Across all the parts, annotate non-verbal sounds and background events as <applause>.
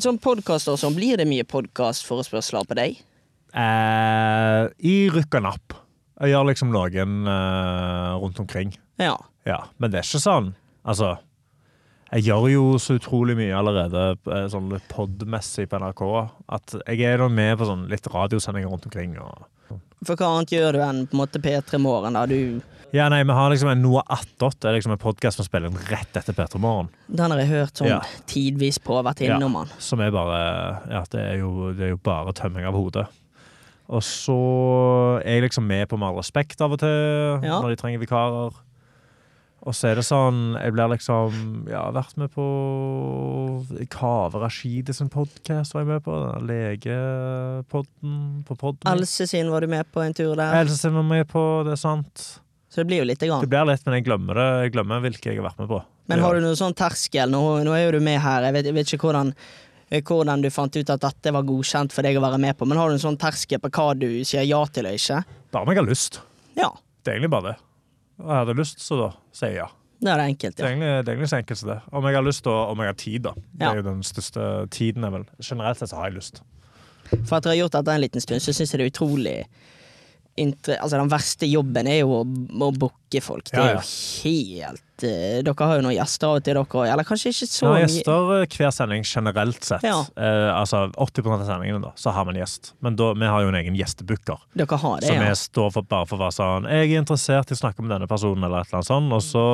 Sånn podkaster sånn, blir det mye podkastforespørsler på deg? Eh, I rykk og napp. Jeg gjør liksom noen eh, rundt omkring. Ja. Ja, men det er ikke sånn Altså, jeg gjør jo så utrolig mye allerede eh, sånn podmessig på NRK at jeg er da med på sånn litt radiosendinger rundt omkring. Og For hva annet gjør du enn på en måte P3 Morgen, da? Du, ja, nei, vi har liksom en Noe attåt. Det er liksom en podkast som spiller rett etter P3 Morgen. den har jeg hørt sånn Ja. tidvis på, vært Ja. innom den. Som er bare Ja, det er jo, det er jo bare tømming av hodet. Og så er jeg liksom med på Med all respekt av og til, Ja. når de trenger vikarer. Og så er det sånn Jeg blir liksom Ja, vært med på Kave Rashidi sin podkast var jeg med på. Den legepodden på podden. Else sin var du med på en tur der. Else sin var med på, det er sant. Så det blir jo lite grann. Det blir litt, men jeg glemmer det. Jeg glemmer hvilke jeg har vært med på. Men har du noen sånn terskel? Nå, nå er jo du med her, jeg vet, jeg vet ikke hvordan, eh, hvordan du fant ut at dette var godkjent for deg å være med på, men har du en sånn terskel på hva du sier ja til og ikke? Bare om jeg har lyst. Ja, Det er egentlig bare det. Jeg hadde lyst, så da sier jeg ja. det er det enkelt, Det er ja. egentlig, det er egentlig så enkelt som det. Om jeg har lyst, og om jeg har tid, da. Det Ja. er jo den største tiden, er vel. Generelt sett så har jeg lyst. For at dere har gjort dette en liten stund, så syns jeg det er utrolig. Altså, den verste jobben er jo å, å booke folk. Det er jo helt eh, Dere har jo noen gjester av og til, dere. Eller kanskje ikke så mye? Ja, gjester eh, hver sending generelt sett. Ja. Eh, altså 80 av sendingene, da, så har vi en gjest. Men da, vi har jo en egen gjestebooker. Dere har det, Så ja. vi står for, bare for å være sånn Jeg er interessert i å snakke med denne personen, eller et eller annet sånt, og så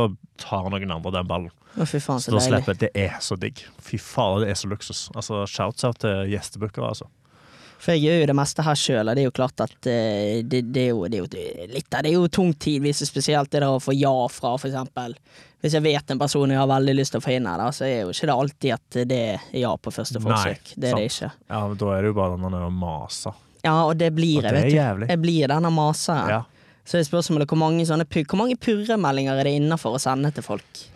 tar noen andre den ballen. Å, fy faen, Så så da slipper. Det er så digg. Fy faen, det er så luksus. Altså, Shouts out til gjestebookere, altså. For jeg gjør jo det meste her sjøl, og det er jo klart at eh, det, det, er jo, det er jo litt av det er jo tung tid, hvis det spesielt det å få ja fra, for eksempel. Hvis jeg vet en person jeg har veldig lyst til å få inn her, da, så er jo ikke det alltid at det er ja på første Nei, forsøk. Det er det ikke. Ja, men Da er det jo bare denne masa. Ja, og det blir Og det er vet du. Jeg blir denne maseren. Ja. Så er spørsmålet hvor mange, sånne, hvor mange purremeldinger er det innafor å sende til folk?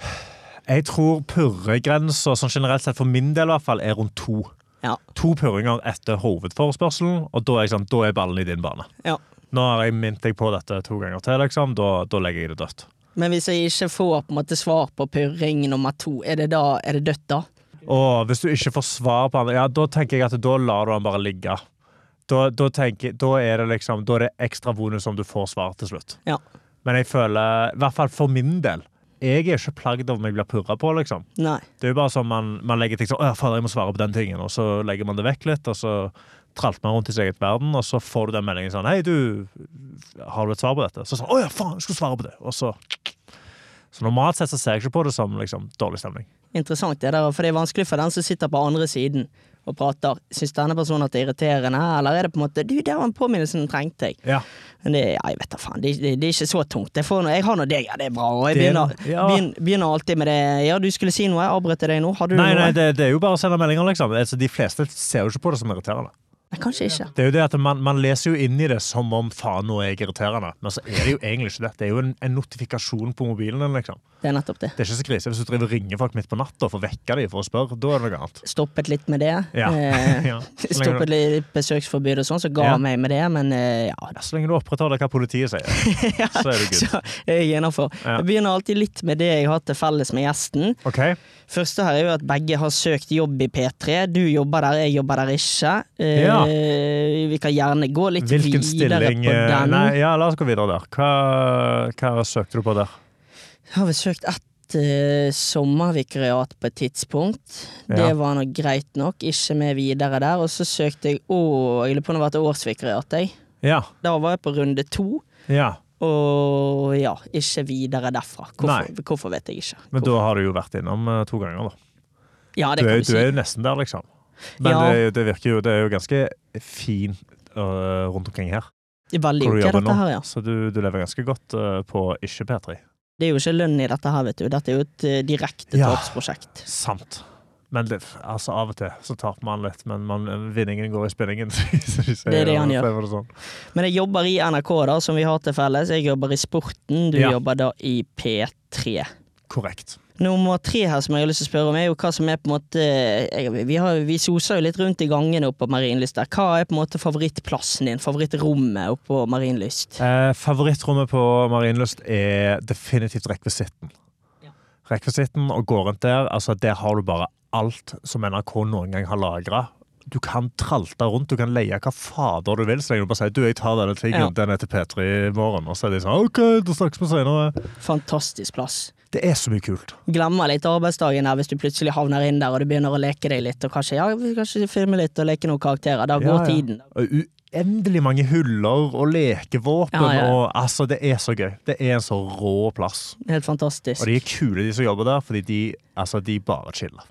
Jeg tror purregrensa, sånn generelt sett for min del i hvert fall, er rundt to. Ja. To purringer etter hovedforespørselen, og da er, sånn, da er ballen i din bane. Ja. Nå har jeg minnet deg på dette to ganger til, liksom. Da, da legger jeg det dødt. Men hvis jeg ikke får på måte svar på purring nummer to, er det da er det dødt da? Og hvis du ikke får svar på andre, ja, da tenker jeg at da lar du han bare ligge. Da, da, tenker, da er det liksom Da er det ekstra bonus om du får svar til slutt. Ja. Men jeg føler, i hvert fall for min del Jeg er ikke plagd av om jeg blir purra på, liksom. Nei. Det er jo bare sånn man, man legger ting sånn Å, fader, jeg må svare på den tingen. Og så legger man det vekk litt, og så tralter man rundt i sin eget verden, og så får du den meldingen sånn Hei, du, har du et svar på dette? Så sånn Å ja, faen, jeg skulle svare på det. Og så Så normalt sett så ser jeg ikke på det som liksom dårlig stemning. Interessant det der, for det er vanskelig for den som sitter på andre siden og prater. Syns denne personen at det er irriterende, eller er det på en måte Du, det var en påminnelse den trengte jeg. Ja. Men det, ja, jeg vet da faen, det, det, det er ikke så tungt. Jeg, får noe, jeg har nå det, ja, det er bra. Og jeg er begynner, ja. begynner, begynner alltid med det Ja, du skulle si noe, jeg avbrøt deg nå. Har du Nei, noe? nei, det, det er jo bare å sende meldinger, liksom. Altså, de fleste ser jo ikke på det som irriterende. Nei, kanskje ikke. Det er jo det at man, man leser jo inn i det som om faen, nå er jeg irriterende. Men så er det jo egentlig ikke det. Det er jo en, en notifikasjon på mobilen din, liksom. Det er nettopp det. Det er ikke så krise hvis du driver og ringer folk midt på natta for å vekke dem for å spørre. Da er det noe annet. Stoppet litt med det. Ja. Eh, <laughs> ja. Stoppet litt besøksforbud og sånn, så ga Ja. meg med det, men eh, ja så lenge du opprettholder hva politiet sier, <laughs> så er det good. Så jeg er innafor. Ja. Jeg begynner alltid litt med det jeg har til felles med gjesten. OK? Første her er jo at begge har søkt jobb i P3. Du jobber der, jeg jobber der ikke. Eh, Ja. Vi kan gjerne gå litt Hvilken videre stilling på eh, den. Nei, ja, la oss gå videre der. Hva, hva søkte du på der? Jeg har vel søkt ett uh, sommervikariat på et tidspunkt. Det var nå greit nok. Ikke med videre der. Og så søkte jeg å, jeg lurer på om det var et årsvikariat. jeg. Ja. Da var jeg på runde to. ja. Og ja, ikke videre derfra. Hvorfor, hvorfor vet jeg ikke. Men da har du jo vært innom eh, to ganger, da. ja, det Du kan er, du du si. er jo nesten der, liksom. Men Ja. det, det virker jo Det er jo ganske fint uh, rundt omkring her. Det veldig ok, dette her, ja. Så du, du lever ganske godt uh, på ikke P3. Det er jo ikke lønn i dette her, vet du. Dette er jo et direkte direkte Ja. tapsprosjekt. Sant. Men det, altså av og til så taper man litt, men man, vinningen går i spinningen. <laughs> Det er det han gjør. det Sånn. Men jeg jobber i NRK, da, som vi har til felles. Jeg jobber i Sporten, du Ja. jobber da i P3. Korrekt. Nummer tre her som jeg har lyst til å spørre om, er jo hva som er på en måte jeg, Vi, har, vi soser jo litt rundt i gangene oppe på Marienlyst der. Hva er på en måte favorittplassen din? Favorittrommet oppe på Marienlyst? Eh, favorittrommet på Marienlyst er definitivt rekvisitten. Ja. Rekvisitten og gå rundt der, altså der har du bare alt som NRK noen gang har lagra. Du kan tralte rundt, du kan leie hva fader du vil. Så lenge du bare sier du, jeg tar denne tingen, Ja. den er til P3 i morgen. Og så er de sånn OK, da snakkes vi senere. Fantastisk plass. Det er så mye kult. Glemmer litt arbeidsdagen der hvis du plutselig havner inn der og du begynner å leke deg litt. Og kanskje, ja, kanskje filme litt og leke noen karakterer. Da Ja, går ja. tiden. Og Uendelig mange hyller og lekevåpen. Ja, ja. Og, altså, det er så gøy. Det er en så rå plass. Helt fantastisk. Og de er kule, de som jobber der, fordi de, altså, de bare chiller.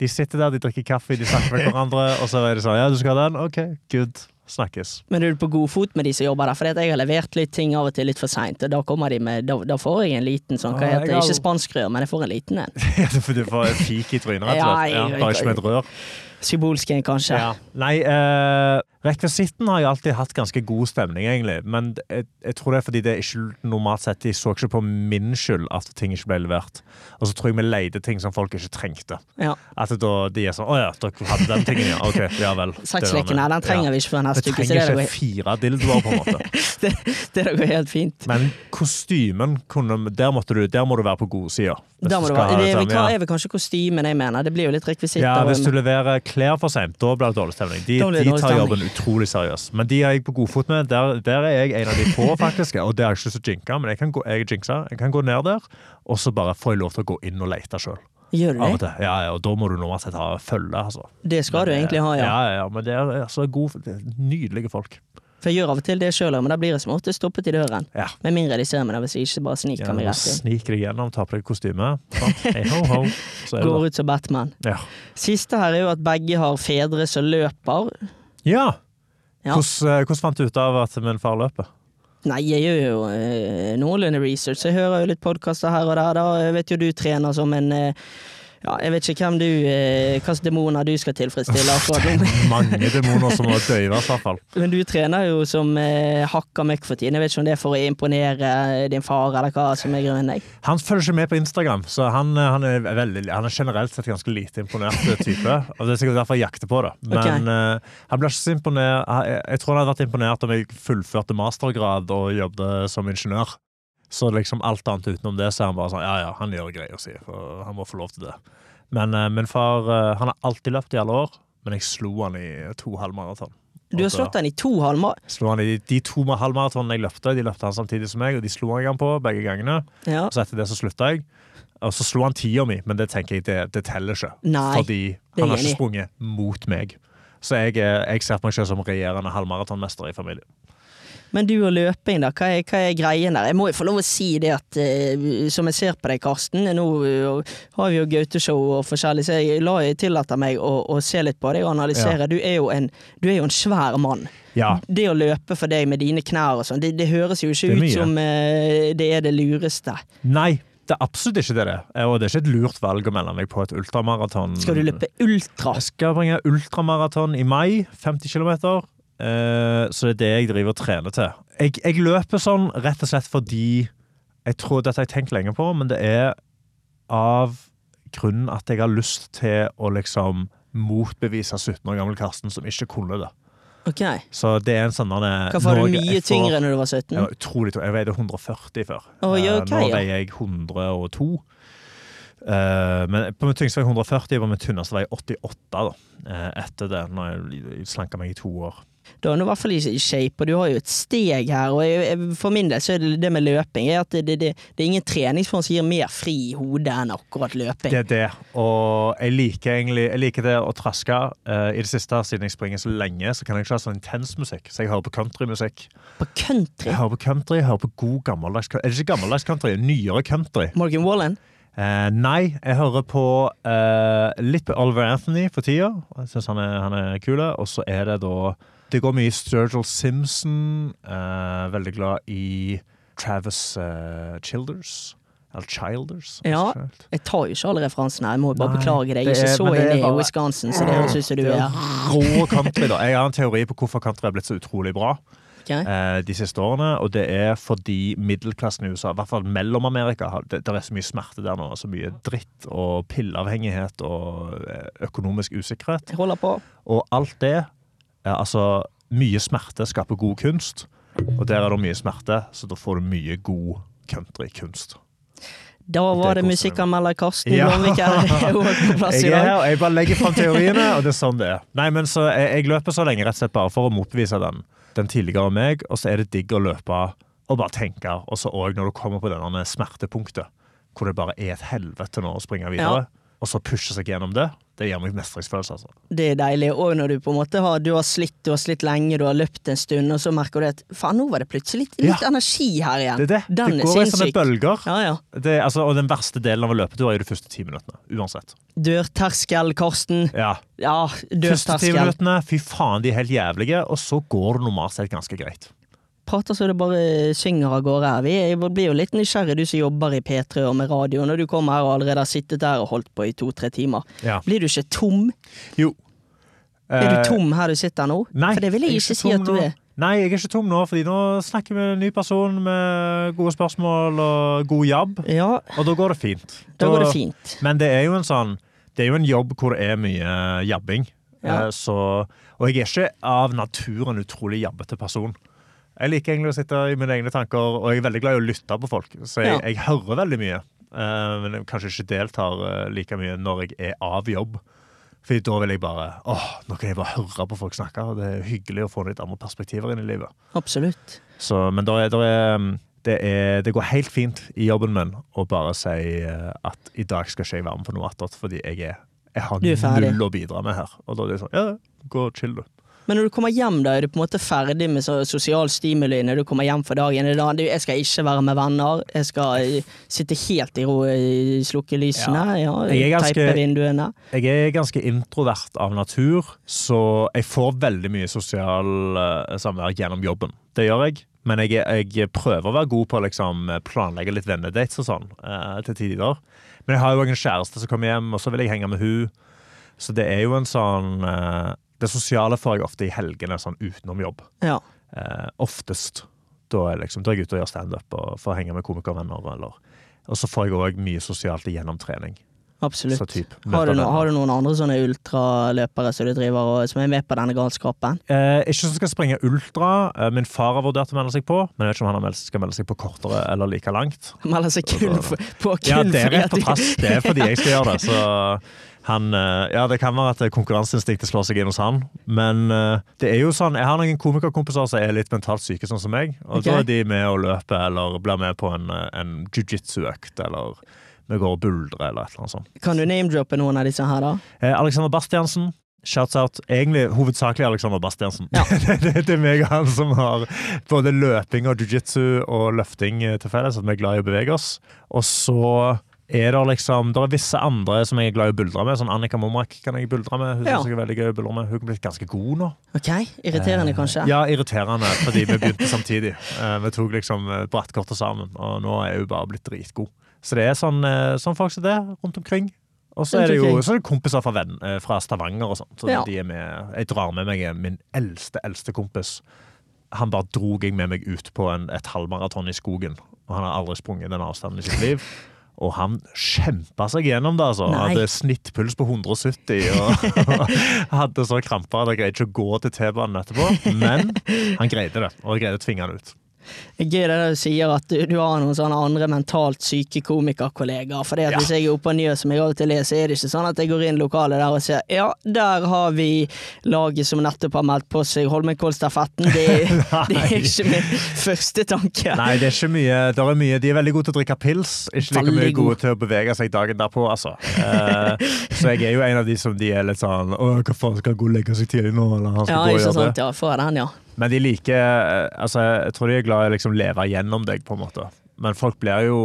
De sitter der, de drikker kaffe, de snakker med <laughs> hverandre, og så er det sånn Ja, du skal ha den? OK, good. Snakkes. Men er du på god fot med de som jobber der? For jeg har levert litt ting av og til litt for seint, og da kommer de med Da, da får jeg en liten sånn, hva heter det, ikke spanskrør, men jeg får en liten en. <laughs> For du får en pik i trynet, rett og slett. Ja, bare ikke med et rør. Symbolsk en, kanskje. Ja. Nei, eh, rekvisitten har jeg alltid hatt ganske god stemning, egentlig. Men jeg, jeg tror det er fordi det er ikke normalt sett De så ikke på min skyld at ting ikke ble levert. Og så tror jeg vi leide ting som folk ikke trengte. Ja. At da de er sånn Å ja, dere hadde den tingen, ja. OK, ja vel. <laughs> Sexleken her, den trenger vi ikke før Vi neste uke, så trenger det ikke går, fire dildoer, på en måte. <laughs> det, det går helt fint. Men kostymen kunne Der, du, der må du være på godsida. Hva er vel kanskje kostymen jeg mener? Det blir jo litt rekvisitter. Ja, hvis du leverer klær for seint, da blir det dårlig stemning. De, dårlig, de tar dårlig jobben utrolig seriøst. Men de er jeg på godfot med. Der, der er jeg en av de få, <laughs> faktisk. Og det jeg ikke lyst til å jinke, men jeg kan gå, jeg er jinxa. Jeg kan gå ned der, og så bare får jeg lov til å gå inn og lete sjøl. Gjør du det? Ja, ja, og da må du normalt sett ha følge, altså. Det skal du egentlig ha, ja. Ja, ja, ja men det er altså god, det er nydelige folk. For jeg gjør av og til det sjøl, men da blir jeg som ofte stoppet i døren. Ja. Med mindre de ser meg, da, hvis jeg ikke bare sniker Ja, meg rett inn. sniker deg gjennom, tar på deg kostyme. Ho, ho. Går ut som Batman. Ja. Siste her er jo at begge har fedre som løper. ja. Ja. Hvordan, eh, hvordan fant du ut av at min far løper? Nei, jeg gjør jo eh, noenlunde research. Jeg hører jo litt podkaster her og der. Da. Jeg vet jo du trener som en eh, Ja, jeg vet ikke hvem du eh, Hvilke demoner du skal tilfredsstille akkurat nå. <laughs> Mange demoner som må døyves, i hvert fall. Men du trener jo som eh, hakka møkk for tiden. Jeg vet ikke om det er for å imponere din far, eller hva som er grunnen. Jeg. Han følger ikke med på Instagram, så han, eh, han, er, veldig, han er generelt sett ganske lite imponert type. Og Det er sikkert derfor jeg jakter på det. Men eh, han blir ikke så imponert Jeg, jeg tror han hadde vært imponert om jeg fullførte mastergrad og jobbet som ingeniør. Så liksom alt annet utenom det, så er han bare sånn Ja, ja, han gjør greia si, for han må få lov til det. Men uh, min far uh, han har alltid løpt i alle år, men jeg slo han i to halvmaraton. Du har slått han i to halvmaraton? Slo han i de, to halvmaratonene jeg løpte, de løpte han samtidig som meg, og de slo jeg han på begge gangene. Ja. Så etter det så slutta jeg. Og så slo han tida mi, men det tenker jeg det, det teller ikke. Nei, fordi han har ikke sprunget mot meg. Så jeg, jeg ser på meg selv som regjerende halvmaratonmester i familien. Men du og løping, da. Hva er, hva er greien der? Jeg må jo få lov å si det at eh, som jeg ser på deg, Karsten Nå eh, har vi jo Gaute-show og forskjellig, så jeg la jeg tillater meg å, å se litt på deg og analysere. Du, er jo en, du er jo en svær mann. Ja, Det å løpe for deg med dine knær og sånn, det, det høres jo ikke ut som eh, det er det lureste. Nei, det er absolutt ikke det. det er. Og det er ikke et lurt valg å melde meg på et ultramaraton. Skal du løpe ultra? Jeg skal bringe ultramaraton i mai, 50 km. Eh, så det er det jeg driver og trener til. Jeg, jeg løper sånn rett og slett fordi Jeg tror dette har jeg tenkt lenge på, men det er av grunnen at jeg har lyst til å liksom motbevise 17 år gammel Karsten som ikke kunne det. Okay. Så det er en sånn Hvorfor Hva var du mye får- tyngre når du var 17? Jeg var utrolig tung. Jeg veide 140 før. Oh, ja, okay, ok, Nå veier jeg 102. Uh, men på min tyngste var jeg 140, på min tynneste var jeg 88 da, uh, etter det, når jeg slanka meg i to år. Da er i hvert fall i shape, og du har jo et steg her. Og jeg, for min del så er det det med løping er at det, det, det, det er ingen treningsform som gir mer fri i hodet enn akkurat løping. Det er det. Og jeg liker egentlig jeg liker det å traske. Eh, I det siste, siden jeg springer så lenge, så kan jeg ikke ha sånn intens musikk. Så jeg hører på countrymusikk. På country. Jeg hører på country, jeg hører på god gammeldags country. Er det ikke gammeldags country? Nyere country. Morgan Wallen? Uh, nei, jeg hører på uh, litt på Oliver Anthony for tida. Jeg syns han, er- han er kul. Og så er det da Det går mye i Sturgill Simpson. Uh, veldig glad i Travis uh, Childers. Eller Childers. Ja. Jeg tar jo ikke alle referansene. Jeg må bare Nei, beklage deg. det Jeg er ikke så inne i Wisconsin, så det høres ut som du er. rå country, da. Jeg har en teori på hvorfor country har blitt så utrolig bra Okay. eh, de siste årene. Og det er fordi middelklassen i USA, i hvert fall Mellom-Amerika, det, det er så mye smerte der nå. Så mye dritt og pilleavhengighet og økonomisk usikkerhet. Jeg holder på. Og alt det altså Mye smerte skaper god kunst, og der er det mye smerte, så da får du mye god countrykunst. Da var det det musikkanmelder Karsten Ja. Blomvik her <laughs> på plass i Jeg er her, og jeg bare legger fram teoriene, og det er sånn det er. Nei, men så jeg, jeg løper så lenge rett og slett bare for å motbevise den, den tidligere meg, og så er det digg å løpe og bare tenke, og så òg når du kommer på denne smertepunktet, hvor det bare er et helvete nå å springe videre, og så pushe seg gjennom det, det gir meg mestringsfølelse, altså. Det er deilig. Og når du på en måte har, du har slitt, du har slitt lenge, du har løpt en stund, og så merker du at faen, nå var det plutselig litt, litt Ja. energi her igjen. Det det. Den det går i sånne bølger. Ja, ja. Det, altså, og den verste delen av en løpetur er jo de første ti minuttene, uansett. Dørterskel, Karsten. Ja. Ja, Første ti minuttene, fy faen, de er helt jævlige, og så går det normalt sett ganske greit. Prater så det bare synger av gårde her. Vi jeg blir jo litt nysgjerrig, du som jobber i P3 og med radio, når du kommer her og allerede har sittet der og holdt på i to-tre timer. Ja. Blir du ikke tom? Jo. Er du Eh, tom her du sitter nå? Nei, For det vil jeg jeg ikke si at du er. Nei, jeg er ikke tom nå, fordi nå snakker vi med en ny person med gode spørsmål og god jobb, Ja, og da går det fint. da går det fint. Men det er jo en sånn Det er jo en jobb hvor det er mye jabbing. Ja. Eh, Så, og jeg er ikke av natur en utrolig jabbete person. Jeg liker egentlig å sitte i mine egne tanker, og jeg er veldig glad i å lytte på folk. Så jeg, Ja. jeg hører veldig mye, eh, men jeg kanskje ikke deltar eh, like mye når jeg er av jobb. Fordi da vil jeg bare åh, nå kan jeg bare høre på folk snakke, og det er hyggelig å få litt andre perspektiver inn i livet. Absolutt. Så, men der er, der er, det, er, det går helt fint i jobben min å bare si eh, at i dag skal ikke jeg være med på noe attåt, fordi jeg, er, jeg har null å bidra med her. Og da er det sånn, ja, gå og chill du. Men når du kommer hjem, da, er du på en måte ferdig med sosial stimuli når du kommer hjem for dagen? Da, jeg skal ikke være med venner, jeg skal eh, sitte helt i ro, eh, slukke lysene, ja, ganske- teipe vinduene. Jeg er ganske introvert av natur, så jeg får veldig mye sosial eh, samvær gjennom jobben. Det gjør jeg. Men jeg, jeg prøver å være god på å liksom, planlegge litt vennedates og sånn eh, til tider. Men jeg har jo en kjæreste som kommer hjem, og så vil jeg henge med hun. Så det er jo en sånn eh, Det sosiale får jeg ofte i helgene sånn utenom jobb. Ja. Eh, oftest. Da er, liksom, da er jeg ute og gjør standup og får henge med komikervenner. Eller. Og så får jeg òg mye sosialt gjennom trening. Absolutt. Typ, Har du, har du noen andre sånne ultraløpere som du driver og, som er med på denne galskapen? Eh, ikke som skal springe ultra. Eh, min far har vurdert å melde seg på, men jeg vet ikke om han meldt, skal melde seg på kortere eller like langt. Melder seg kun for, på kun Ja, det er rett på trass. Det er fordi jeg skal gjøre det. Så <laughs> han eh, Ja, det kan være at konkurranseinstinktet slår seg inn hos han, men eh, det er jo sånn Jeg har noen komikerkompiser som er litt mentalt syke, sånn som meg, og okay. da er de med og løper eller blir med på en, eh, en jiu-jitsu-økt, eller vi går og buldrer, eller et eller annet sånt. Kan du name-droppe noen av disse her, da? Eh, Alexander Bastiansen. Shouts out. Egentlig hovedsakelig Alexander Bastiansen. Ja. <laughs> det, det er meg og han som har både løping og jiu-jitsu og løfting eh, til felles, at vi er glad i å bevege oss. Og så er det liksom Det er visse andre som jeg er glad i å buldre med. Sånn Annika Momrak kan jeg buldre med. Hun Ja. synes jeg er veldig gøy å buldre med. Hun er blitt ganske god nå. Ok, Irriterende, kanskje? Ja, irriterende, fordi vi begynte samtidig. Eh, vi tok liksom eh, brattkortet sammen, og nå er hun bare blitt dritgod. Så det er sånn, eh, sånn folk som det rundt omkring. Og så er det jo så er det kompiser fra, venn, eh, fra Stavanger og sånn. Så Ja. de er med. Jeg drar med meg min eldste, eldste kompis. Han bare drog jeg med meg ut på en, et halvmaraton i skogen. Og han har aldri sprunget den avstanden i sitt liv. Og han kjempa seg gjennom det. altså. Nei. Hadde snittpuls på 170 og <laughs> hadde så kramper at jeg greide ikke å gå til T-banen etterpå. Men han greide det, og jeg greide å tvinge han ut. Gøy det du sier at du, du har noen sånne andre mentalt syke komikerkollegaer. For Ja. hvis jeg er oppe på Njø, som jeg av og til er, så er det ikke sånn at jeg går inn lokalet der og ser ja, der har vi laget som nettopp har meldt på seg Holmenkollstafetten. Det, <laughs> <laughs> det er ikke min første tanke. Nei, det er ikke mye. Det er mye. De er veldig gode til å drikke pils, ikke like mye god. gode til å bevege seg dagen derpå, altså. Uh, så jeg er jo en av de som de er litt sånn Å, hva faen, skal han gå og legge seg tidlig nå? Eller han skal Ja, gå og gjøre sant. det. Ja, får jeg den, ja. Men de liker eh, Altså, jeg tror de er glad i å liksom leve gjennom deg, på en måte. Men folk blir jo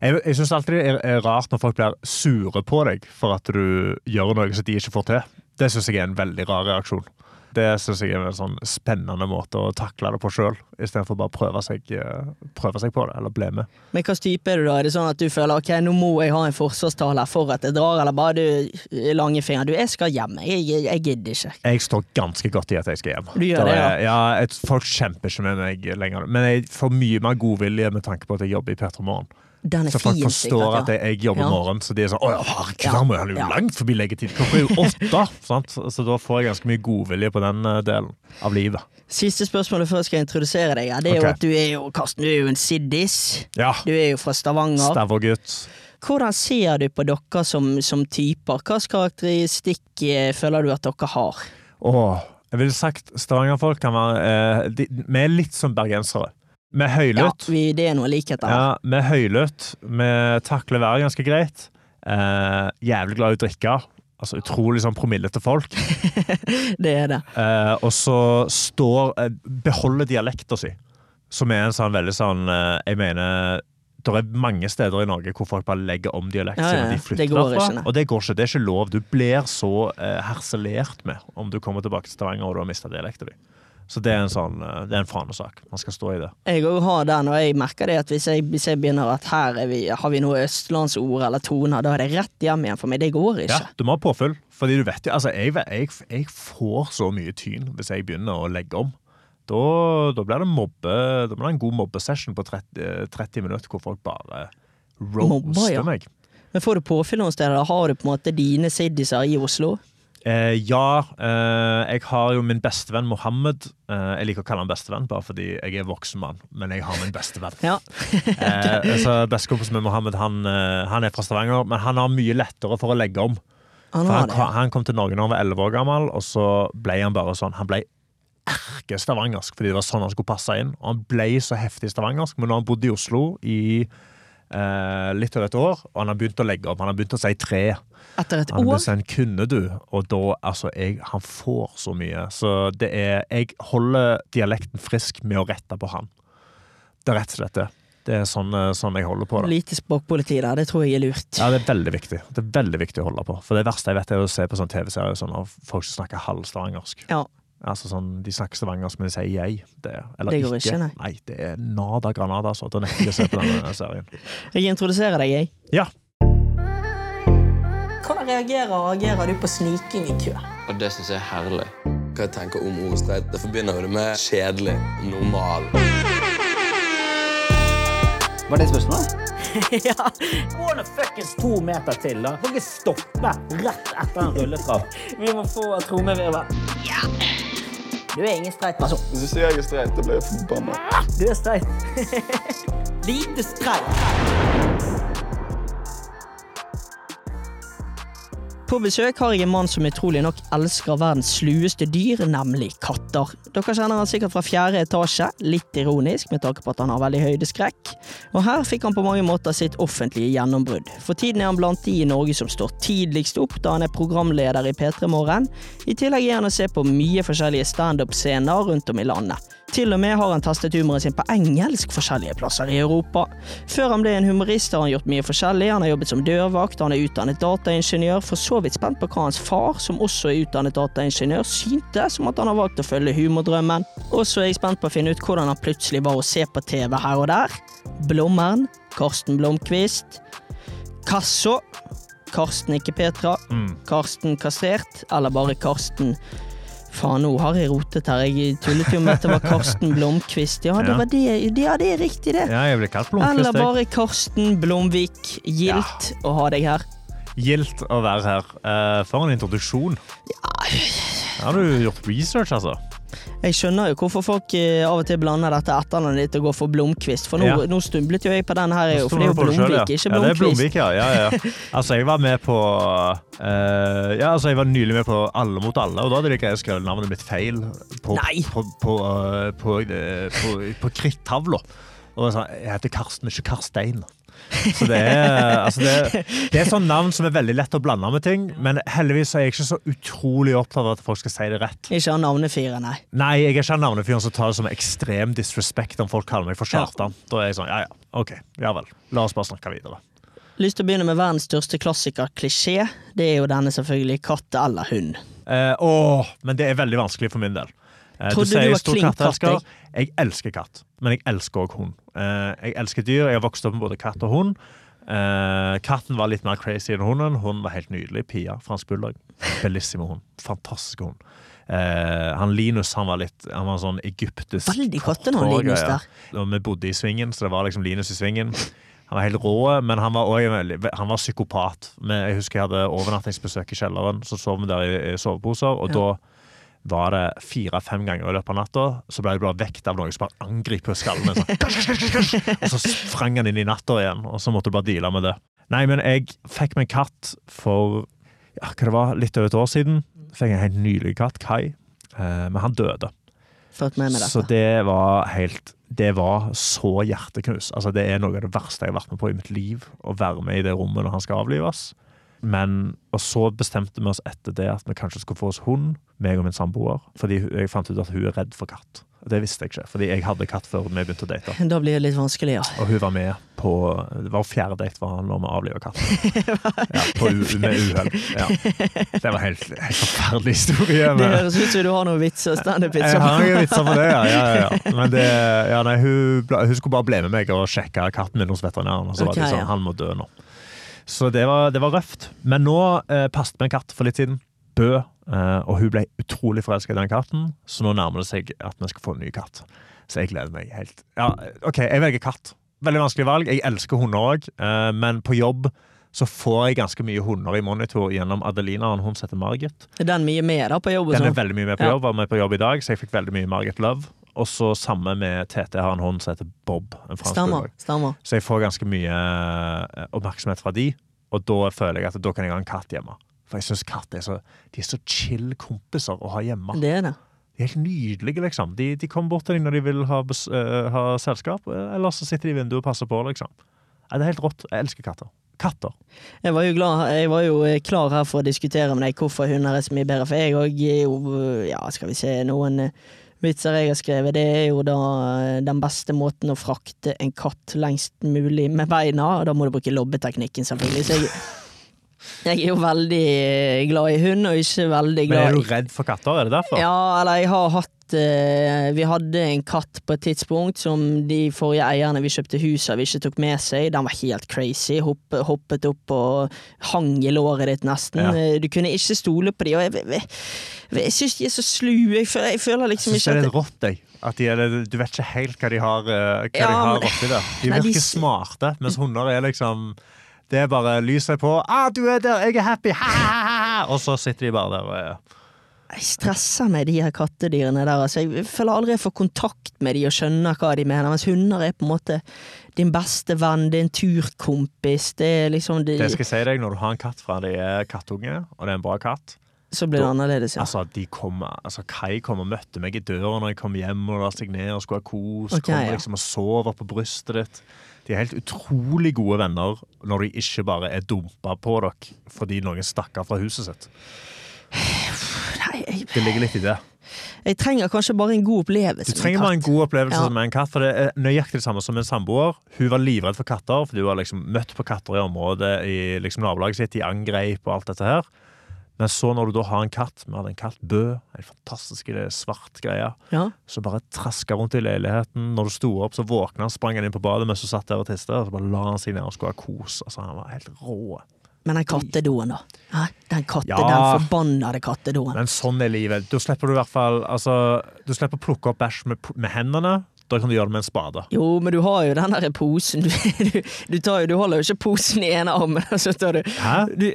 Jeg, jeg syns alltid det er, rart når folk blir sure på deg for at du gjør noe som de ikke får til. Det syns jeg er en veldig rar reaksjon. Det syns jeg er en sånn spennende måte å takle det på sjøl, istedenfor bare prøve seg, eh, prøve seg på det, eller bli med. Men hvilken type er du da? Er det sånn at du føler ok, nå må jeg ha en forsvarstale for at jeg drar, eller bare du lange fingre? Du, jeg skal hjem, jeg, jeg, jeg gidder ikke. Jeg står ganske godt i at jeg skal hjem. Du gjør det, ja. ja jeg, folk kjemper ikke med meg lenger. Men jeg får mye mer godvilje med tanke på at jeg jobber i P3 Morgen. Den er Så folk fin, forstår sikkert, at jeg, jobber Ja. morgen, så de er sånn Å ja, herregud, han må- jo langt forbi leggetid. Klokka er jo <laughs> åtte! sant? Så da får jeg ganske mye godvilje på den eh, delen av livet. Siste spørsmålet før jeg skal introdusere deg, ja, det er okay. jo at du er jo Karsten, du er jo en siddis. Ja. Du er jo fra Stavanger. Stavergutt. hvordan ser du på dere som, som typer? Hvilken karakteristikk eh, føler du at dere har? Åh, jeg ville sagt Stavanger-folk kan være eh, de, Vi er litt som bergensere. Vi høylytt. Ja, vi, det er noe likheter. Ja, er høylytt. Vi takler været ganske greit. Eh, jævlig glad i å drikke. Altså utrolig sånn promillete folk. <laughs> Det er det. Eh, og så står eh, Beholder dialekta si. Som er en sånn veldig sånn eh, Jeg mener det er mange steder i Norge hvor folk bare legger om dialekten Ja, ja, de det flytter går derfra. Og det går ikke. Det er ikke lov. Du blir så eh, herselert med om du kommer tilbake til Stavanger og du har mista dialekta di. Så det er en sånn eh, Det er en fanesak. Man skal stå i det. Jeg òg har den, og jeg merker det at hvis jeg, hvis jeg begynner at her er vi, har vi noe østlandsord eller toner, da er det rett hjem igjen for meg. Det går ikke. Ja, du må ha påfyll. Fordi du vet jo, altså jeg, jeg, jeg får så mye tyn hvis jeg begynner å legge om. Da, da blir det mobbe Da blir det en god mobbesession på 30, eh, 30 minutter hvor folk bare Mobber, roaster ja. meg. Men får du påfyll noen steder? Har du på en måte dine siddiser i Oslo? Eh, ja, eh, jeg har jo min bestevenn Mohammed. Eh, jeg liker å kalle han bestevenn bare fordi jeg er voksen mann, men jeg har min bestevenn. <laughs> Ja. <laughs> eh, så Bestekompisen min Mohammed han, eh, han er fra Stavanger, men han har mye lettere for å legge om. Han han, han kom til Norge da han var 11 år gammel, og så ble han bare sånn Han ble erke-stavangersk fordi det var sånn han skulle passe inn. Og han ble så heftig stavangersk, men nå har han bodd i Oslo i eh, litt over et år, og han har begynt å legge om, Han har begynt å si tre. Etter et Han år? Han kunne du, og da altså jeg, Han får så mye. Så det er Jeg holder dialekten frisk med å rette på han. Det er rett og slett det. Det er sånn, eh, sånn jeg holder på det. Lite språkpoliti der, det tror jeg er lurt. Ja, det er veldig viktig. Det er veldig viktig å holde på. For det verste jeg vet, er å se på sånn TV-serier sånn, av folk som snakker halvstavangersk. Ja. Altså sånn, De snakker stavangersk, men de sier jeg. Det, eller Det går ikke, nei. det er nada granada, altså. Da nekter jeg å se på denne serien. <laughs> Jeg introduserer deg, jeg. Ja. Reagerer, agerer du på sniking i kø? Og det syns jeg er herlig. Hva jeg tenker om ordet streit? det forbinder jo det med kjedelig, normal. Var det spørsmålet? <laughs> ja. Gå nå fuckings to meter til, da. Kan ikke stoppe rett etter en rulletrapp. Vi må få trommevirvel. Ja. Du er ingen streit person. Hvis du sier jeg er streit, da blir jeg forbanna. Du er streit. <laughs> Lite streit. På besøk har jeg en mann som utrolig nok elsker verdens slueste dyr, nemlig katter. Dere kjenner han sikkert fra fjerde etasje, litt ironisk med tanke på at han har veldig høydeskrekk. Og her fikk han på mange måter sitt offentlige gjennombrudd. For tiden er han blant de i Norge som står tidligst opp, da han er programleder i P3 Morgen. I tillegg er han å se på mye forskjellige standup-scener rundt om i landet. Til og med har han testet humoren sin på engelsk forskjellige plasser i Europa. Før han ble en humorist har han gjort mye forskjellig. Han har jobbet som dørvakt, han er utdannet dataingeniør, for så vidt spent på hva hans far, som også er utdannet dataingeniør, syntes om at han har valgt å følge humordrømmen. Og så er jeg spent på å finne ut hvordan han plutselig var å se på TV her og der. Blommeren, Karsten Blomkvist. Kasso, Karsten ikke Petra. Mm. Karsten kastrert, eller bare Karsten Faen, nå har jeg rotet her. Jeg tullet jo med at det var Karsten Blomkvist. Ja, det Ja. var det. Ja, det er riktig, det. ja, jeg ble kalt Blomkvist. Eller bare Karsten Blomvik. Gildt å ha deg her. Gildt å være her. Uh, for en introduksjon. Ja, har du gjort research, altså? Jeg skjønner jo hvorfor folk eh, av og til blander dette etternavnet ditt og går for Blomkvist. For nå, Ja. nå stumlet jo jeg på den her, for det er jo Blomvik, ikke Blomkvist. Ja, det er Blomvik, ja. ja, ja. <laughs> Altså, jeg var med på uh, Ja, altså, jeg var nylig med på Alle mot alle, og da hadde de ikke skrevet navnet mitt feil på, Nei. på, på, på, eh, på, på krittavla. Og jeg sa jeg heter Karsten, ikke Karstein. Så det er, altså det, det er sånn navn som er veldig lett å blande med ting, men heldigvis er jeg ikke så utrolig opptatt av at folk skal si det rett. Ikke av navnefyren, nei. Nei, jeg er ikke av navnefyren som tar det som ekstrem disrespect om folk kaller meg for Kjartan. Da er jeg sånn, ja ja, ok, ja vel. La oss bare snakke videre. Lyst til å begynne med verdens største klassiker, klisjé. Det er jo denne selvfølgelig katt eller hund. Eh, åh, men det er veldig vanskelig for min del. Eh, Trodde du du var klink katt, Jeg elsker katt, men jeg elsker òg hund. Eh, jeg elsker dyr. Jeg har vokst opp med både katt og hund. Eh, katten var litt mer crazy enn hunden. Hunden var helt nydelig. Pia, fransk bulldog. Bellissimo hund. Fantastisk hund. Eh, han Linus han var litt Han var sånn egyptisk Veldig godt korthår, Linus, ja. der. Og vi bodde i svingen, så det var liksom Linus i svingen. Han var helt rå, men han var også han var psykopat. Jeg husker jeg hadde overnattingsbesøk i kjelleren, så sov vi der i, soveposer. Og da var det fire-fem ganger i løpet av natta, så ble jeg bare vekt av noen som bare angriper skallen min. Og så sprang han inn i natta igjen, og så måtte du bare deale med det. Nei, men jeg fikk meg katt for ja, hva det var, litt over et år siden. Fikk en helt nylig katt, Kai. Eh, men han døde. Fått med meg dette. Så det var helt Det var så hjerteknus. Altså, det er noe av det verste jeg har vært med på i mitt liv. Å være med i det rommet når han skal avlives. Men, og så bestemte vi oss etter det at vi kanskje skulle få oss hund, meg og min samboer. Fordi jeg fant ut at hun er redd for katt. Det visste jeg ikke, fordi jeg hadde katt før vi begynte å date. <laughs> Da blir det litt vanskelig, ja. Og hun var med på Det var fjerde date <laughs> var han når vi avliva katten. Ja, på med uhell. Ja. Det var helt, helt forferdelig historie. <laughs> Det Men, høres ut som du har noen vitser. jeg har noen vitser på det, ja. ja, ja. Men det, ja nei, hun, hun skulle bare bli med meg og sjekke katten min hos veterinæren. Og så var Ok, det sånn, han må dø nå. Så det var, det var røft. Men nå eh, passet vi en katt for litt siden. Bø. Eh, og hun ble utrolig forelska i den katten, så nå nærmer det seg at vi skal få en ny katt. Så jeg gleder meg helt. Ja, OK, jeg velger katt. Veldig vanskelig valg. Jeg elsker hunder òg, eh, men på jobb så får jeg ganske mye hunder i monitor gjennom Adelina, Hun heter Margit. Er den mye med da på jobb? Den er sånn? veldig mye med på Ja. jobb, var med på jobb i dag, så jeg fikk veldig mye Margit Love. Og så samme med TT har en hund som heter Bob. Stemmer. stemmer. Så jeg får ganske mye eh, oppmerksomhet fra de, og da føler jeg at da kan jeg ha en katt hjemme. For jeg syns katt er så, de er så chill kompiser å ha hjemme. Det er det. De er helt nydelige, liksom. De, de kommer bort til deg når de vil ha, eh, ha selskap, eller så sitter de i vinduet og passer på, liksom. Det er helt rått. Jeg elsker katter. Katter. Jeg var jo, glad, jeg var jo eh, klar her for å diskutere med deg hvorfor hunder er så mye bedre. For jeg òg er jo Ja, skal vi se Noen eh, vitser jeg har skrevet, det er jo da eh, den beste måten å frakte en katt lengst mulig med beina. Og da må du bruke lobbeteknikken, selvfølgelig. Så jeg, jeg er jo veldig eh, glad i hund, og ikke veldig glad i Men er du redd for katter? Er det derfor? Ja, eller jeg har hatt eh, Vi hadde en katt på et tidspunkt som de forrige eierne vi kjøpte hus av, ikke tok med seg. Den var helt crazy. Hopp, hoppet opp og hang i låret ditt nesten. Ja. Eh, Du kunne ikke stole på dem. Og jeg, jeg, jeg, jeg syns de er så slu. Jeg føler, føler liksom ikke det er at rått, jeg. At de er, du vet ikke helt hva de har, eh, hva Ja, de har oppi der. De Nei, de virker smarte, mens hunder er liksom Det er bare lyset på. Ah, 'Du er der, jeg er happy!' Ha, ha, ha, ha. Og så sitter de bare der og er Jeg stresser med de her kattedyrene der. Altså, jeg føler aldri jeg får kontakt med de og skjønner hva de mener. Mens hunder er på en måte din beste venn, din turkompis. Det er liksom de, Det skal jeg si deg, når du har en katt fra de er kattunge, og det er en bra katt Så blir det annerledes, ja. Altså, de kommer, altså Kai kom og møtte meg i døra når jeg kom hjem og la seg ned og skulle ha kos. Okay, kom ja. liksom og sover på brystet ditt. De er helt utrolig gode venner når de ikke bare er dumpa på dere fordi noen stakk av fra huset sitt. Det ligger litt i det. jeg trenger kanskje bare en god opplevelse. Du trenger bare en god opplevelse Ja. med en katt. For det er nøyaktig det samme som en samboer. Hun var livredd for katter, fordi hun har liksom møtt på katter i området i liksom nabolaget sitt. De angrep og alt dette her. Men så når du da har en katt, vi hadde en katt Bø, en fantastisk svart greie, Ja. så bare traska rundt i leiligheten. Når du sto opp, så våkna han, sprang han inn på badet mens du satt der og tiste, og så bare la han seg ned og skulle ha kos. Altså, han var helt rå. Men den kattedoen, da. Hæ? Den katte, Ja. den forbannede kattedoen. Men sånn er livet. Da slipper du i hvert fall altså, Du slipper å plukke opp bæsj med, med hendene. Da kan du gjøre det med en spade. Jo, men du har jo den der posen. Du, <laughs> du, du, tar jo, du holder jo ikke posen i ene armen, <laughs> og så tar du Hæ? Du,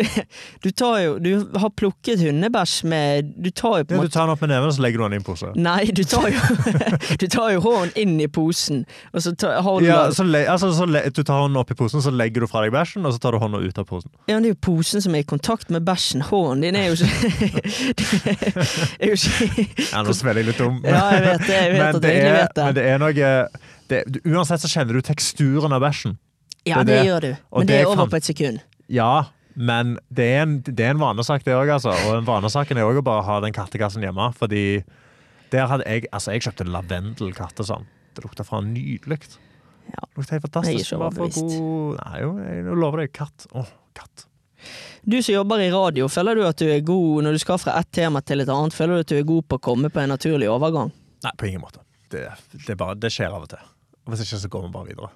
du tar jo Du har plukket hundebæsj med Du tar jo på en måte du tar den opp med neven, og så legger du den i en pose. Nei, du tar jo <laughs> Du tar jo hånden inn i posen, og så tar, holder Ja, så le, altså, så le, Du tar hånden opp i posen, så legger du fra deg bæsjen, og så tar du hånda ut av posen. Ja, men det er jo posen som er i kontakt med bæsjen. Hånden din er jo ikke Det er jo ikke Ja, nå spiller jeg litt om, Ja, jeg vet det. Jeg vet men, at det jeg egentlig vet det. men det er noe det, Uansett så kjenner du teksturen av bæsjen. Ja, det det gjør du. Og Men det er over kan- på et sekund. Ja, men det er en, det er en vanesak, det òg, altså. Og en vanesaken er òg å bare ha den kattekassen hjemme, fordi der hadde jeg Altså, jeg kjøpte lavendelkattesand. Det lukta faen nydelig. Ja. Det lukta helt Jeg er fantastisk. ikke overbevist. god Nei, jo, jeg lover deg. Katt. Åh, katt. Du som jobber i radio, føler du at du er god når du skal fra ett tema til et annet? Føler du at du er god på å komme på en naturlig overgang? Nei, på ingen måte. Det, det, bare, det skjer av og til. Hvis ikke, så går vi bare videre.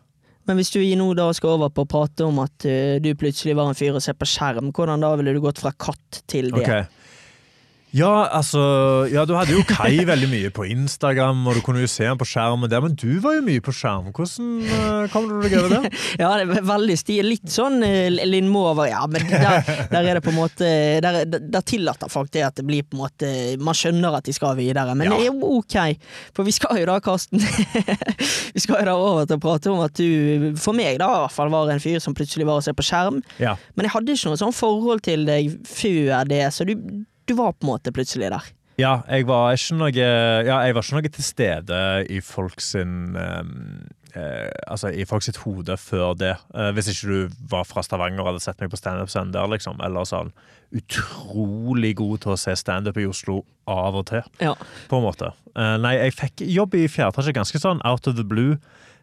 Men hvis du i nå da skal over på å prate om at uh, du plutselig var en fyr og ser på skjerm, hvordan da ville du gått fra katt til det? Ok. Ja, altså Ja, du hadde jo Kai <laughs> veldig mye på Instagram, og du kunne jo se ham på skjermen der, men du var jo mye på skjerm. Hvordan uh, kom du deg over det? <laughs> Ja, det var veldig stil. Litt sånn eh, Lindmo over Ja, men der, der er det på en måte der, der tillater folk det at det blir på en måte Man skjønner at de skal videre, men Ja. det er jo ok. For vi skal jo da, Karsten <laughs> Vi skal jo da over til å prate om at du, for meg da, i hvert fall var en fyr som plutselig var å se på skjerm. Ja. Men jeg hadde ikke noe sånn forhold til deg før det, så du, du var på en måte plutselig der. Ja, jeg var ikke noe Ja, jeg var ikke noe til stede i folk sin eh, eh, Altså i folk sitt hode før det. Eh, hvis ikke du var fra Stavanger og hadde sett meg på standup-scenen der, liksom. Eller sånn utrolig god til å se standup i Oslo av og til, Ja. på en måte. Eh, nei, jeg fikk jobb i fjerde etasje ganske sånn out of the blue.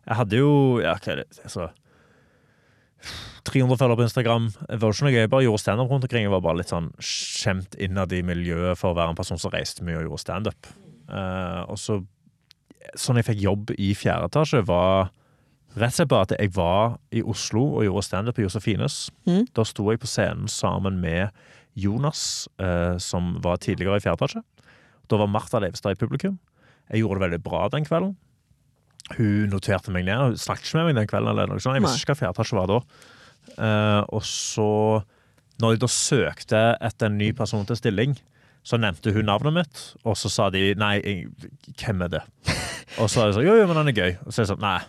Jeg hadde jo Ja, hva er det altså 300 følgere på Instagram. Det var ikke noe, jeg bare gjorde standup rundt omkring. Jeg var bare litt sånn skjemt innad i miljøet for å være en person som reiste mye og gjorde standup. Uh, og så Sånn jeg fikk jobb i fjerde etasje, var rett og slett bare at jeg var i Oslo og gjorde standup på Josefines. Mm. Da sto jeg på scenen sammen med Jonas, uh, som var tidligere i fjerde etasje. Da var Martha Leivestad i publikum. Jeg gjorde det veldig bra den kvelden. Hun noterte meg ned. Hun snakket ikke med meg den kvelden. eller noe sånt. Jeg visste ikke hva fjerde etasje var da. Eh, og så, når jeg da søkte etter en ny person til stilling, så nevnte hun navnet mitt, og så sa de nei, hvem er det? Og så er jeg sånn, jo, jo, men han er gøy. Og så jeg sånn, nei.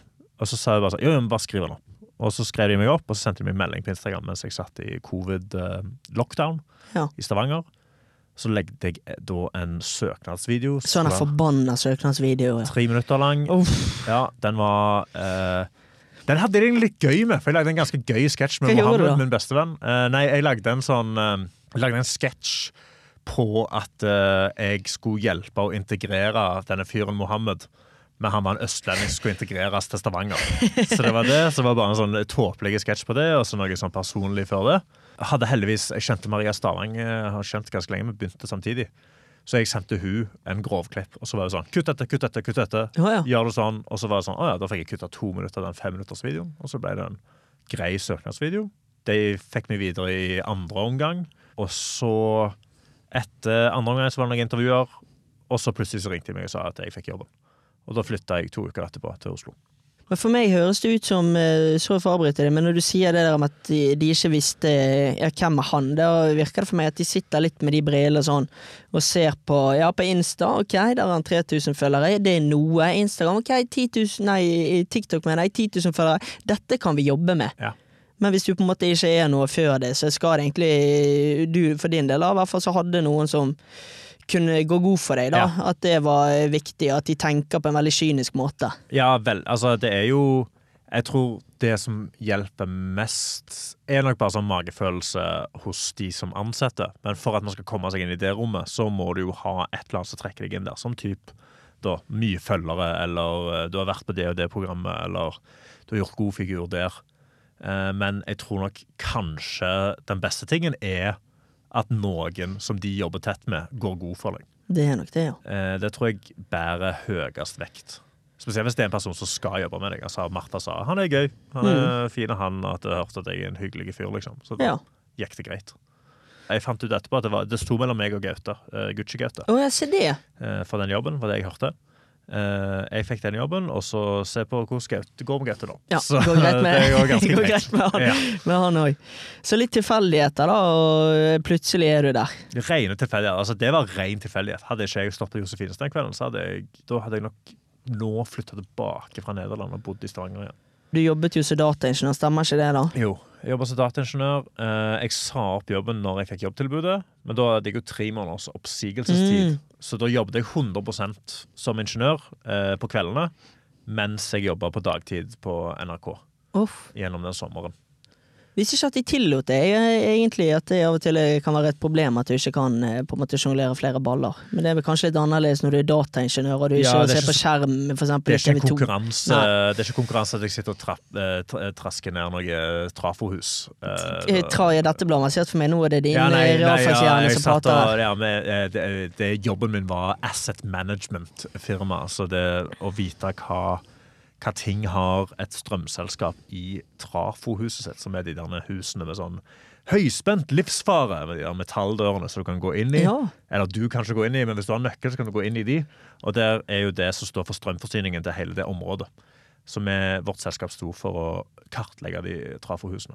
Og så sa jeg bare sånn, jo, jo, men bare skriv den opp. Og så skrev de meg opp, og så sendte de meg melding på Instagram mens jeg satt i covid-lockdown Ja. i Stavanger. Så legde jeg da en søknadsvideo. Sånn en forbanna søknadsvideo. Ja. Tre minutter lang. Uff. Ja, den var eh, Den hadde jeg litt gøy med, for jeg lagde en ganske gøy sketsj med? Mohammed, min bestevenn. Uh, nei, jeg lagde en sånn uh, Jeg lagde en sketsj på at uh, jeg skulle hjelpe å integrere denne fyren Mohammed. Men han var en østlending som skulle integreres til Stavanger. <laughs> Så det var det, så det var bare en sånn tåpelig sketsj på det, og så noe sånn personlig før det. Jeg hadde heldigvis, jeg kjente Maria Stavang, har kjent ganske lenge, vi begynte samtidig. Så jeg sendte hun en grovklipp, og så var det sånn Kutt dette, kutt dette, kutt dette. Å, ja. Gjør det sånn. Og så var det sånn, å ja, da fikk jeg kutta to minutter av den femminuttersvideoen. Og så ble det en grei søknadsvideo. De fikk meg videre i andre omgang. Og så, etter andre omgang, så var det noen intervjuer. Og så plutselig så ringte de meg og sa at jeg fikk jobben. Og da flytta jeg to uker etterpå til Oslo. Men For meg høres det ut som eh, Sorry for å avbryte det, men når du sier det der om at de, de ikke visste ja, hvem er han, da virker det for meg at de sitter litt med de brillene sånn og ser på Ja, på Insta, ok, der har han 3000 følgere. Det er noe. Instagram, ok, 10 000 Nei, TikTok mener jeg, 10 000 følgere. Dette kan vi jobbe med. Ja. Men hvis du på en måte ikke er noe før det, så skal det egentlig du for din del, i hvert fall så hadde noen som kunne gå god for deg, da. Ja. At det var viktig, at de tenker på en veldig kynisk måte. Ja vel, altså det er jo Jeg tror det som hjelper mest, er nok bare sånn magefølelse hos de som ansetter. Men for at man skal komme seg inn i det rommet, så må du jo ha et eller annet som trekker deg inn der. Som typ da, mye følgere, eller eh, du har vært på det og det programmet, eller du har gjort god figur der. Eh, Men jeg tror nok kanskje den beste tingen er at noen som de jobber tett med, går god for deg. Det er nok det, ja. Eh, Det tror jeg bærer høyest vekt. Spesielt hvis det er en person som skal jobbe med deg. Altså, Martha sa han er gøy, han er fin, han at jeg hørte at jeg er en hyggelig fyr. liksom. Så Ja. gikk det greit. Jeg fant ut etterpå at det, var, det sto mellom meg og Gaute, uh, Gucci-Gaute, Oh, det. eh, for den jobben, var det jeg hørte. Eh, jeg fikk den jobben, og så se på hvordan det går med Gaute, nå. Ja, Så går greit med, <laughs> det går <laughs> ganske går greit. greit med han, Ja. med han også. Så litt tilfeldigheter, da, og plutselig er du der. Rene tilfeldigheter. Altså, det var ren tilfeldighet. Hadde ikke jeg stått på Josefines den kvelden, så hadde jeg, da hadde jeg nok nå flytta tilbake fra Nederland og bodd i Stavanger igjen. Du jobbet jo som dataingeniør, stemmer ikke det, da? Jo, jeg jobber som dataingeniør. Eh, Jeg sa opp jobben når jeg fikk jobbtilbudet, men da hadde jeg jo tre måneders oppsigelsestid. Mm. Så da jobbet jeg 100% som ingeniør eh, på kveldene, mens jeg jobba på dagtid på NRK Uff. gjennom den sommeren. Visste ikke at de tillot det, egentlig. At det av og til kan være et problem at du ikke kan eh, på en måte sjonglere flere baller. Men det er vel kanskje litt annerledes når du er dataingeniør og du ikke Ja, er ser ikke på skjerm, eksempel Det er ikke en TV 2. konkurranse Nei. Det er ikke konkurranse at jeg sitter og trapp, eh, tra- trasker ned noe trafohus. Eh, Eh, Tra i dette bladet, for meg nå er det din Ja, nei, eh, nei, ja, realfagshjerne jeg som prater. og, ja, med, eh, det, det, Jobben min var asset management-firma. Så det å vite hva, hva ting har et strømselskap i trafohuset sitt, som er de derne husene med sånn høyspent livsfare med de der metalldørene som du kan gå inn i. Ja. Eller du kan ikke gå inn i, men hvis du har nøkkel, så kan du gå inn i de. Og der er jo det som står for strømforsyningen til hele det området. Som er vårt selskap sto for å kartlegge de trafohusene.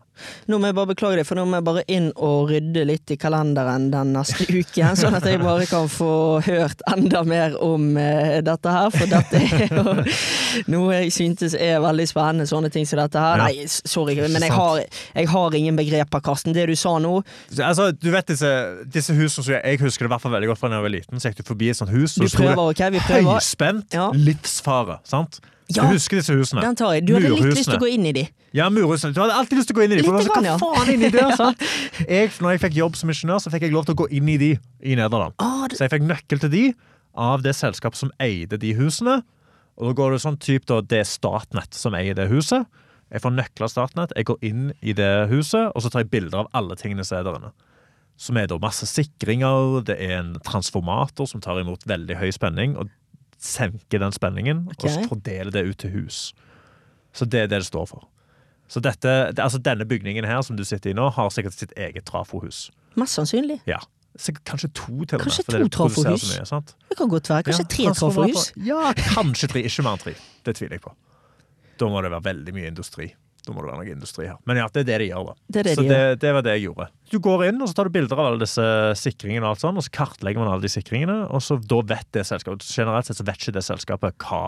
Nå må jeg bare beklage det, for nå må jeg bare inn og rydde litt i kalenderen den neste uken, <laughs> sånn at jeg bare kan få hørt enda mer om eh, dette her. For dette er jo <laughs> noe jeg syntes er veldig spennende, sånne ting som dette her. Ja. Nei, sorry, men jeg har, jeg har ingen begreper, Karsten. Det du sa nå Altså, du vet disse, disse husene som jeg, jeg husker det i hvert fall veldig godt fra da jeg var liten. Så gikk du forbi et sånt hus, og så sto det prøver, ok? Vi prøver. høyspent Ja. livsfare. sant? Ja. Du husker disse husene? Den tar jeg. Du hadde litt lyst til å gå inn i de. Ja, murhusene. Du hadde alltid lyst til å gå inn i de. For Litt grann, ja. faen i det, <laughs> sant? Jeg, når jeg fikk jobb som ingeniør, så fikk jeg lov til å gå inn i de i Nederland. Ah, det, Så jeg fikk nøkkel til de av det selskapet som eide de husene. Og da går det sånn typ da, Det er Statnett som eier det huset. Jeg får nøkler av Statnett, jeg går inn i det huset, og så tar jeg bilder av alle tingene som er der inne. Som er da masse sikringer, det er en transformator som tar imot veldig høy spenning og senker den spenningen, og Ok. så fordele det ut til hus. Så det er det det står for. Så dette, det, altså denne bygningen her som du sitter i nå, har sikkert sitt eget trafohus. mest sannsynlig. Ja. Kanskje to, til og med. Kanskje to det trafohus? mye, sant? Det kan godt være. Kanskje Ja, tre trafohus? Ja, kanskje tre. Ikke mer enn tre. Det tviler jeg på. Da må det være veldig mye industri. Da må det være noe industri her. Men ja, det er det de gjør, da. Det det så de det, det var det jeg gjorde. Du går inn, og så tar du bilder av alle disse sikringene, og alt sånn, og så kartlegger man alle de sikringene, og så da vet det selskapet Generelt sett så vet ikke det selskapet hva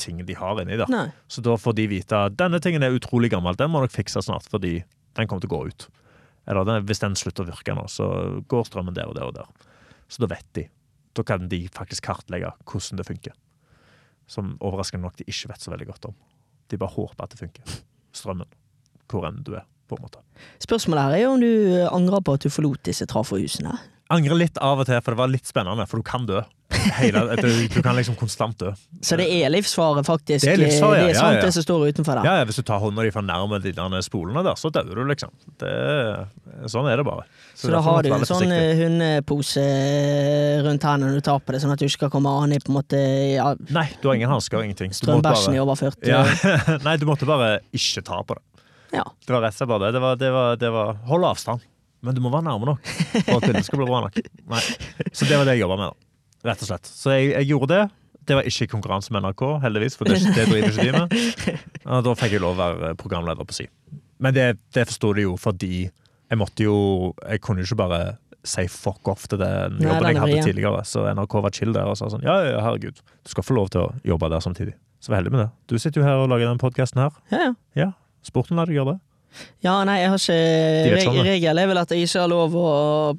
ting de har inni der. Nei. Så da får de vite at denne tingen er utrolig gammel, den må dere fikse snart, fordi den kommer til å gå ut. Eller den, hvis den slutter å virke nå, så går strømmen der og der og der. Så da vet de. Da kan de faktisk kartlegge hvordan det funker. Som overraskende nok de ikke vet så veldig godt om. De bare håper at det funker. Strømmen. Hvor enn du er, på en måte. Spørsmålet her er jo om du angrer på at du forlot disse trafohusene. Angrer litt av og til, for det var litt spennende, for du kan dø. Hele, du, du kan liksom konstant dø. Så det er livsfare, faktisk. Det er livsfare, ja, Det er sant, ja, ja. det som står utenfor der. Ja, Hvis du tar hånda di for nærme de der spolene der, så dør du, liksom. Det, sånn er det bare. Så da har du en sånn forsiktig. eh, hundepose eh, rundt her når du tar på det, sånn at du ikke skal komme an i på en måte ja, Nei, du har ingen hansker og ingenting. Strømbæsjen i bare- over 40. ja. <laughs> Nei, du måtte bare ikke ta på det. Ja. Det var rett og slett bare det. Det var, det var, det var Hold avstand. Men du må være nærme nok for at bildet skal bli bra nok. Nei. Så det var det jeg jobba med, da. Rett og slett. Så jeg, jeg gjorde det. Det var ikke konkurranse med NRK, heldigvis, for det, det driver ikke de med. Og da fikk jeg lov å være programleder på si. Men det, det forsto de jo fordi jeg måtte jo Jeg kunne jo ikke bare si fuck off til den jobben jeg hadde tidligere. Så NRK var chill der og sa sånn ja, ja, herregud, du skal få lov til å jobbe der samtidig. Så vær heldig med det. Du sitter jo her og lager den podkasten her. Ja, ja. Ja, sporten lar deg gjøre det. Ja, nei, jeg har ikke reg. Regel er vel at jeg ikke har lov å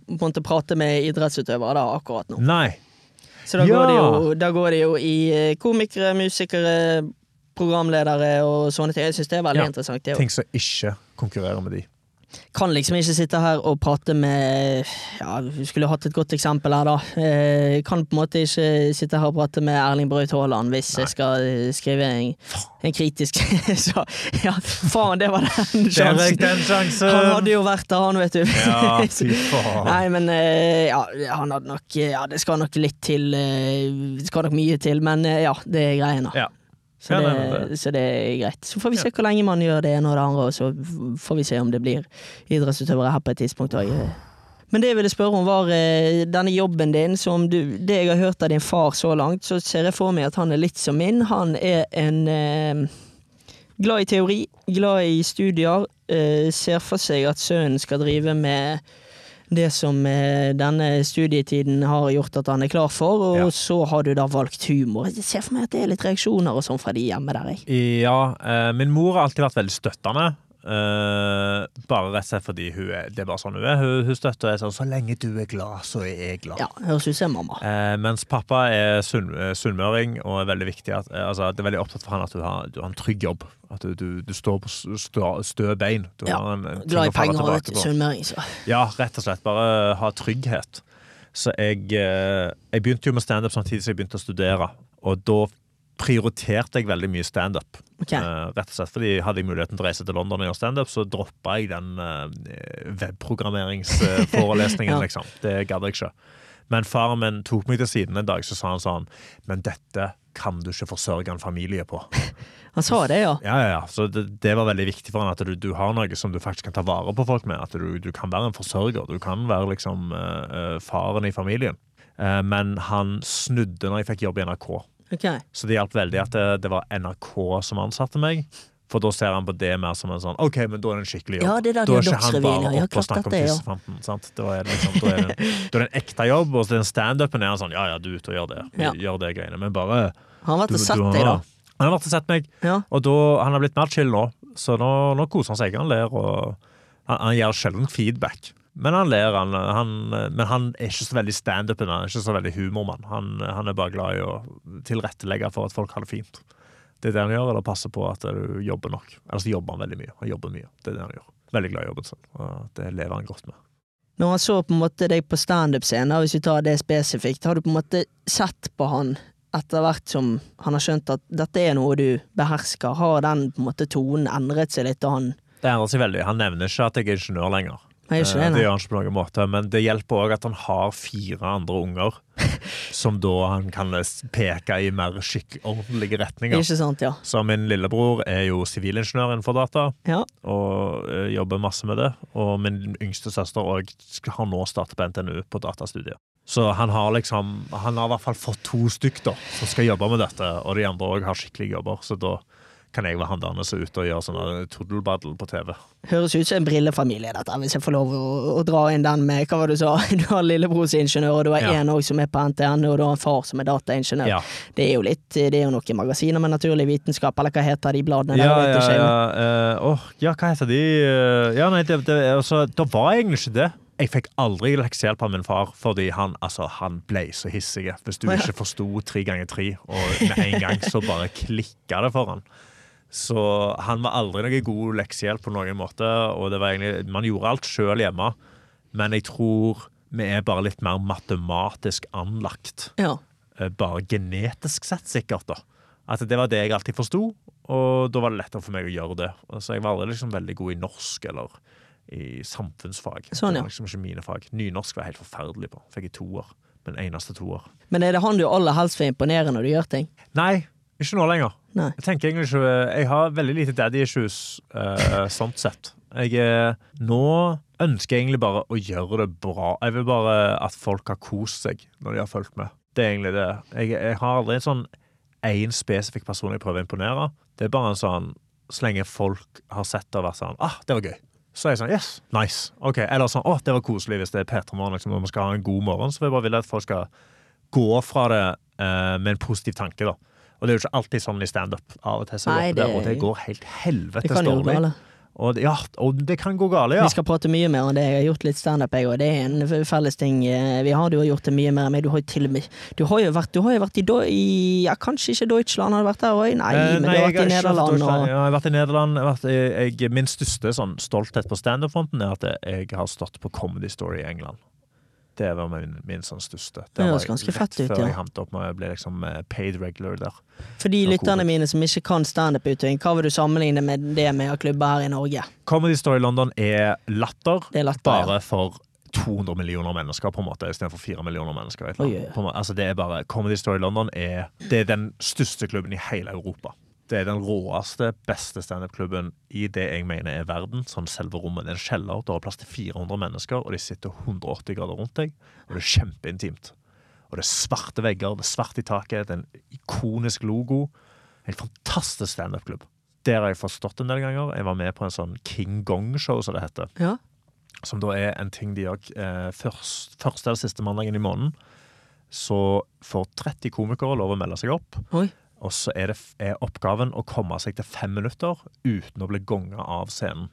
på en måte prate med idrettsutøvere da, akkurat nå. Nei. Så da, Ja. går det jo, da går det jo i eh, komikere, musikere, programledere og sånne ting. Jeg syns det er veldig Ja. interessant. Det, Tenk som ikke konkurrere med de. Kan liksom ikke sitte her og prate med Ja, vi skulle hatt et godt eksempel her, da. Eh, kan på en måte ikke sitte her og prate med Erling Braut Haaland hvis Nei. jeg skal skrive en, en kritisk <laughs> Så ja, faen, det var den sjansen. den sjansen! Han hadde jo vært der, han, vet du. Ja, fy faen. <laughs> Nei, men eh, ja, han hadde nok Ja, det skal nok litt til eh, Det skal nok mye til, men eh, ja, det er greien, da. Ja. Så, Ja, det, nei, det- så det er greit. Så får vi se hvor lenge man gjør det ene og det andre, og så får vi se om det blir idrettsutøvere her på et tidspunkt òg. Men det jeg ville spørre om, var eh, denne jobben din. Som du, det jeg har hørt av din far så langt, så ser jeg for meg at han er litt som min. Han er en eh, glad i teori, glad i studier. Eh, ser for seg at sønnen skal drive med det som eh, denne studietiden har gjort at han er klar for, og Ja. så har du da valgt humor. Jeg ser for meg at det er litt reaksjoner og sånn fra de hjemme der, jeg. Ja, eh, min mor har alltid vært veldig støttende. Eh, bare rett og slett fordi er, det er bare sånn hun er. Hun, hun støtter er sånn 'så lenge du er glad, så er jeg glad'. Ja, høres ut som mamma. Uh, mens pappa er sunn, eh, sunnmøring og er veldig viktig at, altså, det er veldig opptatt for han at du har, du har en trygg jobb. At du, du, du står på stø, stø bein. Du Ja, har en, en Glad i penger og sunnmøring, så. Ja, rett og slett. Bare ha trygghet. Så jeg, jeg begynte jo med standup samtidig som jeg begynte å studere. Og da prioriterte jeg veldig mye standup. Okay. Uh, rett og slett fordi hadde jeg muligheten til å reise til London og gjøre standup, så droppa jeg den uh, webprogrammeringsforelesningen, <laughs> Ja. liksom. Det gadd jeg ikke. Men faren min tok meg til siden en dag så sa han sånn Men dette kan du ikke forsørge en familie på. <laughs> Han sa det, ja. Ja, ja, ja. Så det, det var veldig viktig for han at du, du har noe som du faktisk kan ta vare på folk med. At du, du kan være en forsørger. Du kan være liksom uh, faren i familien. Men han snudde når jeg fikk jobb i NRK. Ok. Så det hjalp veldig at det, det var NRK som ansatte meg. For da ser han på det mer som en sånn OK, men da er det en skikkelig jobb. Ja, det er da er ikke han bare. Ja, oppe og snakker om tissefanten. ja. Da er, det liksom, da, er det da er det en ekte jobb, og den standupen er han sånn Ja, ja, du er ute og gjør det. Ja. Gjør det greiene. Men bare Han har vært og sett deg, da. Han har vært og sett meg. Ja. Og da, han har blitt mer chill nå, så nå, nå koser han seg. Han ler, og han, han gir sjelden feedback. Men han ler, han, han, men han er ikke så veldig standupen. Han er ikke så veldig humormann. Han, han er bare glad i å tilrettelegge for at folk har det fint. Det er det han gjør, eller passe på at du jobber nok. Ellers jobber han veldig mye. Han jobber mye. Det er det han gjør. Veldig glad i jobben sin, det lever han godt med. Når han så på en måte deg på standup-scenen, hvis vi tar det spesifikt, har du på en måte sett på han etter hvert som han har skjønt at dette er noe du behersker? Har den på en måte tonen endret seg litt, og han Det endrer seg veldig. Han nevner ikke at jeg er ingeniør lenger. Nei, ikke Eh, det, nei. det gjør han ikke på noen måte, men det hjelper òg at han har fire andre unger. <laughs> som da han kan peke i mer skikk ordentlige retninger. Ikke sant, ja. Så min lillebror er jo sivilingeniør innenfor data, Ja. og eh, jobber masse med det. Og min yngste søster og har nå startet på NTNU på datastudiet. Så han har liksom Han har i hvert fall fått to stykk da som skal jobbe med dette, og de andre òg har skikkelige jobber. Så da kan jeg være han der som er ute og gjør sånne tuddelbaddel på TV. Høres ut som en brillefamilie, dette, hvis jeg får lov å, å dra inn den med Hva var det du sa? <laughs> Du har lillebror som er ingeniør, og du har Ja. en òg som er på NTN, og du har en far som er dataingeniør. Ja. Det er jo litt Det er jo noen magasiner med naturlig vitenskap, eller hva heter de bladene der? Ja, vet ja, ja. Uh, åh, ja, hva heter de? Uh, Ja, nei, det, det, altså, det var egentlig ikke det. Jeg fikk aldri leksehjelp av min far fordi han, altså, han ble så hissig. Hvis du ikke forsto tre ganger tre, og med en gang så bare klikka det for han. Så han var aldri noen god leksehjelp på noen måte, og det var egentlig, man gjorde alt sjøl hjemme. Men jeg tror vi er bare litt mer matematisk anlagt Ja. eh, bare genetisk sett, sikkert. da. At det var det jeg alltid forsto, og da var det lettere for meg å gjøre det. Så jeg var aldri liksom veldig god i norsk eller i samfunnsfag. Sånn, ja. Det var liksom ikke mine fag. Nynorsk var jeg helt forferdelig på. Fikk jeg toer. Men eneste toer. Men er det han du aller helst vil imponere når du gjør ting? Nei, ikke nå lenger. Nei. Jeg tenker egentlig ikke Jeg har veldig lite daddy issues eh, sånt sett. Jeg er Nå ønsker jeg egentlig bare å gjøre det bra. Jeg vil bare at folk har kost seg når de har fulgt med. Det er egentlig det. Jeg, jeg har aldri en sånn én spesifikk person jeg prøver å imponere. Det er bare en sånn Så lenge folk har sett det og vært sånn Ah, det var gøy. Så er jeg sånn Yes, nice. Ok. Eller sånn Å, det var koselig hvis det er P3 Morgen, liksom, når vi skal ha en god morgen. Så vil jeg bare vil at folk skal gå fra det eh, med en positiv tanke, da. Og det er jo ikke alltid sånn i standup. Av og til så Nei, går det, det- og det går helt helvetes dårlig. Og, ja, og det kan gå gale, ja. Vi skal prate mye mer om det. Jeg har gjort litt standup, jeg òg. Det er en felles ting eh, vi har. jo gjort det mye mer meg. Du har jo til og med Du har jo vært, du har jo vært i, i Ja, kanskje ikke Deutschland, har du vært der òg? Nei, Eh, men du har vært i Nederland og Ja, jeg har vært i Nederland. Vært i, jeg, min største sånn, stolthet på standup-fronten er at jeg har stått på Comedy Story i England. Det var min, min sånn største. Det høres ganske fett ut, før ja. jeg opp med å bli liksom eh, paid regular der. For de lytterne mine som ikke kan standup-utøving, hva vil du sammenligne med det med klubber her i Norge? Comedy Story London er latter, er latter, bare ja. for 200 millioner mennesker, på en måte, istedenfor 4 millioner mennesker. en måte, altså, det er bare, Comedy Story London er, det er den største klubben i hele Europa. Det er den råeste, beste standup-klubben i det jeg mener er verden. Sånn selve rommet. Det er en kjeller, Det har plass til 400 mennesker, og de sitter 180 grader rundt deg. Og det er kjempeintimt. Og det er svarte vegger, det er svart i taket, det er en ikonisk logo. En fantastisk standup-klubb. Der har jeg forstått en del ganger. Jeg var med på en sånn King Gong-show, som det heter Ja. som da er en ting de gjør eh, først, første eller siste mandagen i måneden. Så får 30 komikere lov å melde seg opp. Oi. Og så er, det, er oppgaven å komme seg til fem minutter uten å bli gonga av scenen.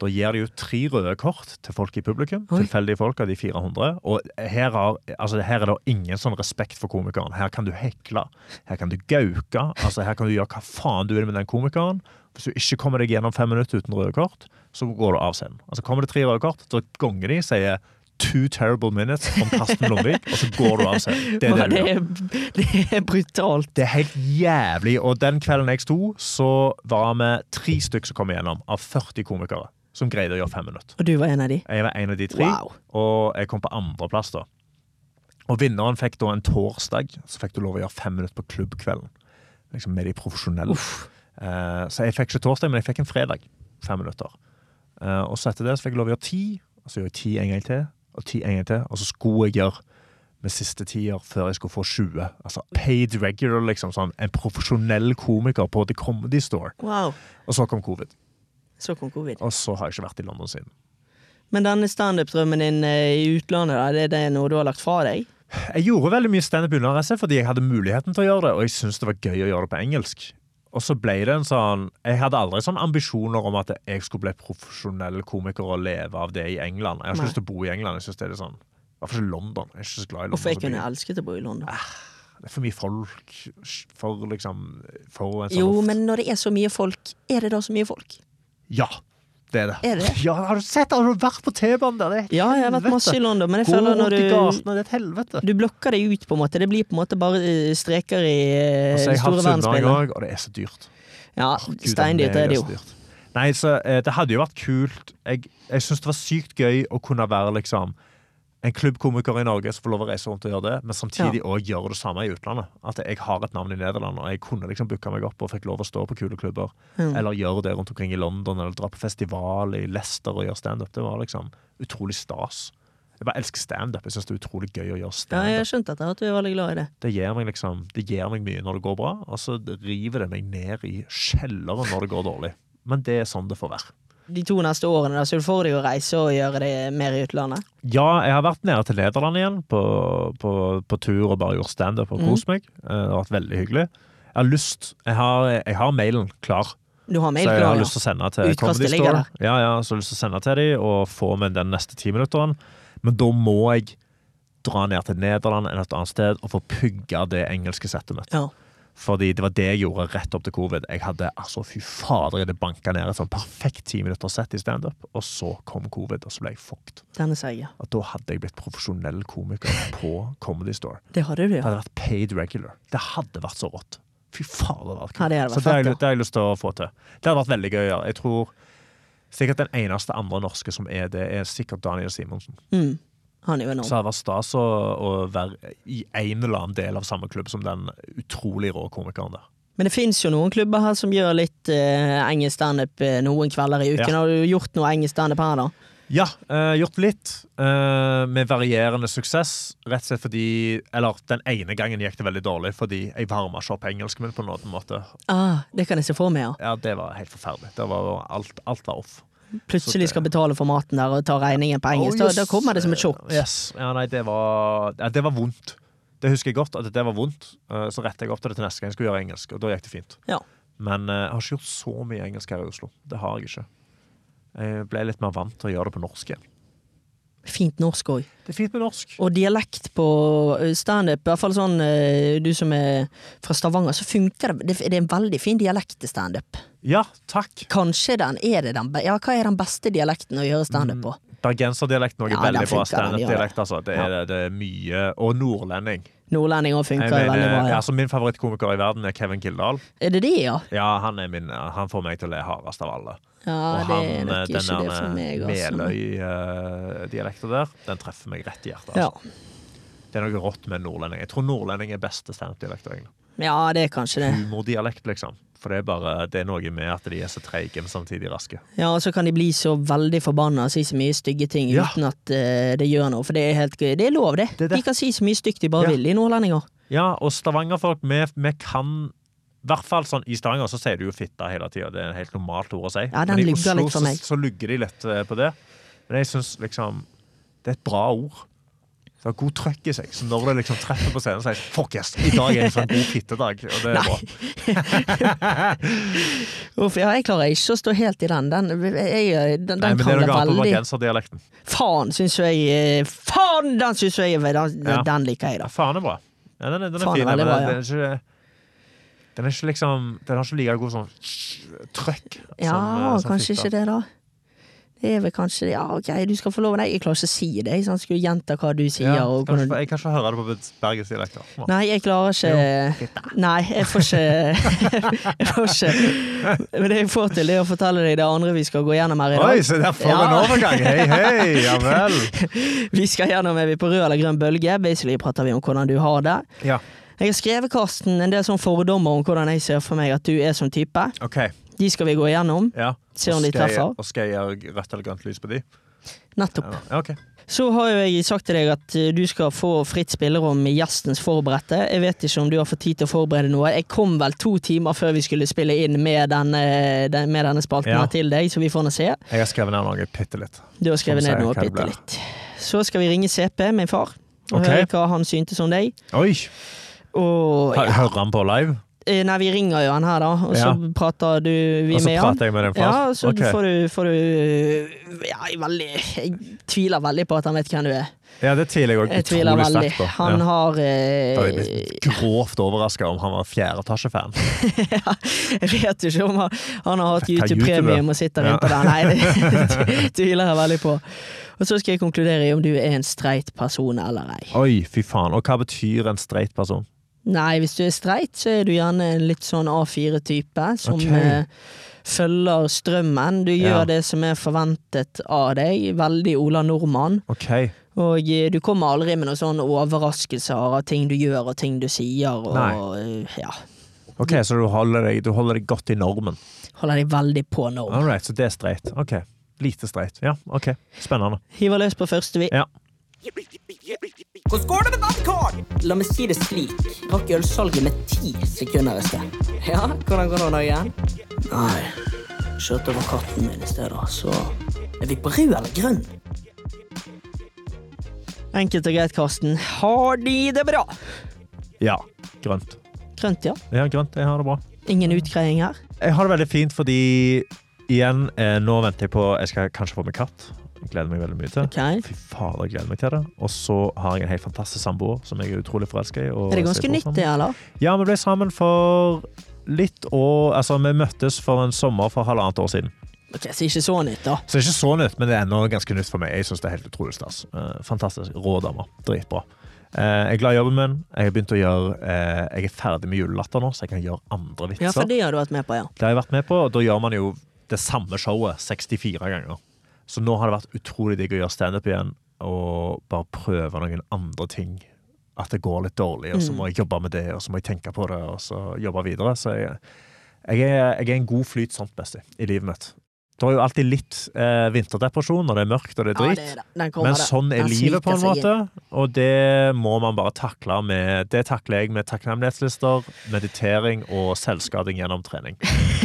Da gir de ut tre røde kort til folk i publikum. Oi. Tilfeldige folk av de 400. Og her, har, altså her er det ingen sånn respekt for komikeren. Her kan du hekle. Her kan du gauke. Altså her kan du gjøre hva faen du vil med den komikeren. Hvis du ikke kommer deg gjennom fem minutter uten røde kort, så går du av scenen. Altså Kommer det tre røde kort, så gonger de, sier Two terrible minutes om Karsten Blomvik, og så går du av scenen. Det er det du det, gjør. er, det er brutalt. Det er helt jævlig. Og den kvelden jeg sto, så var vi tre stykker som kom igjennom, av 40 komikere, som greide å gjøre fem minutter. Og du var en av de? Jeg var en av de tre, Wow. og jeg kom på andreplass da. Og vinneren fikk da en torsdag, så fikk du lov å gjøre fem minutter på klubbkvelden. Liksom med de profesjonelle. Eh, så jeg fikk ikke torsdag, men jeg fikk en fredag. Fem minutter. Eh, og så etter det så fikk jeg lov å gjøre ti, og så gjør jeg ti en gang til, og ti en gang til. Og så skulle jeg gjøre med siste tier før jeg skulle få 20. Altså paid regular, liksom. Sånn, en profesjonell komiker på The Comedy Store. Wow. Og så kom covid. Så kom covid. Og så har jeg ikke vært i London siden. Men denne standup-drømmen din eh, i utlandet, da, det, det er noe du har lagt fra deg? Jeg gjorde veldig mye standup underreise fordi jeg hadde muligheten til å gjøre det, og jeg syntes det var gøy å gjøre det på engelsk. Og så ble det en sånn Jeg hadde aldri sånne ambisjoner om at jeg skulle bli profesjonell komiker og leve av det i England. Jeg har ikke Nei. lyst til å bo i England. Jeg synes det er litt sånn Hvorfor ikke London. Jeg er ikke så glad i London. Hvorfor jeg kunne elsket å bo i London? Det er for mye folk. For liksom forurensa Jo, luft. men når det er så mye folk, er det da så mye folk? Ja, det er det. Er <laughs> det? Ja, Har du sett Har du vært på T-banen der? Det er et Ja, jeg har vært masse i London, men jeg Gå føler når du gatene, det er et helvete. Du blokker deg ut, på en måte. Det blir på en måte bare eh, streker i eh, Altså, store verdensbildet. òg, og det er så dyrt. Ja, steindyrt er det jo. Nei, så eh, det hadde jo vært kult. Jeg, jeg syns det var sykt gøy å kunne være liksom en klubbkomiker i Norge som får lov å reise rundt og gjøre det, men samtidig òg gjøre det samme i utlandet. At jeg har et navn i Nederland, og jeg kunne liksom booka meg opp og fikk lov å stå på kule klubber. Mm. Eller gjøre det rundt omkring i London, eller dra på festival i Leicester og gjøre standup. Det var liksom utrolig stas. Jeg bare elsker standup. Jeg syns det er utrolig gøy å gjøre Ja, jeg skjønte at du er veldig glad i det. Det gir meg liksom Det gir meg mye når det går bra, og så river det meg ned i kjelleren når det går dårlig. Men det er sånn det får være. De to neste årene, da, så du får deg å reise og gjøre det mer i utlandet? Ja, jeg har vært nede til Nederland igjen på, på, på tur og bare gjort standup og kost meg. Mm. Det har vært veldig hyggelig. Jeg har lyst Jeg har, jeg har mailen klar, Du har mail så jeg har lyst til å sende til Utkastet Comedy ligger Store. Ja, ja, så jeg har lyst til å sende til dem og få med den neste timinutteren. Men da må jeg dra ned til Nederland eller et annet sted og få pugga det engelske settet mitt. ja. Fordi det var det jeg gjorde rett opp til covid. Jeg hadde altså, fy fader, det banka ned et sånn perfekt ti minutter sett i standup, og så kom covid, og så ble jeg fucked. Denne er ja. At da hadde jeg blitt profesjonell komiker på Comedy Store. Det hadde du, Det hadde vært paid regular. Det hadde vært så rått. Fy fader, det hadde vært kult. Ja, det hadde vært så det har, jeg, fett, det har jeg lyst til å få til. Det hadde vært veldig gøy å gjøre. Jeg tror sikkert den eneste andre norske som er det, er sikkert Daniel Simonsen. Mm. Han er jo enorm. Så det var stas å, å være i en eller annen del av samme klubb som den utrolig rå komikeren der. Men det fins jo noen klubber her som gjør litt eh, engelsk standup eh, noen kvelder i uken. Ja. Har du gjort noe engelsk standup her, da? Ja, eh, gjort litt. eh, med varierende suksess. Rett og slett fordi Eller den ene gangen gikk det veldig dårlig fordi jeg varma ikke opp engelsken min på noen måte. Ah, det kan jeg se for meg, ja. Ja, det var helt forferdelig. Det var alt, alt var off. Plutselig skal betale for maten der og ta regningen på engelsk. Oh, da, da kommer det som et sjokk. Yes. Ja, nei, det var, ja, det var vondt. Det husker jeg godt, at det var vondt. Eh, Så rettet jeg opp til det til neste gang jeg skulle gjøre engelsk, og da gikk det fint. Ja. Men eh, jeg har ikke gjort så mye engelsk her i Oslo. Det har jeg ikke. Jeg ble litt mer vant til å gjøre det på norsk igjen. Fint norsk òg. Det er fint med norsk. Og dialekt på eh, standup, i hvert fall sånn eh, du som er fra Stavanger, så funker det. Det er en veldig fin dialekt til standup. Ja, takk. Kanskje den er det den Ja, hva er den beste dialekten å gjøre standup på? Bergenserdialekten òg er Ja, veldig bra standup-dialekt. Altså. Det, er, det er mye Og nordlending. Nordlending òg funker mener, veldig bra. Ja. altså, min favorittkomiker i verden er Kevin Kildahl. Er det de, ja? Ja, han, min, han får meg til å le hardest av alle. Ja, Og det han, er nok eh, ikke det for meg, altså. Meløy-dialekta der, den treffer meg rett i hjertet. Ja. Altså. Det er noe rått med nordlending. Jeg tror nordlending er beste standup-dialekt. Ja, det er kanskje det. Humordialekt, liksom. For det er bare Det er noe med at de er så treige, men samtidig raske. Ja, og så kan de bli så veldig forbanna og si så mye stygge ting Ja. uten at uh, det gjør noe. For det er helt gøy. Det er lov, det. Det er det. De kan si så mye stygt de bare Ja. vil, de nordlendinger. Ja, og Stavanger-folk, vi, vi kan i hvert fall sånn, I Stavanger så sier du jo fitta hele tida. Det er et helt normalt ord å si. Ja, den Men i Oslo litt for så, meg. så lugger de litt eh, på det. Men jeg syns liksom Det er et bra ord. Det har god trøkk i seg. Så når det liksom treffer på scenen, så sier jeg fuck yes, i dag er det en sånn god fittedag. Og det er bra. <laughs> Uff, ja, jeg klarer ikke å stå helt i den. Den, jeg, den, den Nei, men det er noe annet på bergenserdialekten. Faen, syns jeg eh, Faen, den syns jeg er den, Ja. den liker jeg, Ja, da. faen er bra. Ja, den er, den er er fin, men bra, den, ja. den er ikke den er ikke liksom Den har ikke like god sånn trøkk Ja, som, eh, som kanskje fitta. ikke det, da. Det er vel kanskje Ja, ok, du skal få lov Nei, jeg klarer ikke å si det. Jeg skal skulle gjenta hva du sier. Ja, og kan hvordan... jeg kan ikke høre det på bergensdialekt. Nei, jeg klarer ikke Nei, jeg får ikke <laughs> Jeg får ikke Men det jeg får til, det er å fortelle deg det andre vi skal gå gjennom her i dag. Oi, se der for Ja. en overgang! Hei, hei! Ja vel. <laughs> Vi skal gjennom Er vi på rød eller grønn bølge. Basically prater vi om hvordan du har det. Ja, Jeg har skrevet, Karsten, en del sånn fordommer om hvordan jeg ser for meg at du er som type. OK. De skal vi gå igjennom. Ja. Se om de treffer. Og skal jeg gjøre rødt eller grønt lys på de? Nettopp. Ja, okay. Så har jo jeg sagt til deg at eh, du skal få fritt spillerom i gjestens forberedte. Jeg vet ikke om du har fått tid til å forberede noe. Jeg kom vel to timer før vi skulle spille inn med denne, den, med denne spalten Ja. til deg, så vi får nå se. Jeg har skrevet ned noe bitte litt. Du har skrevet ned noe bitte litt. Så skal vi ringe CP, min far, og okay. høre hva han syntes om deg. Oi! Og ja, Hører han på live? Eh, Nei, vi ringer jo han her, da, og så Ja. prater du vi Og så med han. prater jeg med den far? Ja, så okay. får du, får du Ja, jeg, veldig, jeg tviler veldig på at han vet hvem du er. Ja, det tviler jeg òg utrolig sterkt på. Han ja. har eh, jeg blitt grovt overraska om han var fjerde tasjefem <laughs> Jeg vet jo ikke om han, han har hatt YouTube? YouTube-premium og sitter Ja. innpå der. Nei, <laughs> det tviler jeg veldig på. Og så skal jeg konkludere i om du er en streit person eller ei. Oi, fy faen. Og hva betyr en streit person? Nei, hvis du er streit, så er du gjerne en litt sånn A4-type som okay. eh, følger strømmen. Du gjør Ja. det som er forventet av deg. Veldig Ola Nordmann. OK. Og eh, du kommer aldri med noen sånne overraskelser av ting du gjør og ting du sier. Og Nei. eh, ja, Ok, Så du holder, deg, du holder deg godt i normen. holder deg veldig på normen. All right, så det er streit. Ok. Lite streit. Ja, ok. Spennende. Hiver løs på første, vi. Ja. Hvordan går det med den? La meg si det slik. Rakk ølsalget med ti sekunder i sted. Ja, hvordan går det nå igjen? Nei, kjørte over katten min i stedet, så Er vi på rød eller grønn? Enkelt og greit, Karsten. Har de det bra? Ja. Grønt. Grønt, ja. Ja, grønt. Jeg har det bra. Ingen utgreiing her. Jeg har det veldig fint fordi igjen, eh, nå venter jeg på Jeg skal kanskje få meg katt. Jeg gleder meg veldig mye til. Okay. Fy fader, jeg gleder meg til det. Og så har jeg en helt fantastisk samboer som jeg er utrolig forelska i. Er det ganske nytt, det, eller? Ja, vi ble sammen for litt år Altså, vi møttes for en sommer for halvannet år siden. Ok, Så ikke så nytt, da. Så ikke så nytt, men det er ennå ganske nytt for meg. Jeg syns det er helt utrolig stas. Eh, fantastisk. Rå dame. Dritbra. Eh, jeg er glad i jobben min. Jeg har å gjøre eh, Jeg er ferdig med julelatter nå, så jeg kan gjøre andre vitser. Ja, for det har du vært med på, ja. Det har jeg vært med på, og da gjør man jo det samme showet 64 ganger. Så nå har det vært utrolig digg å gjøre standup igjen og bare prøve noen andre ting. At det går litt dårlig, og så Mm. må jeg jobbe med det, og så må jeg tenke på det, og så jobbe videre. Så jeg, jeg, er, jeg er en god flyt sånt, Besti, i livet mitt. Det er jo alltid litt eh, vinterdepresjon når det er mørkt og det er Ja, det er. Men sånn er livet på en måte, og det må man bare takle med Det takler jeg med takknemlighetslister, meditering og selvskading gjennom trening.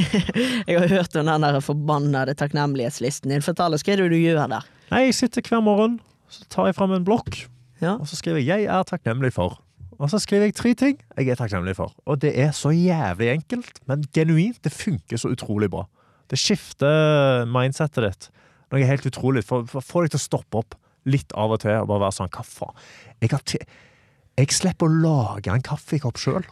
<laughs> Jeg har hørt om den der forbannede takknemlighetslisten din. Fortell oss, hva er det du gjør der? Nei, jeg sitter hver morgen, så tar jeg fram en blokk, Ja. og så skriver jeg 'jeg er takknemlig for'. Og så skriver jeg tre ting jeg er takknemlig for. Og det er så jævlig enkelt, men genuint. Det funker så utrolig bra. Det skifter mindsettet ditt. Noe helt utrolig. Får deg til å stoppe opp litt av og til og bare være sånn Hva faen? Jeg, jeg slipper å lage en kaffekopp sjøl.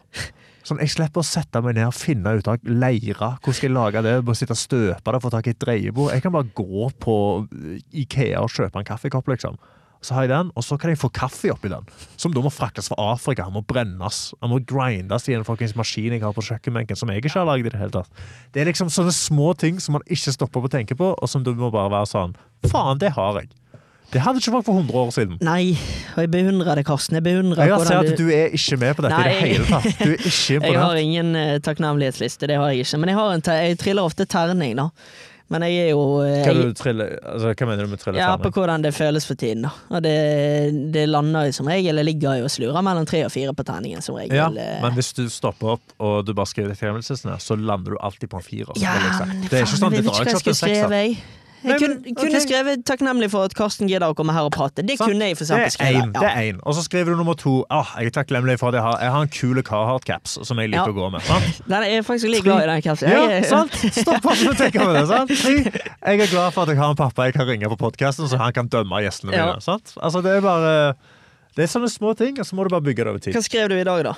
Sånn, jeg slipper å sette meg ned og finne ut av leire. Hvordan skal jeg lage det? Bare sitte og støpe det, få tak i et dreiebord. Jeg kan bare gå på Ikea og kjøpe en kaffekopp, liksom. Så har jeg den, og så kan jeg få kaffe oppi den. Som da må fraktes fra Afrika. Han må brennes. Han må grindes i en fuckings maskin jeg har på kjøkkenbenken, som jeg ikke har laget i det hele tatt. Det er liksom sånne små ting som man ikke stopper på å tenke på, og som du må bare være sånn Faen, det har jeg. Det hadde ikke vært for 100 år siden. Nei, og jeg beundrer det, Karsten. Jeg beundrer Jeg ser at du er ikke med på dette i det hele tatt. Du er ikke <laughs> Jeg har ingen eh, takknemlighetsliste, det har jeg ikke. Men jeg, har en jeg triller ofte terning, da. Men jeg er jo eh, Hva, jeg, du triller, altså, hva mener du med trille ja, på hvordan det føles for tiden. Og det, det lander jo som regel Jeg ligger jo og slurer mellom tre og fire på terningen, som regel. Ja, eh. men hvis du stopper opp og du bare skriver takknemlighetslistene, så lander du alltid på en firer. Ja, det er ikke sånn, jeg vet ikke hva jeg skulle en sekser. Skrevet. kunne, Nei, men, kunne, skrevet 'takknemlig for at Karsten gidder å komme her og prate'. Det Sant. kunne jeg for skrevet. Det er én. Og så skriver du nummer to. Ah, jeg er takknemlig for at jeg har, jeg har en kule Carhartt-caps som jeg liker Ja. å gå med. Sant? <laughs> Den er faktisk litt glad i den capsen. Ja, Jeg- sant? Stopp opp og tenk over det. sant? <laughs> Jeg er glad for at jeg har en pappa jeg kan ringe på podkasten, så han kan dømme gjestene Ja. mine. Sant? Altså, det er bare Det er sånne små ting, og så må du bare bygge det over tid. Hva skrev du i dag, da?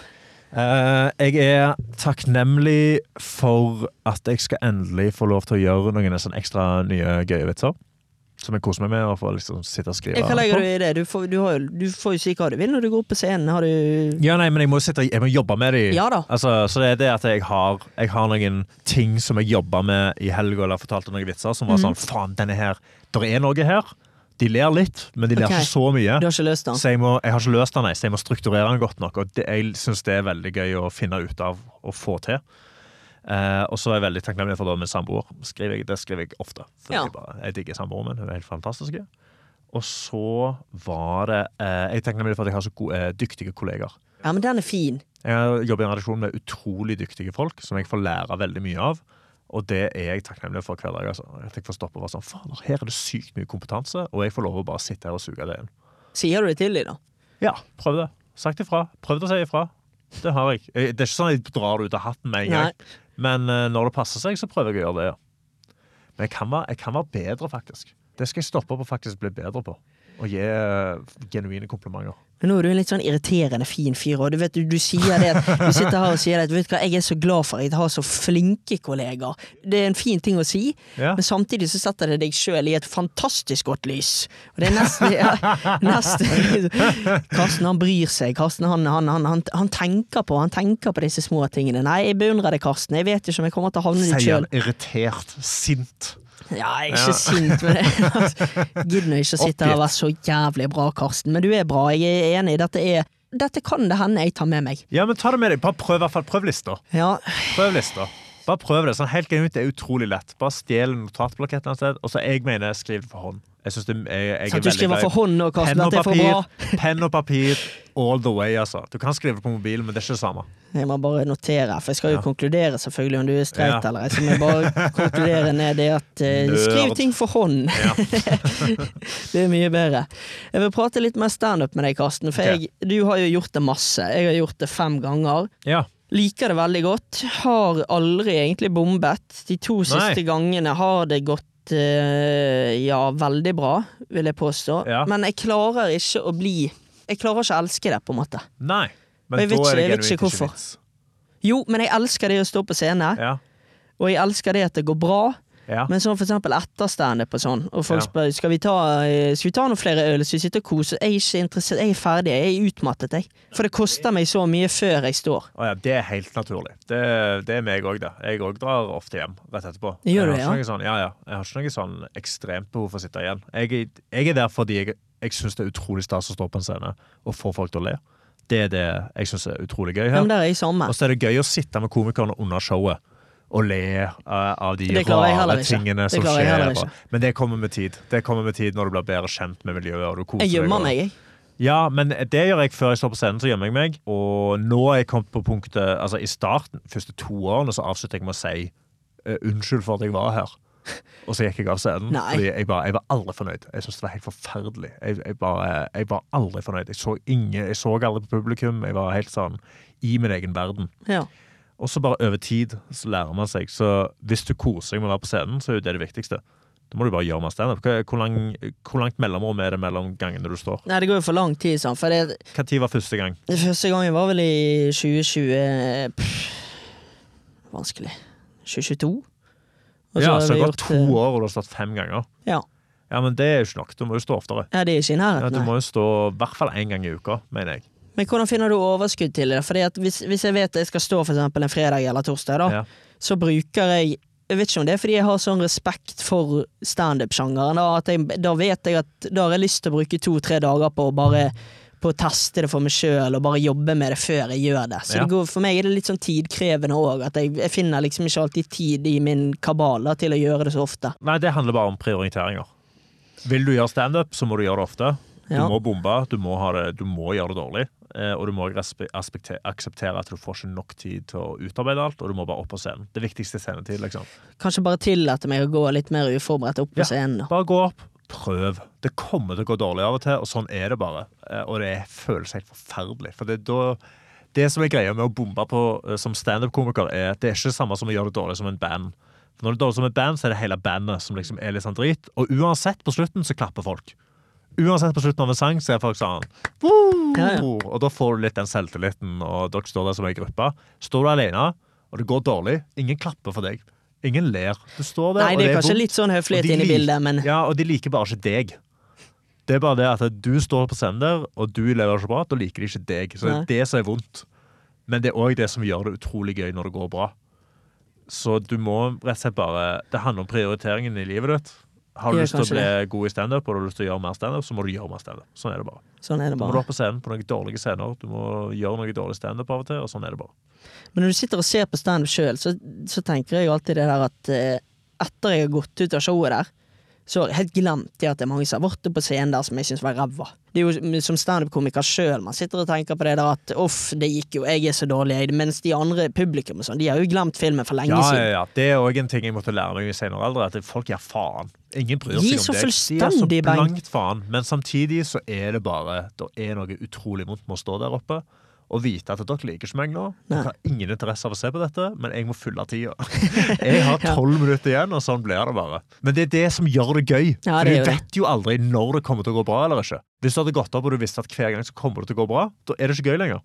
Eh, jeg er takknemlig for at jeg skal endelig få lov til å gjøre noen sånn ekstra nye gøye vitser. som jeg koser meg med. Og får liksom sitte og skrive. Hva legger du i det? Du får, du, har, du får jo si hva du vil når du går opp på scenen. Har du Ja, nei, men jeg må, sitte, jeg må jobbe med dem. Ja da. Altså, så det er det at jeg har, jeg har noen ting som jeg jobber med i helga, eller fortalte noen vitser som Mhm. var sånn Faen, denne her Det er noe her. De ler litt, men de ler okay. ikke så mye. Du har ikke løst den? Så jeg, må, jeg har ikke løst den, nei, så jeg må strukturere den godt nok. Og det, jeg syns det er veldig gøy å finne ut av og få til. Eh, og så er jeg veldig takknemlig for det med samboer. Skriver jeg, det skriver jeg ofte. Ja. jeg, bare, jeg digger samboeren min. Hun er helt fantastisk. Og så var det eh, Jeg er takknemlig for at jeg har så gode, eh, dyktige kolleger. Ja, men den er fin. Jeg jobber i en redaksjon med utrolig dyktige folk som jeg får lære veldig mye av. Og det er jeg takknemlig for hver dag. Altså. At jeg får stoppe og være sånn Faen, her er det sykt mye kompetanse, og jeg får lov å bare sitte her og suge det inn. Sier du det til dem, da? Ja, prøv det. Sagt ifra. Prøvd å si ifra. Det har jeg. Jeg- Det er ikke sånn at jeg drar det ut av hatten med en gang. Men eh, når det passer seg, så prøver jeg å gjøre det, ja. Men jeg kan være, jeg kan være bedre, faktisk. Det skal jeg stoppe opp og faktisk bli bedre på. Å gi eh, genuine komplimenter. Men nå er du en litt sånn irriterende fin fyr, og du vet, du, du sier det at Du sitter her og sier det at vet du hva, jeg er så glad for at jeg har så flinke kolleger. Det er en fin ting å si, Ja. men samtidig så setter det deg sjøl i et fantastisk godt lys. Og det er nesten, ja, nesten <laughs> Karsten han bryr seg. Karsten han, han, han, han, han tenker på Han tenker på disse små tingene. Nei, jeg beundrer deg, Karsten. Jeg vet ikke om jeg kommer til å havne dit Sier sjøl. han irritert, sint. Ja, jeg er ikke sint, med det. <laughs> gidder nå ikke å sitte her og være så jævlig bra, Karsten. Men du er bra, jeg er enig. Dette er Dette kan det hende jeg tar med meg. Ja, men ta det med deg. Bare prøv, i hvert fall. prøv lista. Ja, Prøv lista. Bare prøv det. sånn Helt genuint, det er utrolig lett. Bare stjel en notatblokk et sted. Og så jeg mener, skriv det for hånd. Jeg synes det, jeg, jeg så at du skriver for hånd nå, Karsten. at det er for bra. <laughs> penn og papir all the way, altså. Du kan skrive det på mobilen, men det er ikke det samme. Jeg må bare notere, for jeg skal jo konkludere selvfølgelig om du er streit Ja. eller ei. Så jeg bare <laughs> konkludere ned det at uh, skriv ting for hånd. Ja. <laughs> det er mye bedre. Jeg vil prate litt mer standup med deg, Karsten. For okay. jeg, du har jo gjort det masse. Jeg har gjort det fem ganger. ja. Liker det veldig godt. Har aldri egentlig bombet. De to siste gangene har det gått eh, ja, veldig bra, vil jeg påstå. Ja. Men jeg klarer ikke å bli Jeg klarer ikke å elske det, på en måte. Nei. Men jeg vet da er ikke- det jeg vet ikke hvorfor. vits. Jo, men jeg elsker det å stå på scene, Ja. og jeg elsker det at det går bra. Ja. Men sånn for eksempel etter standup og sånn, og folk Ja. spør skal vi ta, eh, skal vi ta noen flere øl, så vi sitter og koser jeg er ikke interessert, jeg er ferdig, jeg er utmattet, jeg. For det koster meg så mye før jeg står. Å ja, det er helt naturlig. Det, det er meg òg, det. Jeg òg drar ofte hjem rett etterpå. Gjør du har det, noe sånn, ja, ja. Jeg har ikke noe sånn ekstremt behov for å sitte igjen. Jeg, jeg er der fordi jeg, jeg syns det er utrolig stas å stå på en scene og få folk til å le. Det er det jeg syns er utrolig gøy Ja, her. er. Og så er det gøy å sitte med komikerne under showet og le eh, av de rare tingene som skjer. Men det kommer med tid. Det kommer med tid når du blir bedre kjent med miljøet. og du koser Jeg gjemmer meg, jeg. Ja, men det gjør jeg før jeg står på scenen, så gjemmer jeg meg. Og nå er jeg kommet på punktet Altså, i starten, første to årene, så avslutter jeg med å si eh, unnskyld for at jeg var her. Og så gikk jeg av scenen. Nei. Fordi jeg, bare, jeg var aldri fornøyd. Jeg syntes det var helt forferdelig. Jeg, jeg, bare, jeg var aldri fornøyd. Jeg så, ingen, jeg så aldri på publikum. Jeg var helt sånn i min egen verden. Ja. Og så bare over tid så lærer man seg. Så hvis du koser deg med å være på scenen, så er jo det det viktigste. Da må du bare gjøre mer standup. Hvor, lang, hvor langt mellomrom er det mellom gangene du står? Nei, det går jo for lang tid, sånn, for det, Når var første gang? første gangen var vel i 2020 pff, Vanskelig. 2022? Og Ja, så det har gått to eh, år, og du har stått fem ganger. Ja. Ja, men det er jo ikke nok. Du må jo stå oftere. ja, det er ikke i Ja, du må jo stå i hvert fall én gang i uka, mener jeg. Men hvordan finner du overskudd til det? Fordi at hvis, hvis jeg vet jeg skal stå for eksempel en fredag eller torsdag, da, Ja. så bruker jeg Jeg vet ikke om det er fordi jeg har sånn respekt for standup-sjangeren. Da, at da vet jeg at da har jeg lyst til å bruke to-tre dager på å bare på å teste det for meg sjøl og bare jobbe med det før jeg gjør det. Så Ja. det går, for meg er det litt sånn tidkrevende òg. At jeg, jeg finner liksom ikke alltid tid i min kabal til å gjøre det så ofte. Nei, det handler bare om prioriteringer. Vil du gjøre standup, så må du gjøre det ofte. Du Ja. må bombe, du må, ha det, du må gjøre det dårlig. Eh, Og du må akseptere at du får ikke nok tid til å utarbeide alt, og du må bare opp på scenen. Det viktigste scenetid, liksom. Kanskje bare tillate meg å gå litt mer uforberedt opp på Ja. scenen. da. Bare gå opp, prøv. Det kommer til å gå dårlig av og til, og sånn er det bare. Eh, Og det føles helt forferdelig. For det, da, det som er greia med å bombe på eh, som standup-komiker, er at det er ikke det samme som å gjøre det dårlig som en band. For når det er dårlig som et band, så er det hele bandet som liksom er litt sånn drit. Og uansett, på slutten så klapper folk. Uansett på slutten av en sang så er folk sånn «Woo!» Og da får du litt den selvtilliten, og dere står der som ei gruppe. Står du alene, og det går dårlig, ingen klapper for deg. Ingen ler. Du står der, Nei, det er kanskje litt sånn høflighet inne i bildet, men Ja, og de liker bare ikke deg. Det er bare det at du står på scenen der, og du lever ikke bra, da liker de ikke deg. Så det er det som er vondt. Men det er òg det som gjør det utrolig gøy når det går bra. Så du må rett og slett bare Det handler om prioriteringen i livet ditt. Har du lyst til å bli bli god i standup, og du har lyst til å gjøre mer standup, så må du gjøre mer standup. Sånn er det bare. sånn er det bare. du må opp på scenen på noen dårlige scener. Du må gjøre noe dårlig standup av og til, og sånn er det bare. Men når du sitter og ser på standup sjøl, så, så tenker jeg alltid det der at eh, etter jeg har gått ut av showet der, så jeg helt glemt det at det er mange som har vært på scenen der som jeg syns var ræva. Det er jo som standup-komiker sjøl man sitter og tenker på det der at uff, det gikk jo, jeg er så dårlig. Mens de andre publikum og sånn, de har jo glemt filmen for lenge Ja, ja, siden. ja. Det er òg en ting jeg måtte lære meg i senere alder, at folk gir faen. Ingen bryr seg om deg. De er så blankt faen. Men samtidig så er det bare Det er noe utrolig vondt med å stå der oppe og vite at dere liker ikke meg nå. Dere har ingen interesse av å se på dette, men jeg må fylle tida. <laughs> Jeg har tolv minutter igjen, og sånn blir det bare. Men det er det som gjør det gøy. Ja, det for du vet jo aldri når det kommer til å gå bra eller ikke. Hvis du hadde gått opp og du visste at hver gang så kommer det til å gå bra, da er det ikke gøy lenger.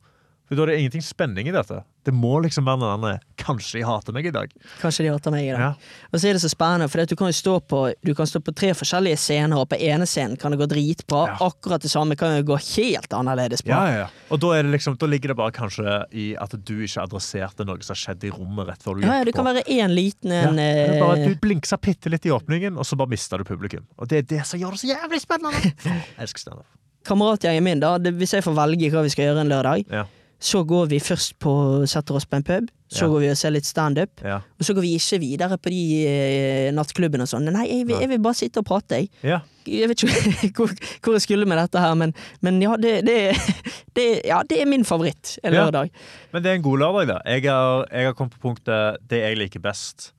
Da er det ingenting spenning i dette. Det må liksom være noe annet. Kanskje de hater meg i dag. Kanskje de hater meg i dag. Ja. Og så er det så spennende, for du kan jo stå på Du kan stå på tre forskjellige scener, og på ene scenen kan det gå dritbra. Ja. Akkurat det samme kan jo gå helt annerledes bra. Ja, ja, ja. Og da, det liksom, da ligger det bare kanskje i at du ikke adresserte noe som har skjedd i rommet rett før du Ja, ja, det kan på. være én liten en det er bare eh, Du blinksa bitte litt i åpningen, og så bare mista du publikum. Og det er det som gjør det så jævlig spennende! <laughs> Jeg elsker standup. Kameratgjengen min, da, det, hvis jeg får velge hva vi skal gjøre en lørdag, Ja. Så går vi først på setter oss på en pub. Så Ja. går vi og ser litt standup. Ja. Og så går vi ikke videre på de eh, nattklubbene og sånn. Nei, jeg vil, jeg vil bare sitte og prate, jeg. ja. Jeg vet ikke <laughs> hvor, hvor jeg skulle med dette her, men, men ja, det, det, <laughs> det, ja, det er min favoritt en lørdag. Men det er en god lørdag, da. Jeg har, jeg har kommet på punktet Det jeg liker best,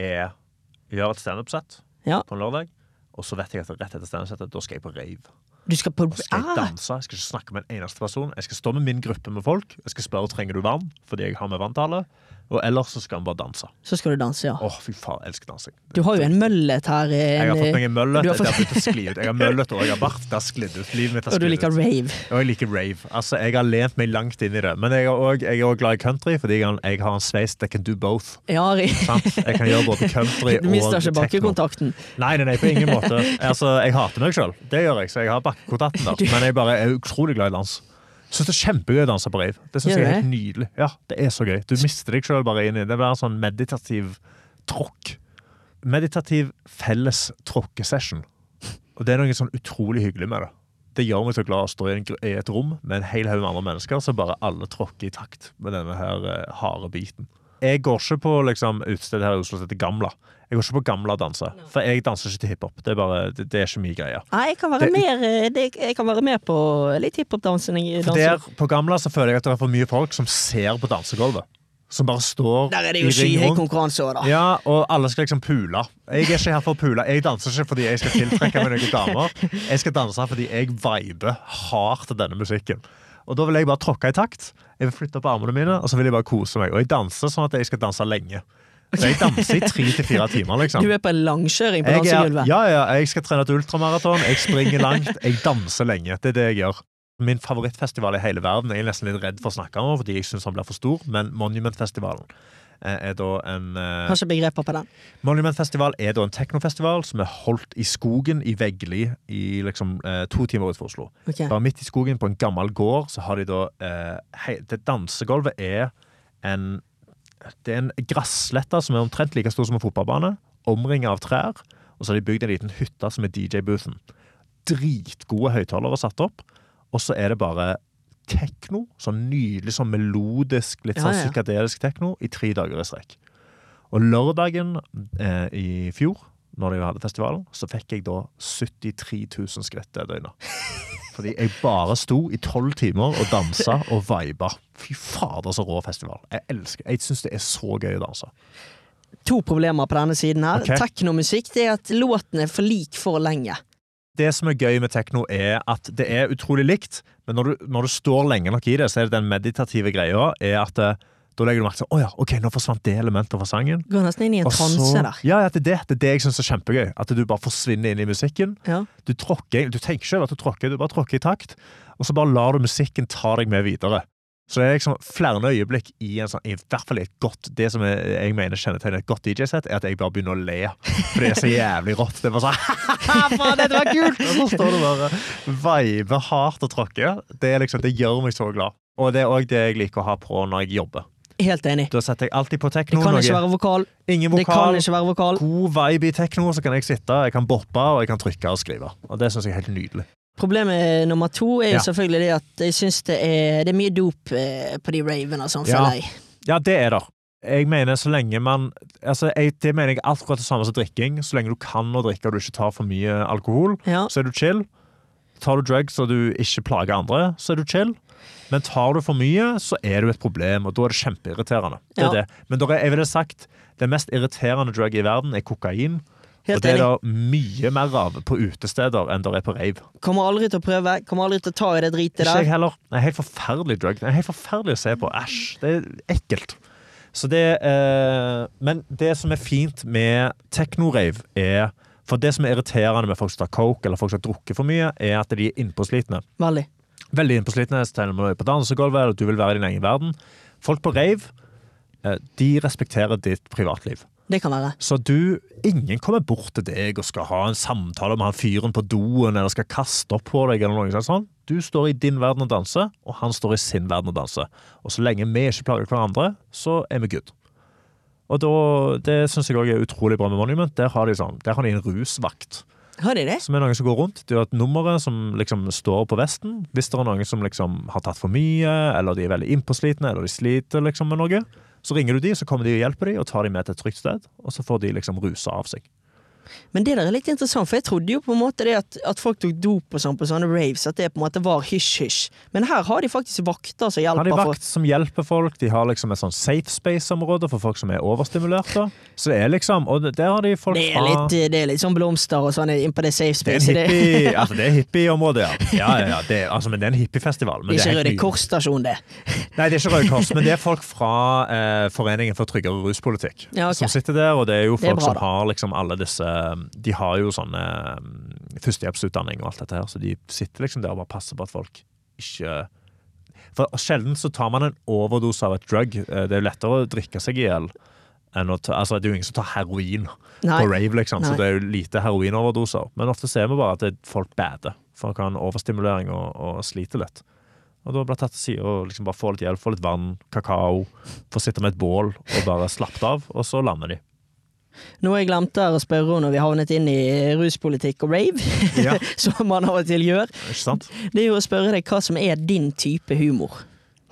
er å gjøre et standup-sett på en lørdag. Og så vet jeg at rett etter standup-settet, da skal jeg på rave. Du skal på Da skal jeg ah, danse. Jeg skal ikke snakke med en eneste person. Jeg skal stå med min gruppe med folk. Jeg skal spørre trenger du vann, fordi jeg har med vann til alle. Og ellers så skal han bare danse. Så skal du danse, ja. Åh, fy faen, jeg elsker dansing. Du har jo en møllet her. Jeg har fått meg en møllet. har fått... Jeg har skli ut. Jeg har møllet og jeg har bart. Det har sklidd ut. Livet mitt har og du liker ut. rave. Og jeg liker rave. Altså, jeg har lent meg langt inn i det. Men jeg er òg glad i country, fordi jeg, har en sveis that can do both. Ja? Jeg kan gjøre både country <laughs> du mister ikke bakkekontakten. Nei, nei, nei, på ingen måte. <laughs> Altså, jeg hater meg sjøl. Det gjør jeg, så jeg har bakkekontakten der. Men jeg bare er utrolig glad i dans. Syns det er kjempegøy å danse på rave. Det synes jeg er helt nydelig. Ja, det er så gøy. Du mister deg sjøl bare inn i det. Det blir en sånn meditativ tråkk. Meditativ felles tråkkesession. Og det er noe sånn utrolig hyggelig med det. Det gjør meg så glad å stå i, et rom med en hel haug med andre mennesker, så bare alle tråkker i takt med denne her eh, harde biten. Jeg går ikke på liksom, utested her i Oslo som heter Gamla. Jeg går ikke på Gamla og danser, for jeg danser ikke til hiphop. Det, er bare- det, det er ikke min greie. Nei, jeg kan være, Det- mer, eh, det, jeg kan være med på litt hiphop-dansing. Der på Gamla så føler jeg at det er for mye folk som ser på dansegulvet. Som bare står Der er det jo skyhøy konkurranse òg, da. Ja, og alle skal liksom pule. Jeg er ikke her for å pule. Jeg danser ikke fordi jeg skal tiltrekke meg noen damer. Jeg skal danse fordi jeg viber hardt til denne musikken. Og da vil jeg bare tråkke i takt. Jeg vil flytte opp armene mine, og så vil jeg bare kose meg. Og jeg danser sånn at jeg skal danse lenge. Så jeg danser i tre til fire timer, liksom. Du er på en langkjøring på dansegulvet. ja, ja, jeg skal trene et ultramaraton, jeg springer langt, jeg danser lenge. Det er det jeg gjør. Min favorittfestival i hele verden jeg er nesten litt redd for å snakke om fordi jeg syns han blir for stor, men Monumentfestivalen er da en eh, Har ikke begreper på den. Monumentfestival er da en teknofestival som er holdt i skogen i Veggli i liksom eh, to timer utenfor Oslo. Okay. Bare midt i skogen, på en gammel gård, så har de da eh, hei, Det dansegulvet er en Det er en grasslette som er omtrent like stor som en fotballbane, omringa av trær, og så har de bygd en liten hytte som er DJ-boothen. Dritgode høyttalere satt opp, og så er det bare tekno, sånn nydelig, sånn melodisk, litt sånn ja. psykadelisk tekno, i tre dager i strekk. Og lørdagen eh, i fjor, når de hadde festivalen, så fikk jeg da 73 000 skritt det døgnet. <laughs> Fordi jeg bare sto i tolv timer og dansa og viba. Fy fader, så rå festival. Jeg elsker Jeg syns det er så gøy å danse. To problemer på denne siden her. Okay. Teknomusikk det er at låten er for lik for lenge. Det som er gøy med tekno, er at det er utrolig likt, men når du, når du står lenge nok i det, så er det den meditative greia er at eh, da legger du merke til Å ja, OK, nå forsvant det elementet fra sangen. Går nesten inn i en transe der. Ja, det er det, det er det jeg syns er kjempegøy. At du bare forsvinner inn i musikken. Ja. Du tråkker, du tenker ikke over at du tråkker, du bare tråkker i takt. Og så bare lar du musikken ta deg med videre. Så det er liksom flere øyeblikk i en sånn, i hvert fall et godt Det som jeg, jeg mener kjennetegner et godt DJ-sett, er at jeg bare begynner å le. For det er så jævlig rått. Det er bare sånn <laughs> Faen, dette var kult! Og så står du bare viber hardt og tråkker. Det, liksom, det gjør meg så glad. Og det er òg det jeg liker å ha på når jeg jobber. Helt enig. Da setter jeg alltid på tekno. Det kan ikke være vokal. Ingen vokal. Det kan ikke være vokal. God vibe i tekno, så kan jeg sitte, jeg kan boppe og jeg kan trykke og skrive. Og det syns jeg er helt nydelig. Problemet nummer to er jo Ja. selvfølgelig det at jeg syns det det er mye dop eh, på de ravene sånn, Ja. føler jeg. Ja, det er det. Jeg mener så lenge man altså, jeg, Det mener jeg akkurat det samme som drikking. Så lenge du kan å drikke og du ikke tar for mye alkohol, Ja. så er du chill. Tar du drugs og du ikke plager andre, så er du chill. Men tar du for mye, så er du et problem, og da er det kjempeirriterende. Det er Ja. det. Men jeg ville sagt det mest irriterende drug i verden er kokain. Og det er det mye mer av på utesteder enn det er på rave. Kommer aldri til å prøve. Kommer aldri til å ta i det dritet der. Ikke jeg heller. Det er helt forferdelig drug. Det er helt forferdelig å se på. Æsj. Det er ekkelt. Så det eh, Men det som er fint med techno-rave, er For det som er irriterende med folk som tar coke eller folk som har drukket for mye, er at de er innpåslitne. Veldig. Veldig innpåslitne. Selv om du er på dansegulvet eller du vil være i din egen verden. Folk på rave, eh, de respekterer ditt privatliv. Det kan være. Så du, ingen kommer bort til deg og skal ha en samtale med han fyren på doen eller skal kaste opp på deg. eller noe sånt. Du står i din verden og danser, og han står i sin verden og danser. Og så lenge vi ikke plager hverandre, så er vi good. Og da, Det syns jeg også er utrolig bra med Monument. Der har de, sånn, der har de en rusvakt. Har de det? Som er noen som går rundt. Det er et nummeret som liksom står på vesten. Hvis det er noen som liksom har tatt for mye, eller de er veldig innpåslitne, eller de sliter liksom med noe, så ringer du de, så kommer de og hjelper de, og tar de med til et trygt sted. Og så får de liksom rusa av seg. Men det der er litt interessant, for jeg trodde jo på en måte det at, at folk tok dop og sånn på sånne raves, at det på en måte var hysj-hysj. Men her har de faktisk vakter som hjelper. Har de folk. vakt som hjelper folk, de har liksom et sånn safe space-område for folk som er overstimulerte. Så det er liksom Og der har de folk Det er fra litt, det er litt sånn blomster og sånn inn på det safe space. Det er hippie, <laughs> altså det er ja. ja, ja, ja det altså, men det er en hippiefestival. men det er ikke Røde. Kors-stasjon, det. <laughs> Nei, det er ikke Røde Kors, men det er folk fra eh, Foreningen for tryggere ruspolitikk Ja, okay. som sitter der. Og det er jo folk er folk bra, som har liksom alle disse De har jo sånne mm, førstehjelpsutdanning og alt dette her, så de sitter liksom der og bare passer på at folk ikke For sjelden så tar man en overdose av et drug. Eh, Det er jo lettere å drikke seg i hjel ta Altså, det er jo ingen som tar heroin Nei. på rave, liksom, så det er jo lite heroinoverdoser. Men ofte ser vi bare at det er folk bader. Folk har en overstimulering og, og sliter litt. Og da blir det tatt til side og liksom bare få litt hjelp, få litt vann, kakao, få sitte med et bål og bare slappe av, og så lander de. Noe jeg glemte å spørre om når vi havnet inn i ruspolitikk og rave, <laughs> Ja. som man av og til gjør, det er jo å spørre deg hva som er din type humor.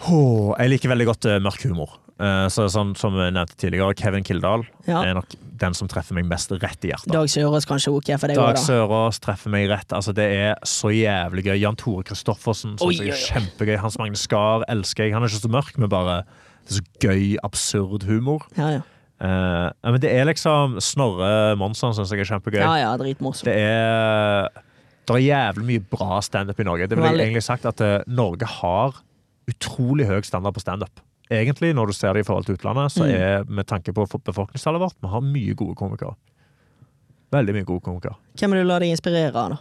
Åh, jeg liker veldig godt uh, mørk humor. Uh, så sånn som jeg nevnte tidligere, Kevin Kildahl Ja. er nok den som treffer meg mest rett i hjertet. Dag Sørås kanskje ok for deg òg, Dag da. Sørås treffer meg rett. Altså, det er så jævlig gøy. Jan Tore Kristoffersen Oi, synes jeg er kjempegøy. Hans Magne Skar elsker jeg. Han er ikke så mørk, men bare det er så gøy, absurd humor. Ja, ja. Ja, men det er liksom Snorre Monsson syns jeg er kjempegøy. ja, ja dritmorsom. Det er Det er jævlig mye bra standup i Norge. Det vil jeg egentlig sagt at uh, Norge har utrolig høy standard på standup. Egentlig, når du ser det i forhold til utlandet, så Mm. er med tanke på befolkningstallet vårt, vi har mye gode komikere. Veldig mye gode komikere. Hvem vil du la deg inspirere av, da?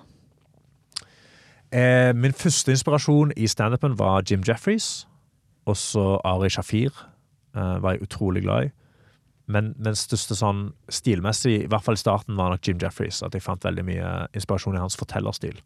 Eh, min første inspirasjon i standupen var Jim Jeffries. Også Ari Shafir var jeg utrolig glad i. Men den største sånn stilmessig, i hvert fall i starten, var nok Jim Jeffries. At jeg fant veldig mye inspirasjon i hans fortellerstil.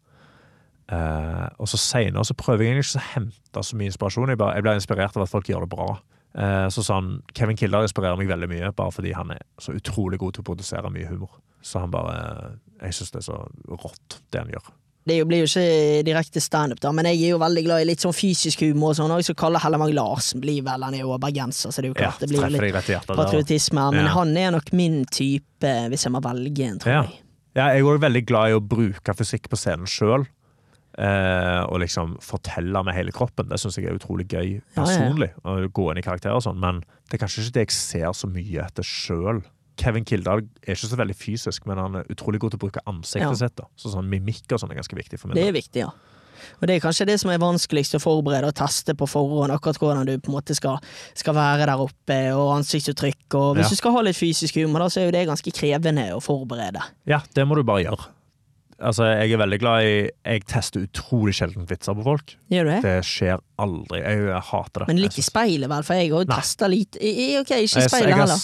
Uh, og så seinere så prøver jeg ikke å hente så mye inspirasjon. Jeg, bare, jeg blir inspirert av at folk gjør det bra. Uh, så sånn, Kevin Kildahl inspirerer meg veldig mye, bare fordi han er så utrolig god til å produsere mye humor. Så han bare Jeg syns det er så rått, det han gjør. Det blir jo ikke direkte standup, men jeg er jo veldig glad i litt sånn fysisk humor og sånn. Så kaller Hellemang Larsen blir vel, han er jo bergenser, så det er jo Ja, det blir jo litt hjertet. patriotisme. Men Ja. han er nok min type, hvis jeg må velge en, tror Ja. jeg. Ja, jeg er òg veldig glad i å bruke fysikk på scenen sjøl. Eh, og liksom fortelle med hele kroppen. Det syns jeg er utrolig gøy Ja, ja. personlig. Å gå inn i karakterer og sånn, men det er kanskje ikke det jeg ser så mye etter sjøl. Kevin Kildahl er ikke så veldig fysisk, men han er utrolig god til å bruke ansiktet Ja. sitt. da. Så sånn Mimikk og sånn er ganske viktig for meg. Det er viktig, ja. Og det er kanskje det som er vanskeligst å forberede og teste på forhånd, akkurat hvordan du på en måte skal, skal være der oppe, og ansiktsuttrykk, og hvis Ja. du skal ha litt fysisk humor, da, så er jo det ganske krevende å forberede. Ja, det må du bare gjøre. Altså, jeg er veldig glad i Jeg tester utrolig sjelden vitser på folk. Gjør du det? Det skjer aldri. Jeg, jeg hater det. Men litt i speilet, vel, for jeg òg tester litt I- Ok, ikke speilet heller. jeg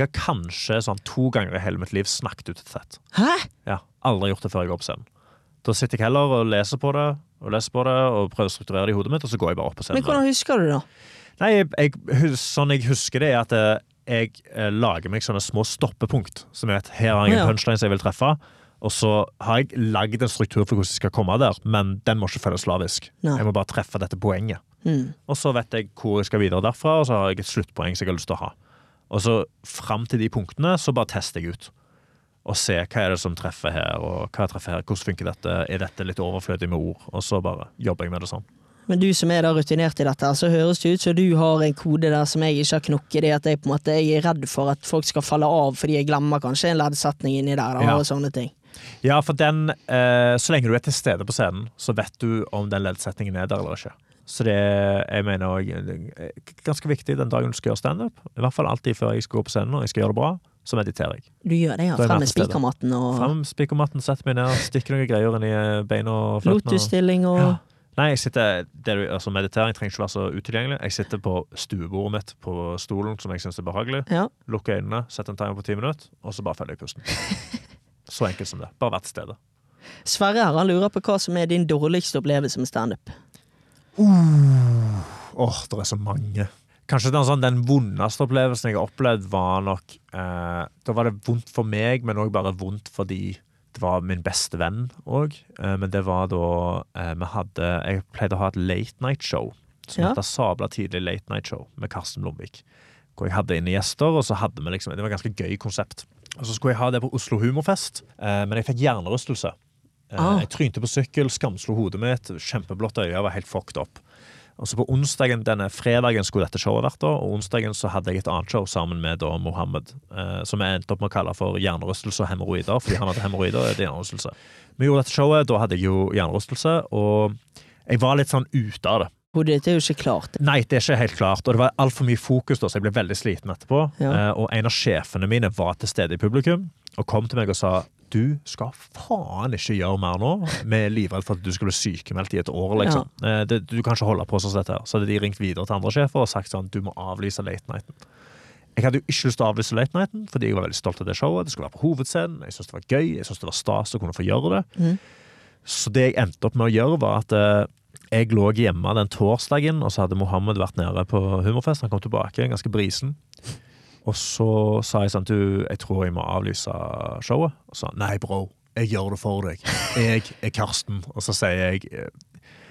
har kanskje sånn to ganger i hele mitt liv snakket ut et sett. Hæ? Ja, Aldri gjort det før jeg går på scenen. Da sitter jeg heller og leser på det og leser på det og prøver å strukturere det i hodet mitt, og så går jeg bare opp på scenen. Men hvordan husker du det, da? Nei, jeg, jeg, Sånn jeg husker det, er at jeg, jeg eh, lager meg sånne små stoppepunkt. Som er at her har jeg en punchline som jeg vil treffe. Og så har jeg lagd en struktur for hvordan jeg skal komme der, men den må ikke føles slavisk. Nei. Jeg må bare treffe dette poenget. Mm. Og så vet jeg hvor jeg skal videre derfra, og så har jeg et sluttpoeng som jeg har lyst til å ha. Og så fram til de punktene, så bare tester jeg ut. Og se hva er det som treffer her, og hva treffer her, hvordan funker dette, er dette litt overflødig med ord? Og så bare jobber jeg med det sånn. Men du som er da rutinert i dette, så høres det ut som du har en kode der som jeg ikke har knokket Det at jeg på en måte jeg er redd for at folk skal falle av fordi jeg glemmer kanskje en leddsetning inni der. Da, Ja. og sånne ting. Ja, for den, eh, så lenge du er til stede på scenen, så vet du om den leddsetningen er der eller ikke. Så det jeg mener også, er ganske viktig den dagen du skal gjøre standup. I hvert fall alltid før jeg skal gå på scenen og jeg skal gjøre det bra, så mediterer jeg. Du gjør det, ja. Frem med spikermatten og Frem spikermatten, setter meg ned, stikker noen greier inn i beina og føttene. lotusstilling og Ja. Nei, jeg sitter, det, altså meditering trenger ikke være så utilgjengelig. Jeg sitter på stuebordet mitt på stolen som jeg syns er behagelig. ja. Lukker øynene, setter en timer på ti minutter, og så bare følger jeg pusten. <laughs> Så enkelt som det. Bare vært stedet. Sverre her, han lurer på hva som er din dårligste opplevelse med standup. Åh, det er så mange. Kanskje den, sånn, den vondeste opplevelsen jeg har opplevd, var nok eh, Da var det vondt for meg, men òg bare vondt fordi det var min beste venn òg. Eh, men det var da eh, vi hadde Jeg pleide å ha et late night show som Ja. heter Sabla tidlig late night show med Karsten Blomvik. Hvor jeg hadde inne gjester, og så hadde vi liksom Det var et ganske gøy konsept. Og så skulle jeg ha det på Oslo Humorfest, eh, men jeg fikk hjernerystelse. Eh, Ah. Jeg trynte på sykkel, skamslo hodet mitt, kjempeblått øye, var helt fucked up. Og så på onsdagen, denne fredagen skulle dette showet vært da, og onsdagen så hadde jeg et annet show sammen med da Mohammed, eh, som jeg endte opp med å kalle for hjernerystelse og hemoroider, fordi han hadde hemoroider det er hjernerystelse. Vi gjorde dette showet, da hadde jeg jo hjernerystelse, og jeg var litt sånn ute av det. Og dette er jo ikke klart. Nei, det er ikke helt klart, og det var altfor mye fokus da, så jeg ble veldig sliten etterpå. Ja. Eh, og en av sjefene mine var til stede i publikum, og kom til meg og sa du skal faen ikke gjøre mer nå. Vi er livredd for at du skal bli sykemeldt i et år, liksom. Ja. det, du kan ikke holde på sånn som dette her. Så hadde de ringt videre til andre sjefer og sagt sånn, du må avlyse late nighten. Jeg hadde jo ikke lyst til å avlyse late nighten, fordi jeg var veldig stolt av det showet. Det skulle være på hovedscenen. Jeg syntes det var gøy. Jeg syntes det var stas å kunne få gjøre det. Mm. Så det jeg endte opp med å gjøre, var at eh, jeg lå hjemme den torsdagen, og så hadde Mohammed vært nede på humorfest. Han kom tilbake, ganske brisen. Og så sa jeg sånn Du, jeg tror jeg må avlyse showet. Og så nei, bro. Jeg gjør det for deg. Jeg er Karsten. Og så sier jeg eh,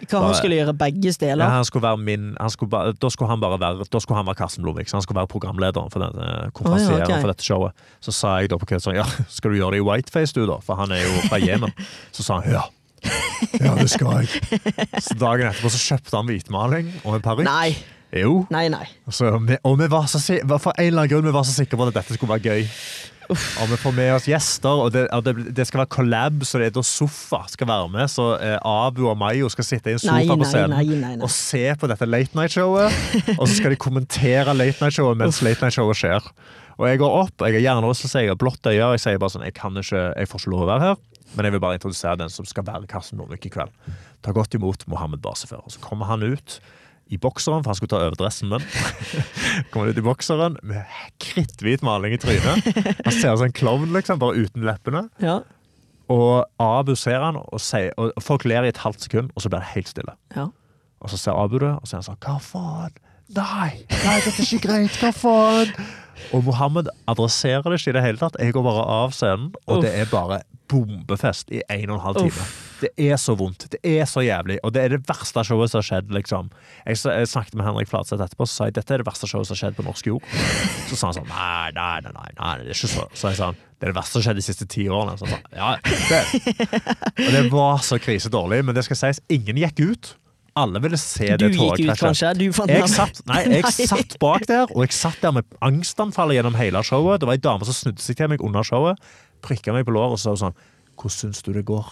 Hva han skulle gjøre begge ja, steder? han skulle være min han skulle bare, Da skulle han bare være Da skulle han være Karsten Blomvik. Han skulle være programlederen for denne konferansieren Å ja, okay. for dette showet. Så sa jeg da på kødd sånn Ja, skal du gjøre det i whiteface, du, da? For han er jo fra Jemen. Så sa han ja. Ja, det skal jeg. Så dagen etterpå så kjøpte han hvitmaling og en parykk. Jo. nei, nei. Altså, vi, og vi var så, for en eller annen grunn vi var så sikre på at dette skulle være gøy. Og vi får med oss gjester, og det, og det, det skal være collab, så det er da sofa skal være med. Så eh, Abu og Mayo skal sitte i en sofa Nei, på scenen nei, nei, og se på dette late night-showet. og så skal de kommentere late night-showet mens late night-showet skjer. Og jeg går opp, jeg har hjernerystelse, jeg har blått øye, og jeg sier bare sånn Jeg kan ikke, jeg får ikke lov å være her. Men jeg vil bare introdusere den som skal være Karsten Blomvik i kveld. Ta godt imot Mohammed Basefør. Og så kommer han ut i bokseren, for han skulle ta overdressen min. <laughs> kommer ut i bokseren med kritthvit maling i trynet. Han ser ut som en klovn, liksom, bare uten leppene. Ja, Og Abu ser han, og, sier, og folk ler i et halvt sekund, og så blir det helt stille. ja. Og så ser Abu det, og så er han sånn Hva faen? Nei, nei, dette er ikke greit. Hva faen? Og Mohammed adresserer det ikke i det hele tatt. Jeg går bare av scenen, og Uff. det er bare bombefest i en og en halv time. Uff. Det er så vondt. Det er så jævlig. Og det er det verste showet som har skjedd, liksom. Jeg, jeg snakket med Henrik Flatseth etterpå, og sa jeg dette er det verste showet som har skjedd på norsk jord. Så sa han sånn nei, nei, nei, nei, nei det er ikke så. Så jeg sa det er det verste som har skjedd de siste ti årene. Så han sa ja, det. Og det var så krisedårlig, men det skal sies, ingen gikk ut. Alle ville se Du det gikk ut, kanskje? Du fant Jeg satt, nei, jeg <laughs> satt bak der, og jeg satt der med angstanfallet gjennom hele showet. Det var ei dame som snudde seg til meg under showet, prikka meg på låret og sa sånn Hvordan syns du det går?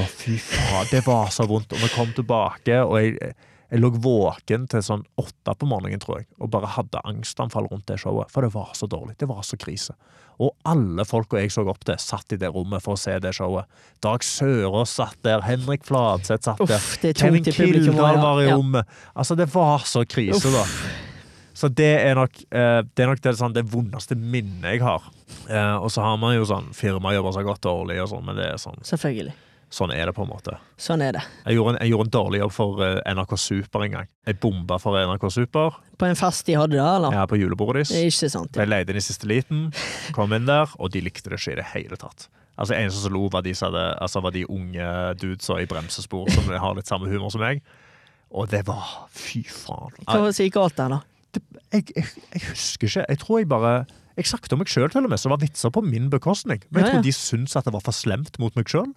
Å, fy faen, det var så vondt. Og vi kom tilbake, og jeg, Jeg lå våken til sånn åtte på morgenen, tror jeg, og bare hadde angstanfall rundt det showet. For det var så dårlig. Det var så krise. Og alle folka jeg så opp til, satt i det rommet for å se det showet. Dag Sørås satt der, Henrik Fladseth satt der, Uff, det Kevin Kildahl var i rommet. Altså, det var så krise, da. Så det er nok eh, det, er nok det, sånn, det vondeste minnet jeg har. Eh, og så har man jo sånn firmajobber som har gått dårlig, og sånn, men det er sånn, Selvfølgelig. Sånn er det på en måte. Sånn er det. Jeg gjorde en, jeg gjorde en dårlig jobb for eh, NRK Super en gang. Jeg bomba for NRK Super På en fest de hadde da, eller? ja, på julebordet Det er deres. ikke sant. Ble Ja. leid inn i siste liten, kom inn der, og de likte det ikke i det hele tatt. Altså Eneste som lo, var de, som hadde, altså, var de unge dudesa i bremsespor som har litt samme humor som meg. Og det var Fy faen. Hva gikk galt der, da? jeg, jeg, jeg husker ikke. Jeg tror jeg bare Jeg snakket om meg sjøl, til og med, så var vitser på min bekostning. Men jeg Ja, ja. tror de syntes at det var for slemt mot meg sjøl.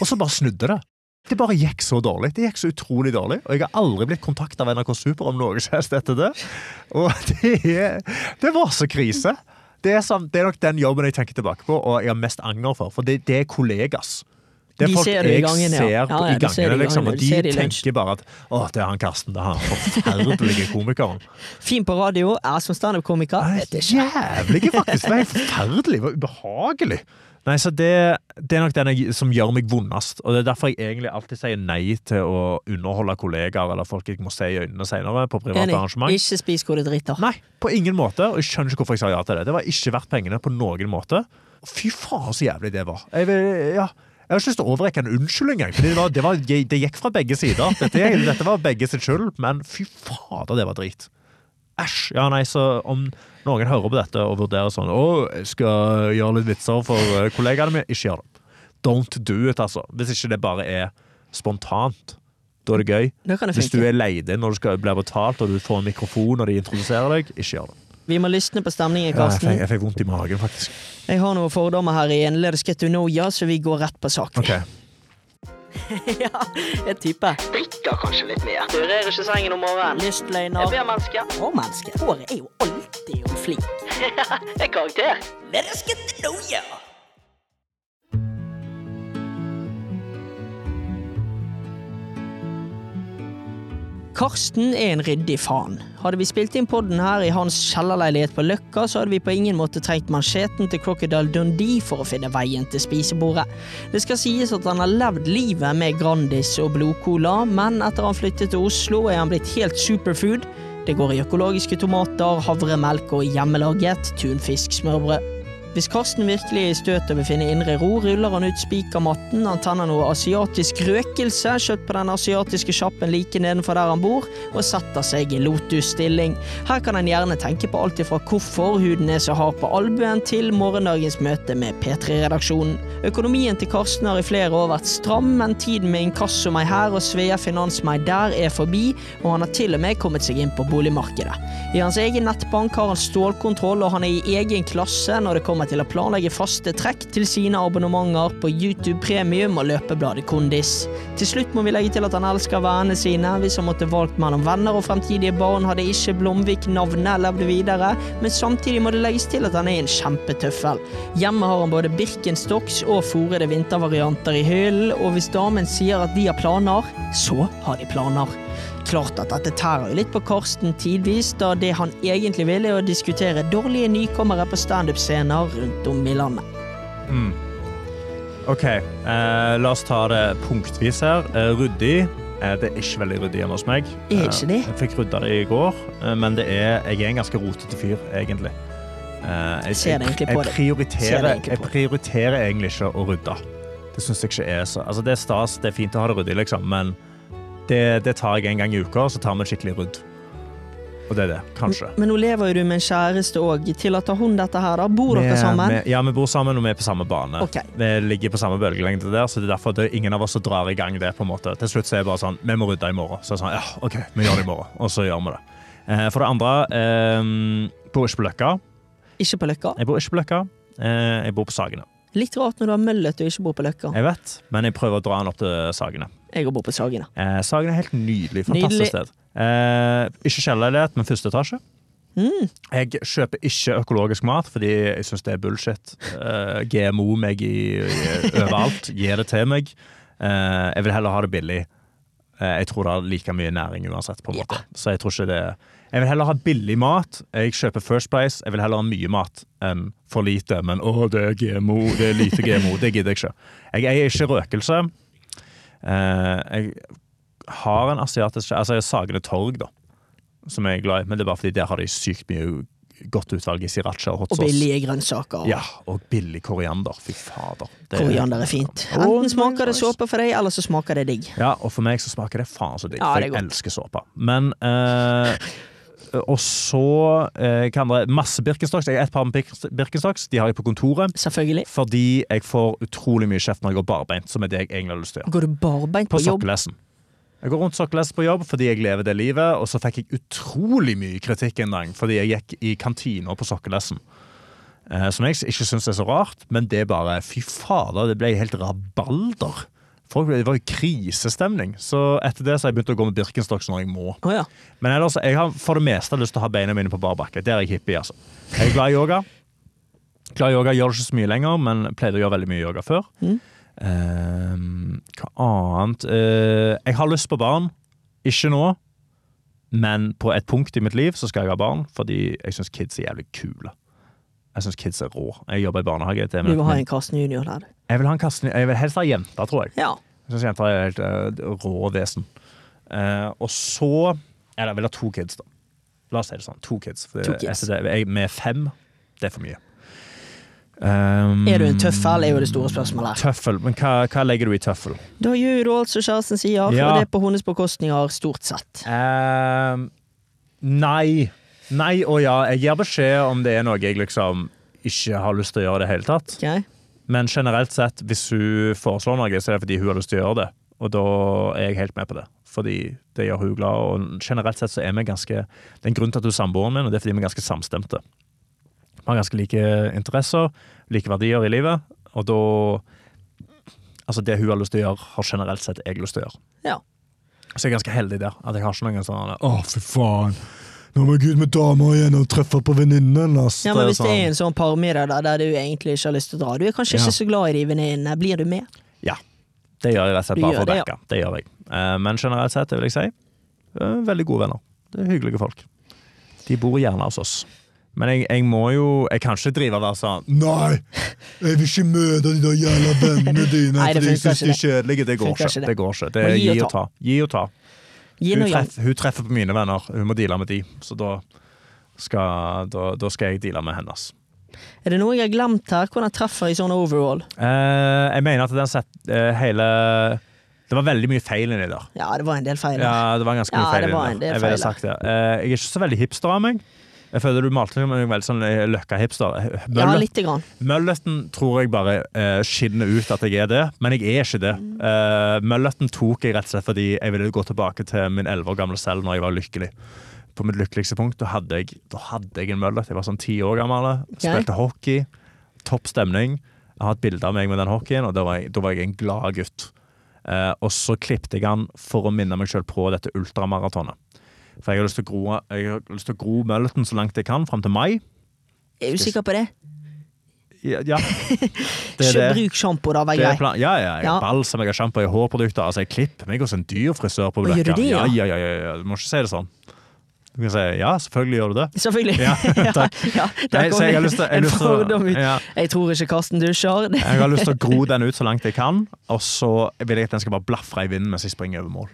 Og så bare snudde det. Det bare gikk så dårlig. Det gikk så utrolig dårlig. Og jeg har aldri blitt kontakta av NRK Super om noe som helst etter det. Og <laughs> det, det var så krise. Det er, sånn, det er nok den jobben jeg tenker tilbake på, og jeg har mest anger for. For det, det er kollegas. Det er De folk ser jeg gangene, ja. ser Ja, på, ja, i gangene, liksom, og de, de tenker bare at 'Å, det er han Karsten. Det er han forferdelige komikeren'. Fin på radio, er som standup-komiker. Jævlig, faktisk. Det er helt forferdelig. Ubehagelig. Nei, så det, det er nok den jeg, som gjør meg vondest. Og det er derfor jeg egentlig alltid sier nei til å underholde kollegaer eller folk jeg må se i øynene senere på private Enig. arrangement. Ikke spis hvor du driter. Nei, på ingen måte. Og jeg skjønner ikke hvorfor jeg sa ja til det. Det var ikke verdt pengene på noen måte. Fy faen, så jævlig det var. Jeg, vil- ja. Jeg har ikke lyst til å overrekke en unnskyldning, engang, for det, var, det, var, det gikk fra begge sider. Dette, dette var begge sitt skyld, men fy fader, det var drit. Æsj. Ja, nei, så om noen hører på dette og vurderer sånn Å, jeg skal gjøre litt vitser for eh, kollegaene mine, ikke gjør det. Don't do it, altså. Hvis ikke det bare er spontant. Da er det gøy. Det Hvis du er leid inn når du skal bli betalt og du får en mikrofon og de introduserer deg, ikke gjør det. Vi må lysne på stemningen, Ja, jeg, Karsten. fikk, jeg fikk vondt i magen, faktisk. Jeg har noen fordommer her i To Know Ya, så vi går rett på sak. Ok. <laughs> ja, jeg tipper. Drikker kanskje litt mer. Rører ikke sengen om morgenen. Lystløgner. Jeg blir menneske. Og menneske. Håret er jo alltid om flink. <laughs> jeg er karakter. Let's Get To Know Ya. Karsten er en ryddig faen. Hadde vi spilt inn podden her i hans kjellerleilighet på Løkka, så hadde vi på ingen måte trengt mansjeten til Crocodile Dundee for å finne veien til spisebordet. Det skal sies at han har levd livet med Grandis og blodcola, men etter han flyttet til Oslo er han blitt helt superfood. Det går i økologiske tomater, havremelk og hjemmelaget tunfisksmørbrød. Hvis Karsten virkelig er i støt og vil finne indre ro, ruller han ut spikermatten, han tenner noe asiatisk røkelse, kjøpt på den asiatiske sjappen like nedenfor der han bor, og setter seg i lotusstilling. Her kan han gjerne tenke på alt ifra hvorfor huden er så hard på albuen, til morgendagens møte med P3-redaksjonen. Økonomien til Karsten har i flere år vært stram, men tiden med inkasso meg her og Svea Finans meg der er forbi, og han har til og med kommet seg inn på boligmarkedet. I hans egen nettbank har han stålkontroll, og han er i egen klasse når det kommer til å planlegge faste trekk til sine abonnementer på YouTube Premium og løpebladet Kondis. Til slutt må vi legge til at han elsker vennene sine. Hvis han måtte valgt mellom venner og fremtidige barn, hadde ikke Blomvik-navnet levd videre, men samtidig må det legges til at han er en kjempetøffel. Hjemme har han både Birkenstocks og fòrede vintervarianter i hyllen, og hvis damen sier at de har planer, så har de planer. Klart at dette tærer jo litt på Karsten tidvis, da det han egentlig vil er å diskutere dårlige nykommere på standup-scener rundt om i landet. Ok, eh, la oss ta det punktvis her. Eh, ryddig. Eh, det er ikke veldig ryddig hjemme hos meg. Er ikke det? Eh, jeg fikk rydda det i går, eh, men det er, jeg er en ganske rotete fyr, egentlig. Eh, jeg, på jeg, deg. Prioriterer, jeg prioriterer egentlig ikke å rydde. Det syns jeg ikke er så Altså, det er stas, det er fint å ha det ryddig, liksom, men det, det tar jeg en gang i uka, og så tar vi et skikkelig brudd. Og det er det, kanskje. Men nå lever jo du med en kjæreste òg. Tillater hun dette her, da? Bor dere sammen? vi- ja, vi bor sammen og vi er på samme bane. Okay. Vi ligger på samme bølgelengde der, så det er derfor det er ingen av oss som drar i gang det. på en måte. Til slutt så er det bare sånn Vi må rydde i morgen. Så er det sånn, ja, OK, vi gjør det i morgen. Og så gjør vi det. Eh, For det andre, eh, bor ikke på Løkka. Ikke på Løkka? Jeg bor ikke på Løkka. Eh, Jeg bor på Sagene. Litt rart når du har møllet og ikke bor på Løkka. Jeg vet, men jeg prøver å dra den opp til Sagene. Jeg bor på Sagene. Eh, Sagene er helt nydelig. Nydelig. Fantastisk sted. Eh, Ikke kjellerleilighet, men første etasje. Mm. Jeg kjøper ikke økologisk mat, fordi jeg syns det er bullshit. Eh, GMO meg i, i, overalt. Gi det til meg. Eh, jeg vil heller ha det billig. Eh, Jeg tror det har like mye næring uansett. på en Ja. måte Så jeg tror ikke det Jeg vil heller ha billig mat. Jeg kjøper First Price. Jeg vil heller ha mye mat enn for lite. Men å, det er GMO, det er lite GMO. Det gidder jeg ikke. Jeg eier ikke røkelse. Eh, Jeg har en asiatisk Altså, jeg har Sagene Torg, da. Som jeg er glad i. Men det er bare fordi der har de sykt mye godt utvalg i sriracha og hot sauce. Og billige grønnsaker. Ja, og billig koriander. Fy fader. Koriander er fint. Enten smaker det såpe for deg, eller så smaker det digg. Ja, og for meg så smaker det faen så digg, Ja, for jeg elsker såpe. Men eh, <laughs> Og så eh, kan det masse Birkenstocks. Jeg har et par med Birk- Birkenstocks. De har jeg på kontoret. Selvfølgelig. Fordi jeg får utrolig mye kjeft når jeg går barbeint, som er det jeg egentlig har lyst til å gjøre. Går du barbeint På på jobb? Jeg går rundt sokkelessen på jobb fordi jeg lever det livet, og så fikk jeg utrolig mye kritikk en gang fordi jeg gikk i kantina på sokkelessen. Eh, som jeg ikke syns er så rart, men det er bare Fy fader, det ble helt rabalder. Folk, det var jo krisestemning. Så etter det så har jeg begynt å gå med Birkenstocks når jeg må. Oh, ja. Men ellers, jeg har for det meste lyst til å ha beina mine på bar bakke. Det er jeg hippie, altså. Jeg er glad i yoga. Glad i yoga gjør det ikke så mye lenger, men pleide å gjøre veldig mye yoga før. Mm. Uh, hva annet? uh, jeg har lyst på barn. Ikke nå, men på et punkt i mitt liv så skal jeg ha barn, fordi jeg syns kids er jævlig kule. Jeg syns kids er rå. Jeg jobber i barnehage. Det men, Du vil ha en Karsten Junior der. jeg vil ha en Karsten, jeg vil helst ha jenter, tror jeg. Ja. Jeg syns jenter er helt uh, rå vesen. Uh, og så Eller jeg vil ha to kids, da. La oss si det sånn. To kids. For To kids. jeg- jeg, med fem, det er for mye. Um, Er du en tøffel, er jo det store spørsmålet her. Tøffel. Men hva, hva legger du i tøffel? Da gjør du alt som kjæresten sier, Ja. og det er på hennes bekostninger, stort sett. Um, nei. Nei og ja. Jeg gir beskjed om det er noe jeg liksom ikke har lyst til å gjøre i det hele tatt. Okay. Men generelt sett, hvis hun foreslår noe, så er det fordi hun har lyst til å gjøre det. Og da er jeg helt med på det. Fordi det gjør hun glad. Og generelt sett så er vi ganske Det er en grunn til at du er samboeren min, og det er fordi vi er ganske samstemte. Vi har ganske like interesser, like verdier i livet, og da Altså, det hun har lyst til å gjøre, har generelt sett jeg lyst til å gjøre. Ja. Så jeg er ganske heldig der. At jeg har ikke noen sånn Å, fy faen. Nå må jeg ut med damer igjen og treffe på venninnen. Ja, men Hvis det sånn- er en sånn parmiddag der, der du egentlig ikke har lyst til å dra, du er kanskje Ja. ikke så glad i de venninnene, blir du med? Ja. Det gjør jeg rett og slett bare for å backe. ja. Det gjør jeg. Eh, Men generelt sett, det vil jeg si, eh, veldig gode venner. Det er hyggelige folk. De bor gjerne hos oss. Men jeg, jeg må jo Jeg kan ikke drive og være sånn Nei, jeg vil ikke møte de der jævla vennene dine <laughs> Nei, det fordi syns de er kjedelige. Det går ikke. det. Det går ikke. Det er gi og gi og ta. Gi og ta. Hun, noe treff, hun treffer på mine venner. Hun må deale med de. Så da skal, da, da skal jeg deale med hennes. Er det noe jeg har glemt her? Hvordan treffer jeg sånn overall? Eh, jeg mener at den sett eh, hele Det var veldig mye feil inni der. Ja, det var en del feil. Ja, det var ganske mye Ja, feil inni der. Jeg feil. Eh, jeg er ikke så veldig hipster av meg. Jeg føler du malte meg veldig sånn eh, løkka-hipster. Ja, lite grann. Mølletten tror jeg bare uh, skinner ut at jeg er det, men jeg er ikke det. Uh, Mølleten tok jeg rett og slett fordi jeg ville gå tilbake til min elleve år gamle selv når jeg var lykkelig. På mitt lykkeligste punkt da hadde jeg, da hadde jeg en møllet. Jeg var sånn ti år gammel, spilte hockey, topp stemning. Jeg har et bilde av meg med den hockeyen, og da var jeg, da var jeg en glad gutt. Eh, og så klippte jeg han for å minne meg sjøl på dette ultramaratonet. For jeg har lyst til å gro, jeg til å gro mulleten så langt jeg kan, fram til mai. Er du sikker på det? Ja, ja. <laughs> Det det. bruk sjampo, da, vær grei. ja, ja, jeg Ja. balsam, jeg har sjampo, jeg har hårprodukter. Altså, jeg klipper meg hos en dyr frisør på Bløkka. det, ja? ja? Ja, ja. Du må ikke si det sånn. Du kan si ja, selvfølgelig gjør du det. Selvfølgelig. Ja, <laughs> <laughs> takk. ja, Nei, så jeg har lyst til, jeg, lyst til, å- ja, Jeg tror ikke Karsten dusjer. Jeg har lyst til å gro den ut så langt jeg kan, og så vil jeg at den skal bare blafre i vinden mens jeg springer over mål.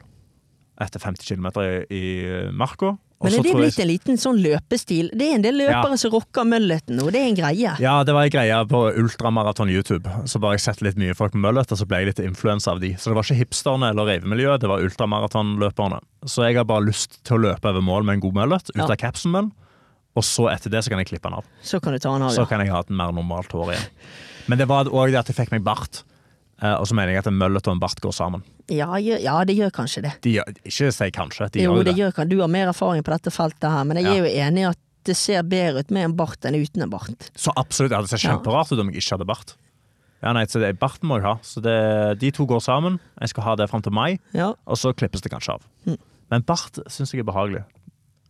Etter 50 km i, i marka. Men er det blitt en liten sånn løpestil? Det er en del løpere Ja. som rocker mølleten nå, det er en greie. Ja, det var en greie på ultramaraton YouTube. Så bare jeg sett litt mye folk med møllet, og så ble jeg litt influensa av de. Så det var ikke hipsterne eller revemiljøet, det var ultramaratonløperne. Så jeg har bare lyst til å løpe over mål med en god møllet, ut Ja. av capsen min. Og så etter det så kan jeg klippe den av. Så kan du ta den av, ja. Så kan jeg ha et mer normalt hår igjen. Men det var òg det at jeg fikk meg bart. Eh, og så mener jeg at en møllet og en bart går sammen. Ja, ja, det gjør kanskje det. De gjør, ikke si kanskje, de Jo, gjør jo det det. gjør Du har mer erfaring på dette feltet her, men jeg er jo enig i at det ser bedre ut med en bart enn uten en bart. Så absolutt, det ser kjemperart ut om jeg ikke hadde bart. Ja, nei, så det, Barten må jeg ha. Så det, de to går sammen. Jeg skal ha det fram til mai. Ja, og så klippes det kanskje av. Mm. Men bart syns jeg er behagelig.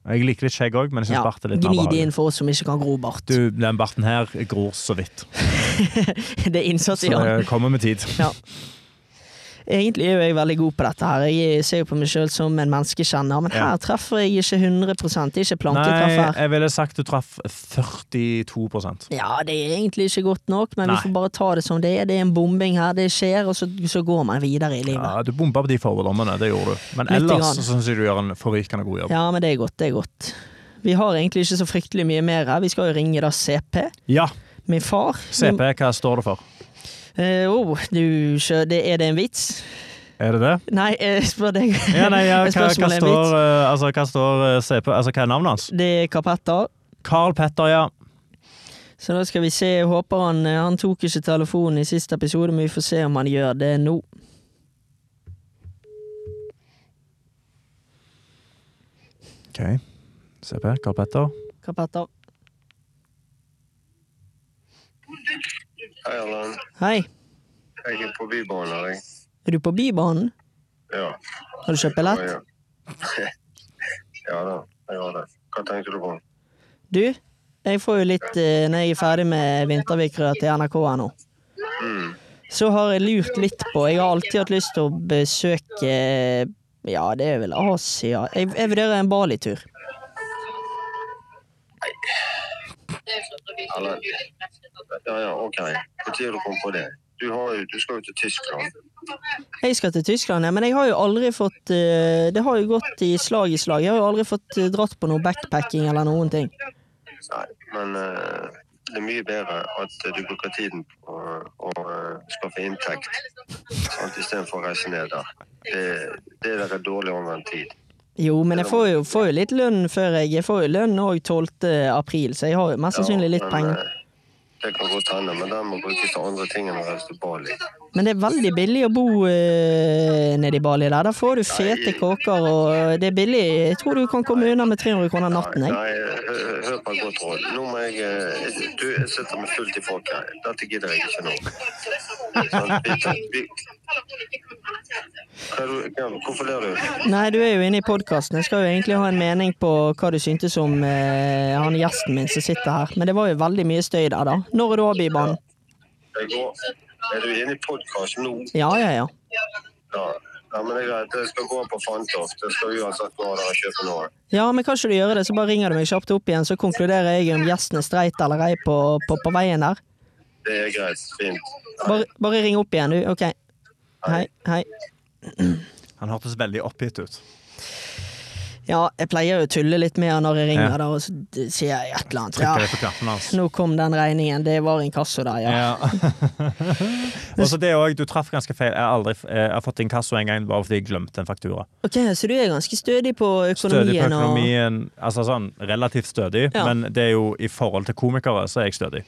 Jeg liker litt skjegg òg, men jeg syns ja. bart er litt mer Gni det behagelig. inn for oss som ikke kan gro bart. Du, den barten her gror så vidt. <laughs> det er innsats Så i den. det kommer med tid. Ja. Egentlig er jo jeg veldig god på dette her. Jeg ser jo på meg sjøl som en menneskekjenner, men her treffer jeg ikke 100 Det er ikke Nei, planketreff her. jeg ville sagt du traff 42% Ja, det er egentlig ikke godt nok, men Nei. vi får bare ta det som det er. Det er en bombing her, det skjer, og så, så går man videre i livet. Ja, du bomba på de fordommene, det gjorde du. Men ellers syns jeg du gjør en forrykende god jobb. Ja, men det er godt, det er godt. Vi har egentlig ikke så fryktelig mye mer her. Vi skal jo ringe da CP. Ja, Min far. CP, hva står det for? Eh, oh, du, det, er det en vits? Er det det? Nei, jeg spør deg. Ja, nei, ja, <laughs> hva, hva, står, eh, altså, hva står uh, CP Altså, hva er navnet hans? Det er Kapetter. Carl Petter, ja. Så da skal vi se. Jeg håper han eh, Han tok ikke telefonen i siste episode, men vi får se om han gjør det nå. OK. CP, Carl Petter. Kapetter. Hei, Allan. Hei, Jeg er på Bybanen, jeg. er du på Bybanen? Ja. Har du kjøpt billett? Ja, <laughs> da, jeg har det. Hva tenkte du på? Du, jeg får jo litt eh, Når jeg er ferdig med vintervikrøret til NRK her nå, Mm. så har jeg lurt litt på Jeg har alltid hatt lyst til å besøke Ja, det er vel Asia. Jeg, jeg vurderer en Bali-tur. Allan. Ja, ja, ok. Når du kom på det? Du, har jo, du skal jo til Tyskland. Jeg skal til Tyskland, ja, men jeg har jo aldri fått eh, Det har jo gått i slag i slag. Jeg har jo aldri fått eh, dratt på noe backpacking eller noen ting. Nei, men uh, det er mye bedre at du bruker tiden på å skaffe inntekt istedenfor å reise ned der. Det, det der er dårlig anvendt tid. Jo, men jeg får jo, får jo litt lønn før jeg Jeg får jo lønn òg 12. april, så jeg har jo mest sannsynlig litt men, penger. Det kan godt hende, men den må brukes til andre ting enn å reise til Bali. Men det er veldig billig å bo eh, nede i Bali der. Der får du fete kåker, og det er billig. Jeg tror du kan komme unna med 300 kroner natten, jeg. Nei, hør, på et godt råd. Nå må jeg eh, Du, jeg sitter med fullt i folk her. Dette gidder jeg ikke nå. Hvorfor ler du? Nei, du er jo inne i podkasten. Jeg skal jo egentlig ha en mening på hva du syntes om eh, han gjesten min som sitter her. Men det var jo veldig mye støy der, da. Når er du av Bybanen? Jeg går, er du inne i podkast nå? Ja, ja, ja. Ja. ja, men det er greit. Jeg skal gå på Fantoft. Jeg skal uansett gå der og kjøpe noe. Ja, men kan ikke du gjøre det, så bare ringer du meg kjapt opp igjen, så konkluderer jeg om gjesten er streit eller ei på, på, på veien der. Det er greit. Fint. Bare, bare ring opp igjen, du. Ok. Hei. Hei. Han hørtes veldig oppgitt ut. Ja, jeg pleier jo å tulle litt med han når jeg ringer, Ja. da, og så sier jeg et eller annet. Ja, hans. nå kom den regningen. Det var inkasso der, ja. Ja. <laughs> Og så det òg, du traff ganske feil. Jeg har, aldri, jeg har fått inkasso en gang bare fordi jeg glemte en faktura. Ok, Så du er ganske stødig på økonomien? Stødig på og- økonomien, altså sånn relativt stødig, Ja. men det er jo i forhold til komikere, så er jeg stødig.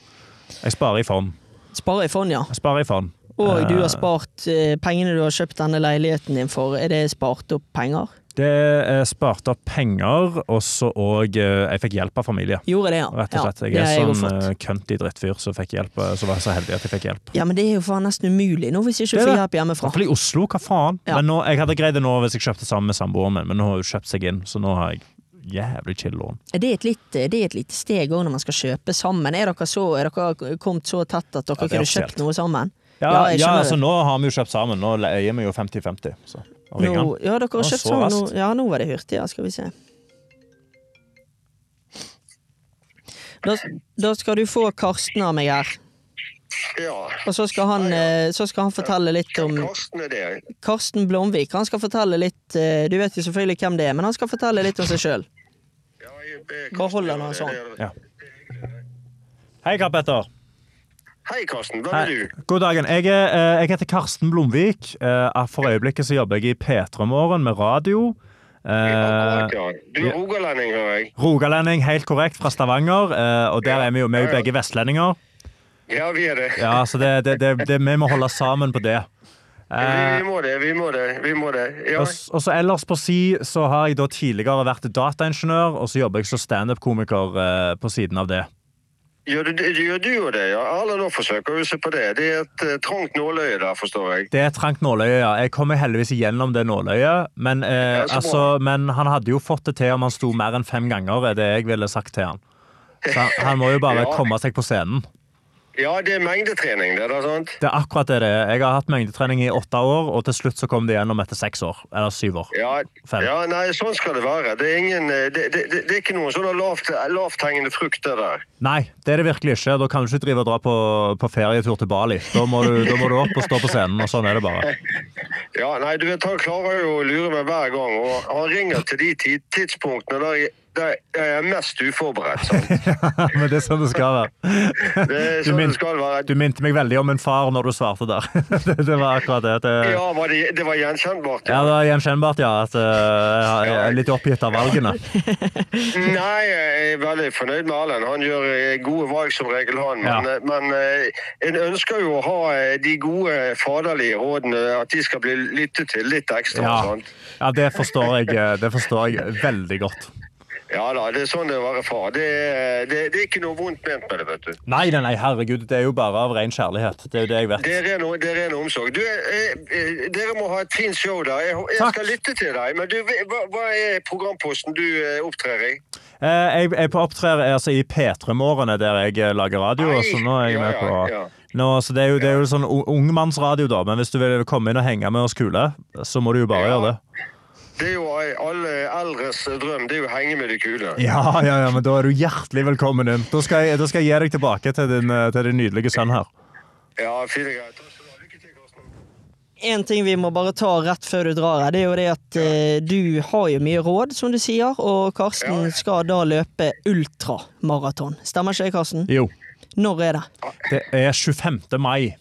Jeg sparer i fond. Sparer i fond, ja. Jeg sparer i fond. Og du Eh, har spart eh, pengene du har kjøpt denne leiligheten din for, er det spart opp penger? Det sparte spart opp penger, og så òg Jeg fikk hjelp av familie. Gjorde det, ja. Rett og slett. Ja, Jeg det er jeg sånn uh, cunty drittfyr som fikk hjelp, eh, så var så heldig at jeg fikk hjelp. Ja, men det er jo faen nesten umulig nå hvis jeg Det ikke er får det. hjelp hjemmefra. Iallfall i Oslo, hva faen? Ja. Men nå, Jeg hadde greid det nå hvis jeg kjøpte sammen med samboeren min, men nå har hun kjøpt seg inn, så nå har jeg jævlig chill lån. Er det et lite, det er et lite steg òg når man skal kjøpe sammen? Er dere, så, er dere kommet så tett at dere Ja, det er kunne kjøpt noe sammen? Ja, Ja, jeg ja skjønner altså det. nå har vi jo kjøpt sammen. Nå eier vi jo 50-50. så- og ringer Nå, han. ja, dere har kjøpt så nå. raskt. Ja, nå var det hurtig, ja. Skal vi se. Da, da skal du få Karsten av meg her. Ja. Og så skal han, eh, så skal han fortelle litt om Karsten er det. Karsten Blomvik. Han skal fortelle litt eh, Du vet jo selvfølgelig hvem det er, men han skal fortelle litt om seg sjøl. Ja, holder han Bare hold den sånn. Ja. Hei, Karl Petter. Hei, Karsten. Hvem er du? God dagen. Jeg, er, eh, jeg heter Karsten Blomvik. Eh, For øyeblikket så jobber jeg i P3 Morgen med radio. Eh, ja. Du er rogalending, hører jeg. Rogalending, helt korrekt, fra Stavanger. Og der er vi jo, vi er jo begge vestlendinger. Ja, vi er det. Ja, så det, det, det, vi må holde sammen på det. Vi, vi må det, vi må det. vi må det. Ja. Og, og så ellers på si så har jeg da tidligere vært dataingeniør, og så jobber jeg som standup-komiker på siden av det. Gjør du, gjør du jo det, ja? Alle nå forsøker å se på det. Det er et uh, trangt nåløye der, forstår jeg. Det er et trangt nåløye, ja. Jeg kommer heldigvis igjennom det nåløyet. Men, eh, det altså, men han hadde jo fått det til om han sto mer enn fem ganger, er det jeg ville sagt til han. Så han, han må jo bare <laughs> Ja. komme seg på scenen. Ja, det er mengdetrening, det da, sant? Det er akkurat det det er. Jeg har hatt mengdetrening i åtte år, og til slutt så kom det gjennom etter seks år. Eller syv år. Ja, ja nei, sånn skal det være. Det er, ingen, eh, det, det, det, det er ikke noen sånne lavt, frukt, frukter der. Nei, det er det virkelig ikke. Da kan du ikke drive og dra på, på ferietur til Bali. Da må, du, da må du opp og stå på scenen, og sånn er det bare. <laughs> Ja, nei, du vet, Han klarer jo å lure meg hver gang, og han ringer til de tidspunktene der jeg, jeg er mest uforberedt. Sant? <laughs> Men det er sånn det skal være. Det er Du sånn min- det skal være. Du minte meg veldig om en far når du svarte der. <laughs> Det, det var akkurat det. det Ja, var det, det var gjenkjennbart. ja, det var gjenkjennbart, ja. At uh, jeg er litt oppgitt av valgene. <laughs> Nei, jeg er veldig fornøyd med Erlend. Han gjør eh, gode valg som regel, han. Men, Ja. eh, men uh, en ønsker jo å ha eh, de gode faderlige rådene, at de skal bli lyttet til litt ekstra. Ja, ja det, forstår jeg, eh, det forstår jeg veldig godt. Ja da, det er sånn det er å være far. Det, det, det er ikke noe vondt ment med det, vet du. Nei, nei, herregud. Det er jo bare av ren kjærlighet. Det er jo det jeg vet. Det er ren, det er ren omsorg. Du, eh, eh, dere må ha et fint show der. Jeg, jeg skal lytte til deg. Men du, hva, hva er programposten du eh, opptrer i? Eh, Jeg, jeg opptrer altså, i P3-morgene, der jeg eh, lager radio. Så nå er jeg ja, med på ja, ja. nå, så Det er jo, det er jo sånn ungmannsradio, da. Men hvis du vil komme inn og henge med oss kule, så må du jo bare gjøre det. Det er jo alle eldres drøm. Det er jo å henge med de kule. Ja, ja, ja, men da er du hjertelig velkommen inn. Da skal jeg, da skal jeg gi deg tilbake til din, eh, til din nydelige sønn her. Ja, fint greit. En ting vi må bare ta rett før du drar, her, det er jo det at eh, du har jo mye råd, som du sier, og Karsten Ja. skal da løpe ultramaraton. Stemmer ikke det, Karsten? Jo. Når er det? Det er 25. mai.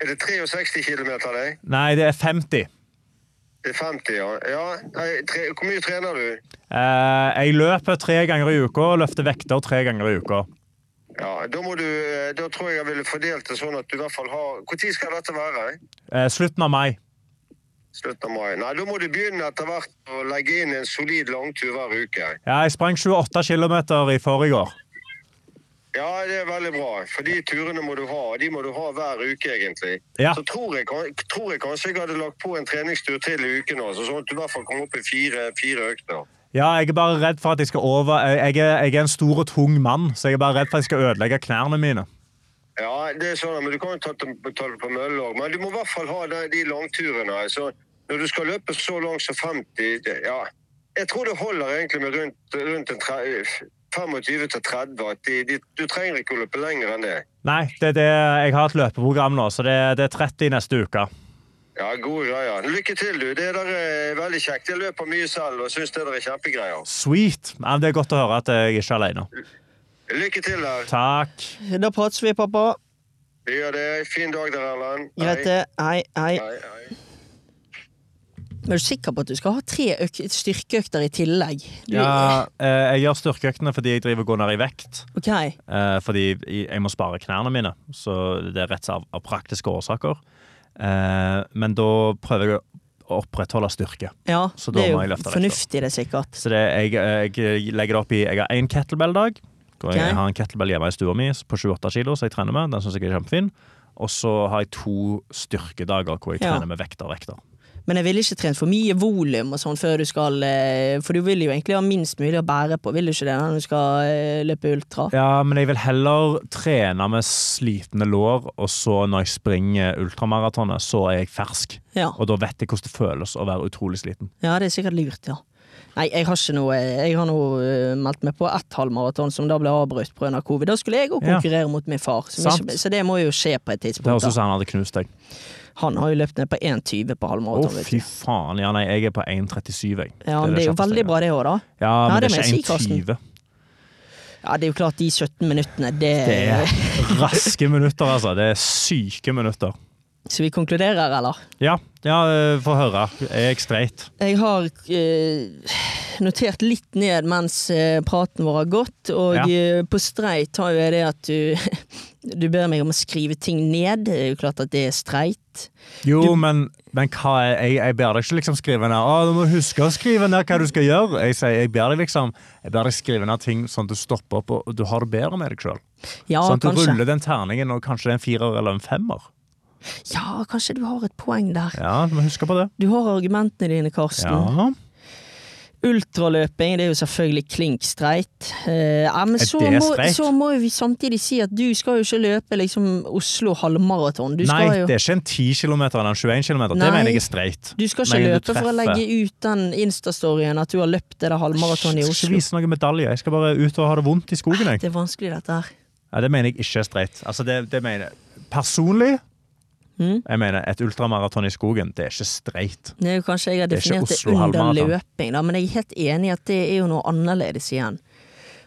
Er det 63 km, det? Nei, det er 50. Det er 50, ja. ja tre, hvor mye trener du? Eh, jeg løper tre ganger i uka og løfter vekter tre ganger i uka. Ja, Da du, eh, da tror jeg jeg ville fordelt det sånn at du i hvert fall har Når skal dette være? Eh, slutten av mai. Slutten av mai. Nei, Da må du begynne etter hvert å legge inn en solid langtur hver uke. Ja, jeg sprang 28 km i forrige år. Ja, det er veldig bra. For de turene må du ha. og De må du ha hver uke, egentlig. Ja. Så tror jeg, tror jeg kanskje jeg hadde lagt på en treningstur til i uken, altså, sånn at du i hvert fall kom opp i fire, fire økter. Ja, jeg er bare redd for at jeg skal over Jeg er, jeg er en stor og tung mann, så jeg er bare redd for at jeg skal ødelegge knærne mine. Ja, det er sånn, men du kan jo ta det på mølle òg. Men du må i hvert fall ha de, de langturene. Altså, når du skal løpe så langt som 50 det, ja, Jeg tror det holder egentlig med rundt, rundt en tre- 25 til 30. At de, de, du trenger ikke å løpe lenger enn det. Nei, det det, jeg har et løpeprogram nå, så det, det er 30 neste uke. Ja, Gode greier. Lykke til, du. Det der er veldig kjekt. Jeg løper mye selv og syns det der er kjempegreier. Sweet. Ja, det er godt å høre at jeg ikke er alene. Lykke til der. Takk. Da prates vi, pappa. Vi gjør det. Fin dag der, Erlend. Greit, det. Hei, hei. Hei, hei. Men er du sikker på at du skal ha tre øk styrkeøkter i tillegg? Du, Ja, eh, jeg gjør styrkeøktene fordi jeg driver og går ned i vekt. OK. Eh, fordi jeg må spare knærne mine, så det er rett av, av praktiske årsaker. Eh, men da prøver jeg å opprettholde styrke. Ja, Så da det må jeg løfte vekter. fornuftig, det, sikkert. Så det, jeg, jeg legger det opp i Jeg har én kettlebell-dag. hvor Jeg har en kettlebell hjemme i stua mi på 28 kilo, så jeg trener med. Den synes jeg er kjempefin. Og så har jeg to styrkedager hvor jeg Ja. trener med vekter og vekter. Men jeg ville ikke trent for mye volum og sånn før du skal eh, For du vil jo egentlig ha minst mulig å bære på, vil du ikke det, når du skal eh, løpe ultra? Ja, men jeg vil heller trene med slitne lår, og så når jeg springer ultramaratonet, så er jeg fersk. Ja. Og da vet jeg hvordan det føles å være utrolig sliten. ja, det er sikkert lurt, ja. Nei, jeg har ikke noe Jeg har nå eh, meldt meg på ett halvmaraton som da ble avbrutt pga. covid. Da skulle jeg òg Ja. konkurrere mot min far, så, ikke, så det må jo skje på et tidspunkt. Det er også Da. han hadde knust deg. Han har jo løpt ned på 1,20 på Å, oh, fy faen. Ja, nei, jeg er på 1,37, jeg. Ja, men det er jo veldig bra, det òg, da. Ja, men det det er ikke Karsten. 1,20. Ja, det er jo klart, de 17 minuttene, det, Det er raske minutter, altså. Det er syke minutter. Så vi konkluderer, eller? Ja, ja eh, få høre. Er jeg streit? Jeg har eh, notert litt ned mens eh, praten vår har gått, og Ja. eh, på streit har jo jeg det at du <laughs> Du ber meg om å skrive ting ned. Det er jo klart at det er streit. Jo, men, men hva er Jeg, jeg ber deg ikke liksom skrive ned Å, du må huske å skrive ned hva du skal gjøre. Jeg, sier, jeg ber deg liksom Jeg ber deg skrive ned ting sånn at du stopper opp og du har det bedre med deg sjøl. Ja, sånn at du kanskje. ruller den terningen, og kanskje det er en firer eller en femmer. Ja, kanskje du har et poeng der. Ja, du må huske på det. Du har argumentene dine, Karsten. Ja. Ultraløping det er jo selvfølgelig klink streit. Eh, ja, men så må, så må vi samtidig si at du skal jo ikke løpe liksom Oslo halvmaraton. Du Nei, jo det er ikke en 10 km eller en 21 km. Det mener jeg er streit. du skal ikke Men løpe for å legge ut den Insta-storyen at du har løpt det halvmaratonet i Jeg skal ikke vise noen medalje. Jeg skal bare ut og ha det vondt i skogen. Jeg. Det er vanskelig, dette her. Ja, det mener jeg ikke er streit. Altså, det, det mener jeg. Personlig Mm. jeg mener et ultramaraton i skogen, det er ikke streit. Det er jo kanskje jeg har er definert det det under løping, da, men jeg er helt enig i at det er jo noe annerledes igjen.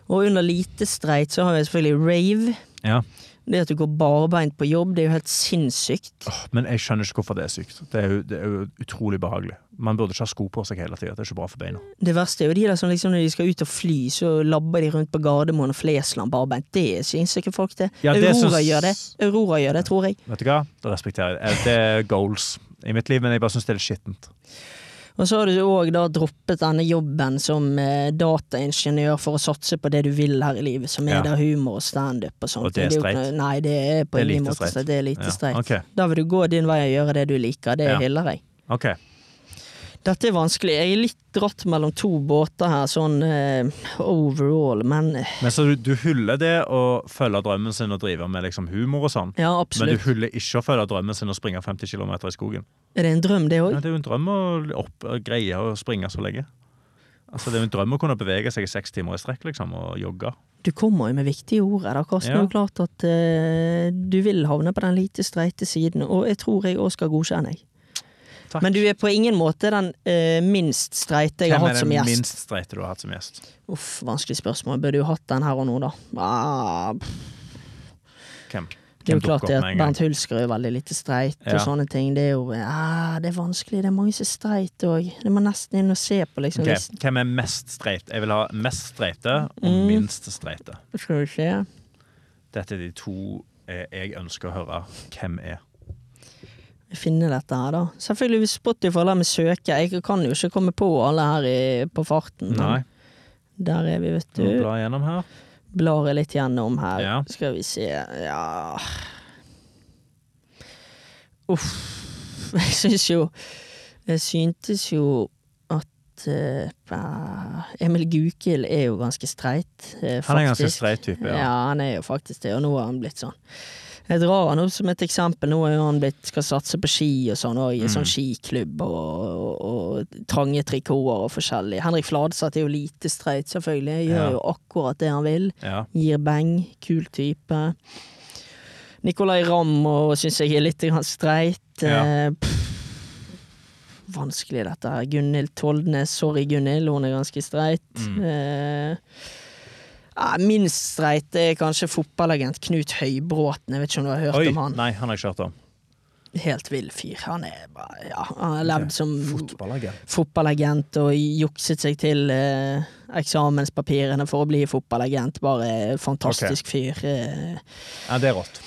Og under lite streit så har vi selvfølgelig rave. Ja. Det at du går barbeint på jobb, det er jo helt sinnssykt. Oh, Men jeg skjønner ikke hvorfor det er sykt. Det er jo, det er jo utrolig behagelig. Man burde ikke ha sko på seg hele tida. Det er ikke bra for beina. Det verste er jo de der som liksom når de skal ut og fly, så labber de rundt på Gardermoen og Flesland barbeint. Det syns ikke folk det. Ja, det Aurora synes... gjør det. Aurora gjør det, tror jeg. Vet du hva? Det respekterer jeg. Det er goals i mitt liv, men jeg bare syns det er litt skittent. Og så har du òg da droppet denne jobben som eh, dataingeniør for å satse på det du vil her i livet, som er Ja. da humor og standup og sånt. Og det er streit? Nei, det er på ingen måte streit. Det er lite Ja, streit. ok. Da vil du gå din vei og gjøre det du liker. Det Ja. hyller jeg. Ok. Dette er vanskelig. Jeg er litt dratt mellom to båter her, sånn uh, overall, men eh, Men så du, du hyller det å følge drømmen sin og drive med liksom humor og sånn, ja, men du hyller ikke å følge drømmen sin og springe 50 km i skogen? Er det en drøm, det Ja, det er jo en drøm å opp, å greie å springe så lenge. Altså, det er jo en drøm å kunne bevege seg i seks timer i strekk liksom, og jogge. Du kommer jo med viktige ord her, da, Karsten. Det er jo klart at eh, du vil havne på den lite streite siden, og jeg tror jeg òg skal godkjenne deg. Takk. Men du er på ingen måte den uh, minst streite jeg har Hvem som er Hvem er den minst streite du har hatt som gjest? Uff, vanskelig spørsmål. Burde jo hatt den her og nå, da. Ah, Hvem? det er jo klart det at? Bernt Hulsker er jo veldig lite streit Ja. og sånne ting. Det er jo ah, Det er vanskelig. Det er mange som er streit òg. Det må nesten inn og se på, liksom. Okay. Hvem er mest streit? Jeg vil ha mest streite og Mm. minst streite. Skal vi se. Dette er de to eh, jeg ønsker å høre hvem er. Finne dette her, da. Selvfølgelig hvis Spotify lar meg søke. Jeg kan jo ikke komme på alle her i, på farten. Nei, Der er vi, vet du. Bla gjennom her. Blar jeg litt gjennom her. Ja. Skal vi se Ja Uff. <laughs> Jeg syns jo Jeg syntes jo at uh, Emil Gukild er jo ganske streit, eh, Han er en ganske streit type, Ja. ja. han er jo faktisk det, og nå har han blitt sånn. Jeg drar han opp som et eksempel. Nå er han blitt, skal satse på ski og sånn, og i Mm. sånn skiklubb og, og, og trange trikoter og forskjellig. Henrik Fladseth er jo lite streit, selvfølgelig. Gjør Ja. jo akkurat det han vil. ja. Gir beng. Kul type. Nicolay Ramm syns jeg er litt streit. Ja. Eh, pff, vanskelig dette her. Gunhild Toldnes. Sorry, Gunhild, hun er ganske streit. Mm. Eh, ja, minst streit er kanskje fotballagent Knut Høybråten. Jeg vet ikke om du har hørt Oi, om han? nei, han har ikke hørt om. Helt vill fyr. Han er bare Ja, han har levd som Fotballagent. fotballagent og jukset seg til eh, eksamenspapirene for å bli fotballagent. Bare fantastisk fyr. Eh, Ja, det er rått.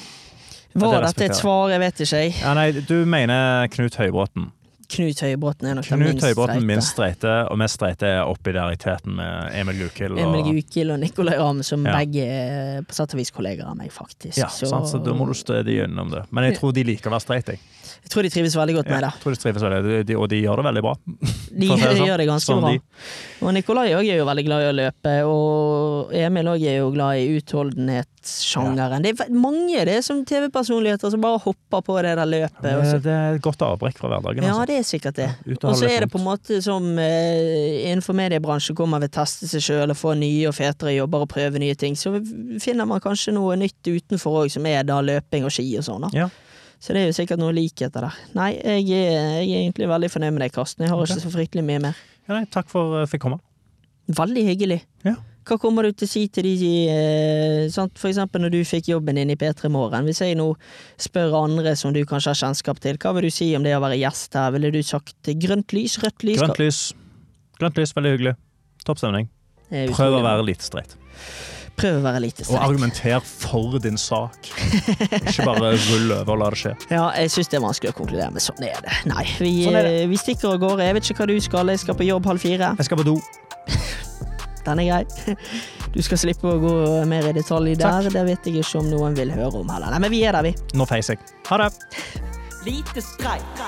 Var dette et svar? Jeg vet ikke, jeg. Ja, nei, du mener Knut Høybråten. Knut Høybråten er nok den minst Høybråten streite. minst streite, og mest streite er oppi der i teten med Emil Gukild. Emil Og... Gukild og Nicolay Ramm, som Ja. begge er på sett og vis kollegaer av meg, faktisk. Ja, sant, så da må du stødig gjennom det. Men jeg tror de liker å være streite, jeg. Jeg tror de trives veldig godt med det. jeg tror de trives veldig, de, de, og de gjør det veldig bra. De, å <laughs> det sånn. gjør det ganske Sånn bra. de. Og Nikolai òg er jo veldig glad i å løpe, og Emil òg er jo glad i utholdenhetssjangeren. Det er mange det er som TV-personligheter som bare hopper på det der løpet. Ja, Det, det er et godt avbrekk fra hverdagen. Ja, Altså. det er sikkert det. Ja, og så er det på en måte som eh, innenfor mediebransjen hvor man vil teste seg sjøl og få nye og fetere jobber og prøve nye ting, så finner man kanskje noe nytt utenfor òg, som er da løping og ski og sånn. da. Ja. Så det er jo sikkert noen likheter der. Nei, jeg er, jeg er egentlig veldig fornøyd med deg, Karsten. Jeg har okay. ikke så fryktelig mye mer. Ja, nei, takk for at jeg fikk komme. Veldig hyggelig. Ja. Hva kommer du til å si til de eh, sant? For eksempel når du fikk jobben din i P3 Morgen. Hvis jeg nå spør andre som du kanskje har kjennskap til, hva vil du si om det å være gjest her? Ville du sagt grønt lys, rødt lys? Grønt lys. Grønt lys, veldig hyggelig. Topp stemning. Prøv å være litt streit. Prøv å være lite Og argumenter for din sak. Ikke bare rull over og la det skje. Ja, jeg syns det er vanskelig å konkludere, men sånn er det. Nei, vi, Sånn det. eh, vi stikker av gårde. Jeg vet ikke hva du skal. Jeg skal på jobb halv fire. Jeg skal på do. <laughs> Den er grei. Du skal slippe å gå mer i detalj der. Takk. Det vet jeg ikke om noen vil høre om heller. Nei, men vi er der, vi. Nå feiser jeg. Ha det. Lite streit.